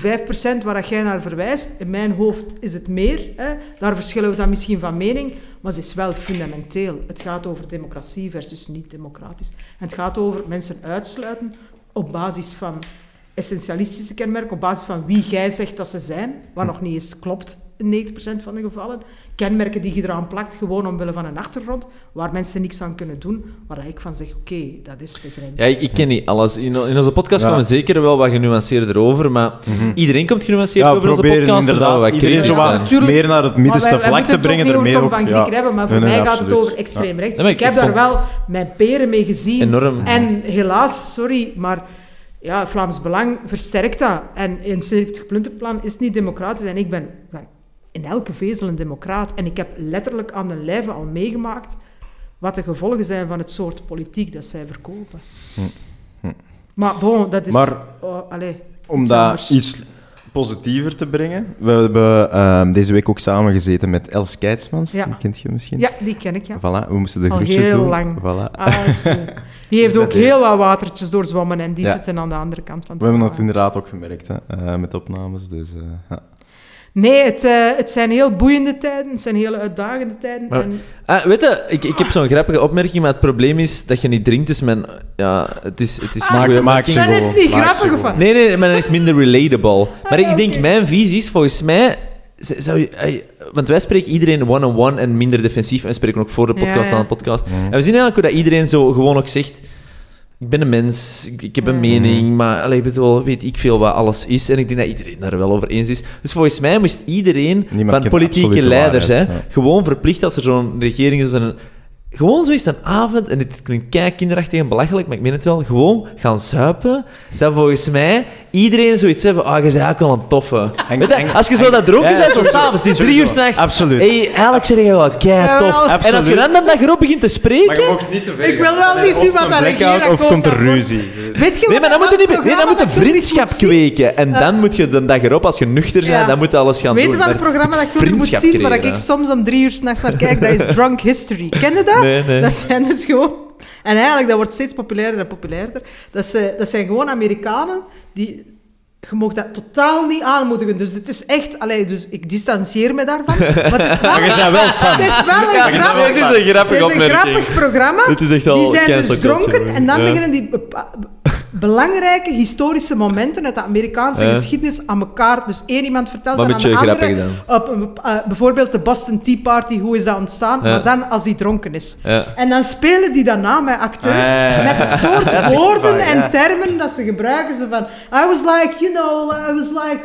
5% waar jij naar verwijst, in mijn hoofd is het meer. Hè. Daar verschillen we dan misschien van mening, maar het is wel fundamenteel. Het gaat over democratie versus niet-democratisch. En het gaat over mensen uitsluiten op basis van essentialistische kenmerken, op basis van wie jij zegt dat ze zijn, wat nog niet eens klopt in 90% van de gevallen kenmerken die je eraan plakt, gewoon omwille van een achtergrond, waar mensen niks aan kunnen doen, waar ik van zeg, oké, dat is de grens. Ja, ik, ken niet alles. In, in onze podcast ja. komen we zeker wel wat genuanceerder over, maar mhm. iedereen komt genuanceerd over onze podcast. Inderdaad, wat iedereen zo wat meer naar het middenste vlak te brengen. Er meer ook van ja. hebben, maar voor mij gaat het over extreem rechts. ik, heb daar wel mijn peren mee gezien. Enorm. En helaas, sorry, maar ja, Vlaams Belang versterkt dat. En in 70 puntenplan is niet democratisch. En ik ben in elke vezel een democraat. En ik heb letterlijk aan de lijve al meegemaakt wat de gevolgen zijn van het soort politiek dat zij verkopen. Hm. Hm. Maar bon, dat is... Maar, oh, allez, om dat iets positiever te brengen, we hebben uh, deze week ook samen gezeten met Els Keitsmans, ja. die kent je misschien? Ja, die ken ik, ja. Voilà, we moesten de groetjes heel lang. Voilà. Ah, *laughs* die heeft ook heel wat watertjes doorzwommen en die zitten aan de andere kant van het We hebben dat inderdaad ook gemerkt, hè, uh, met opnames, dus... Uh, ja. Nee, het, uh, het zijn heel boeiende tijden. Het zijn heel uitdagende tijden. en... ah, weet je, ik, ik heb zo'n grappige opmerking, maar het probleem is dat je niet drinkt. Dus mijn, ja, het is, het is ah, maak Dat is niet grappig van. Nee, nee, maar dat is minder relatable. Ah, maar ik denk, mijn visie is volgens mij... Zou je, want wij spreken iedereen one-on-one en minder defensief. En we spreken ook voor de podcast aan de podcast. En we zien eigenlijk hoe dat iedereen zo gewoon ook zegt ik ben een mens, ik, heb een mening, maar allee, bedoel, weet ik veel wat alles is. En ik denk dat iedereen daar wel over eens is. Dus volgens mij moest iedereen van politieke leiders hè, gewoon verplicht, als er zo'n regering is, een gewoon zo is een avond, en dit klinkt kei kinderachtig en belachelijk, maar ik meen het wel, gewoon gaan zuipen. Zou volgens mij iedereen zoiets hebben, ah, je bent eigenlijk wel een toffe. Weet je, als je zo dat dronken bent, zo s'avonds, het is drie uur s'nachts. Absoluut. Hey, eigenlijk zeg je wel kei tof. En als je dan dat dag erop begint te spreken... Maar je niet te veel Ik wil wel niet zien wat daar reageert. Of komt er ruzie? Weet je Nee, maar dan moet je niet... Nee, dan moet je je vriendschap kweken. En dan moet je de dag erop, als je nuchter bent, Ja. dan moet je alles gaan Weet je doen. wat het programma dat ik moet zien, waar ik soms om drie uur s'nachts naar kijk? Dat is Drunk History. Ken je dat? *laughs* Nee, nee. Dat zijn dus gewoon... En eigenlijk, dat wordt steeds populairder en populairder. Dat, ze, dat zijn gewoon Amerikanen die... Je mag dat totaal niet aanmoedigen. Dus het is echt... Allee, dus ik distancieer me daarvan. Maar het is *laughs* wel, Maar je bent wel fan. het is wel een grappig... Het is een grappige Het is een grappig programma. Het is echt al Die zijn dus dronken en dan ja. beginnen die belangrijke historische momenten uit de Amerikaanse Ja. geschiedenis aan elkaar. Dus één iemand vertelt dan aan de andere. Op, eh, bijvoorbeeld de Boston Tea Party, hoe is dat ontstaan? Maar dan als hij dronken is. En dan spelen die daarna met acteurs Ah. met het *laughs* soort woorden en termen dat ze gebruiken. Ze van, I was like, you know, I was like...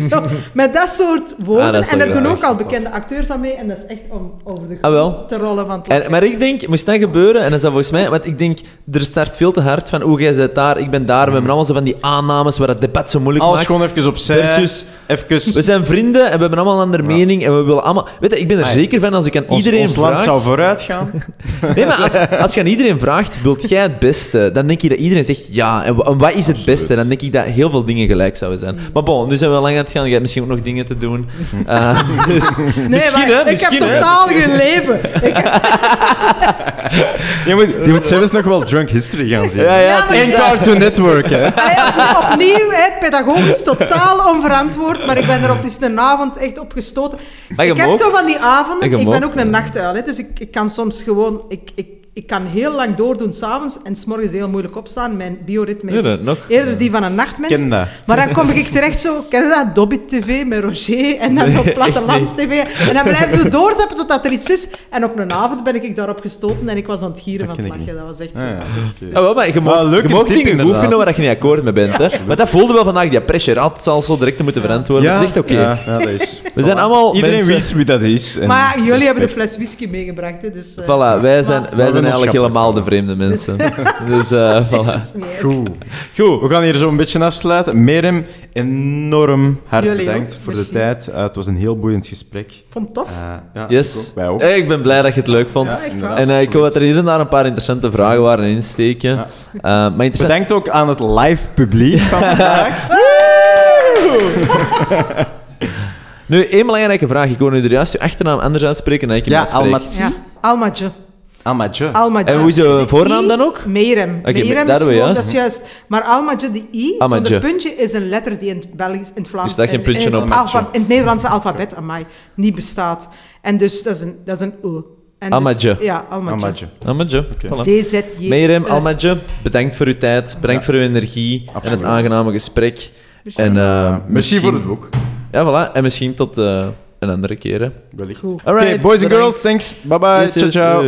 *laughs* Zo, met dat soort woorden. Ah, dat is en er doen ook al bekende acteurs aan mee. En dat is echt om over de Ah, te rollen van het En, maar ik denk, moest dat gebeuren, en dat is dat volgens mij, want ik denk, er start veel te hard van, hoe jij zit daar, ik ben daar, we hebben allemaal zo van die aannames waar het debat zo moeilijk Alles maakt. gewoon even opzij. Versus, Even... we zijn vrienden en we hebben allemaal een andere mening en we willen allemaal... Weet je, ik ben er zeker van, als ik aan Ons, iedereen ons land vraag... zou vooruit gaan. *laughs* Nee, maar als, als je aan iedereen vraagt, wilt jij het beste? Dan denk je dat iedereen zegt ja. En, wa- en wat is het beste? Dan denk ik dat heel veel dingen gelijk zouden zijn. Maar bon, nu zijn we lang aan het gaan. Je hebt misschien ook nog dingen te doen. *laughs* Eh, dus, Nee, misschien, hè? ik heb hè? totaal *laughs* geen leven. Ik heb- Je moet, je moet zelfs nog wel Drunk History gaan zien. Ja, ja, Ja, Cartoon Network, hè. Hey, opnieuw, hè, pedagogisch totaal onverantwoord, maar ik ben er op eens een avond echt op gestoten. Ik heb zo van die avonden, ik ben ook een nachtuil, hè, dus ik, ik kan soms gewoon, ik, ik, ik kan heel lang doordoen s'avonds en s'morgens heel moeilijk opstaan. Mijn bioritme is dus dat nog. eerder die van een nachtmens. Ken dat. Maar dan kom ik terecht zo, ken je dat, Dobbit TV met Roger en dan Nee, op Plattelands TV. En dan blijven ze doorzappen totdat er iets is. En op een avond ben ik daarop gestoten en ik was aan het gieren Dat van het lachen. Dat was echt Ah, ja. Ah, wel, maar je Maar mag, dingen goed inderdaad. vinden waar je niet akkoord mee bent. Hè? Maar dat voelde wel vandaag, die pressure. Had het zal zo direct te moeten verantwoorden. Dat is echt oké. Ja, ja, dat is... We zijn allemaal Iedereen mensen- wist wie dat is. en Maar jullie hebben de fles whisky meegebracht, hè, dus... eh, Voilà, wij zijn, maar- wij zijn eigenlijk helemaal de vreemde mensen. *laughs* Dus, eh voilà. Goed. Goed. We gaan hier zo een beetje afsluiten. Merem, enorm hard Jullie bedankt ook. voor Merci. de tijd. Eh, het was een heel boeiend gesprek. Vond het tof. Eh, ja, Yes. ik ook. Wij ook. Ik ben blij dat je het leuk vond. Ja, echt. En eh, ik hoop dat er hier en daar een paar interessante vragen waren en insteken. Ja. Eh, maar interessant... Bedankt ook aan het live publiek van vandaag. *laughs* *laughs* Nu, één belangrijke vraag. Ik hoor nu er juist je achternaam anders uitspreken dan ik hem Ja, uitspreek. Almat. Ja, Almadje. Amadje. Almadje. En hoe is je De voornaam I, dan ook? Merem. Oké, Merem is gewoon, juist. dat is juist. Maar Almadje, de I, zonder puntje, is een letter die in het Belgisch, in het Vlaams... Dus dat geen in- puntje in, het op. alfa- in het Nederlandse alfabet, amai, niet bestaat. En dus, dat is een, dat is een O. En Amadje. Dus, ja, Almadje. Voilà. D-Z-J. Meirem, Eh, Almadje, bedankt voor uw tijd, bedankt voor uw energie en het aangename gesprek. merci. En, eh, Merci misschien- voor het boek. Ja, voilà. En misschien tot eh, een andere keer. hè. Wellicht. Goed. Oké, Alright, boys and girls, thanks. Bye bye. Yes, ciao, yes, ciao.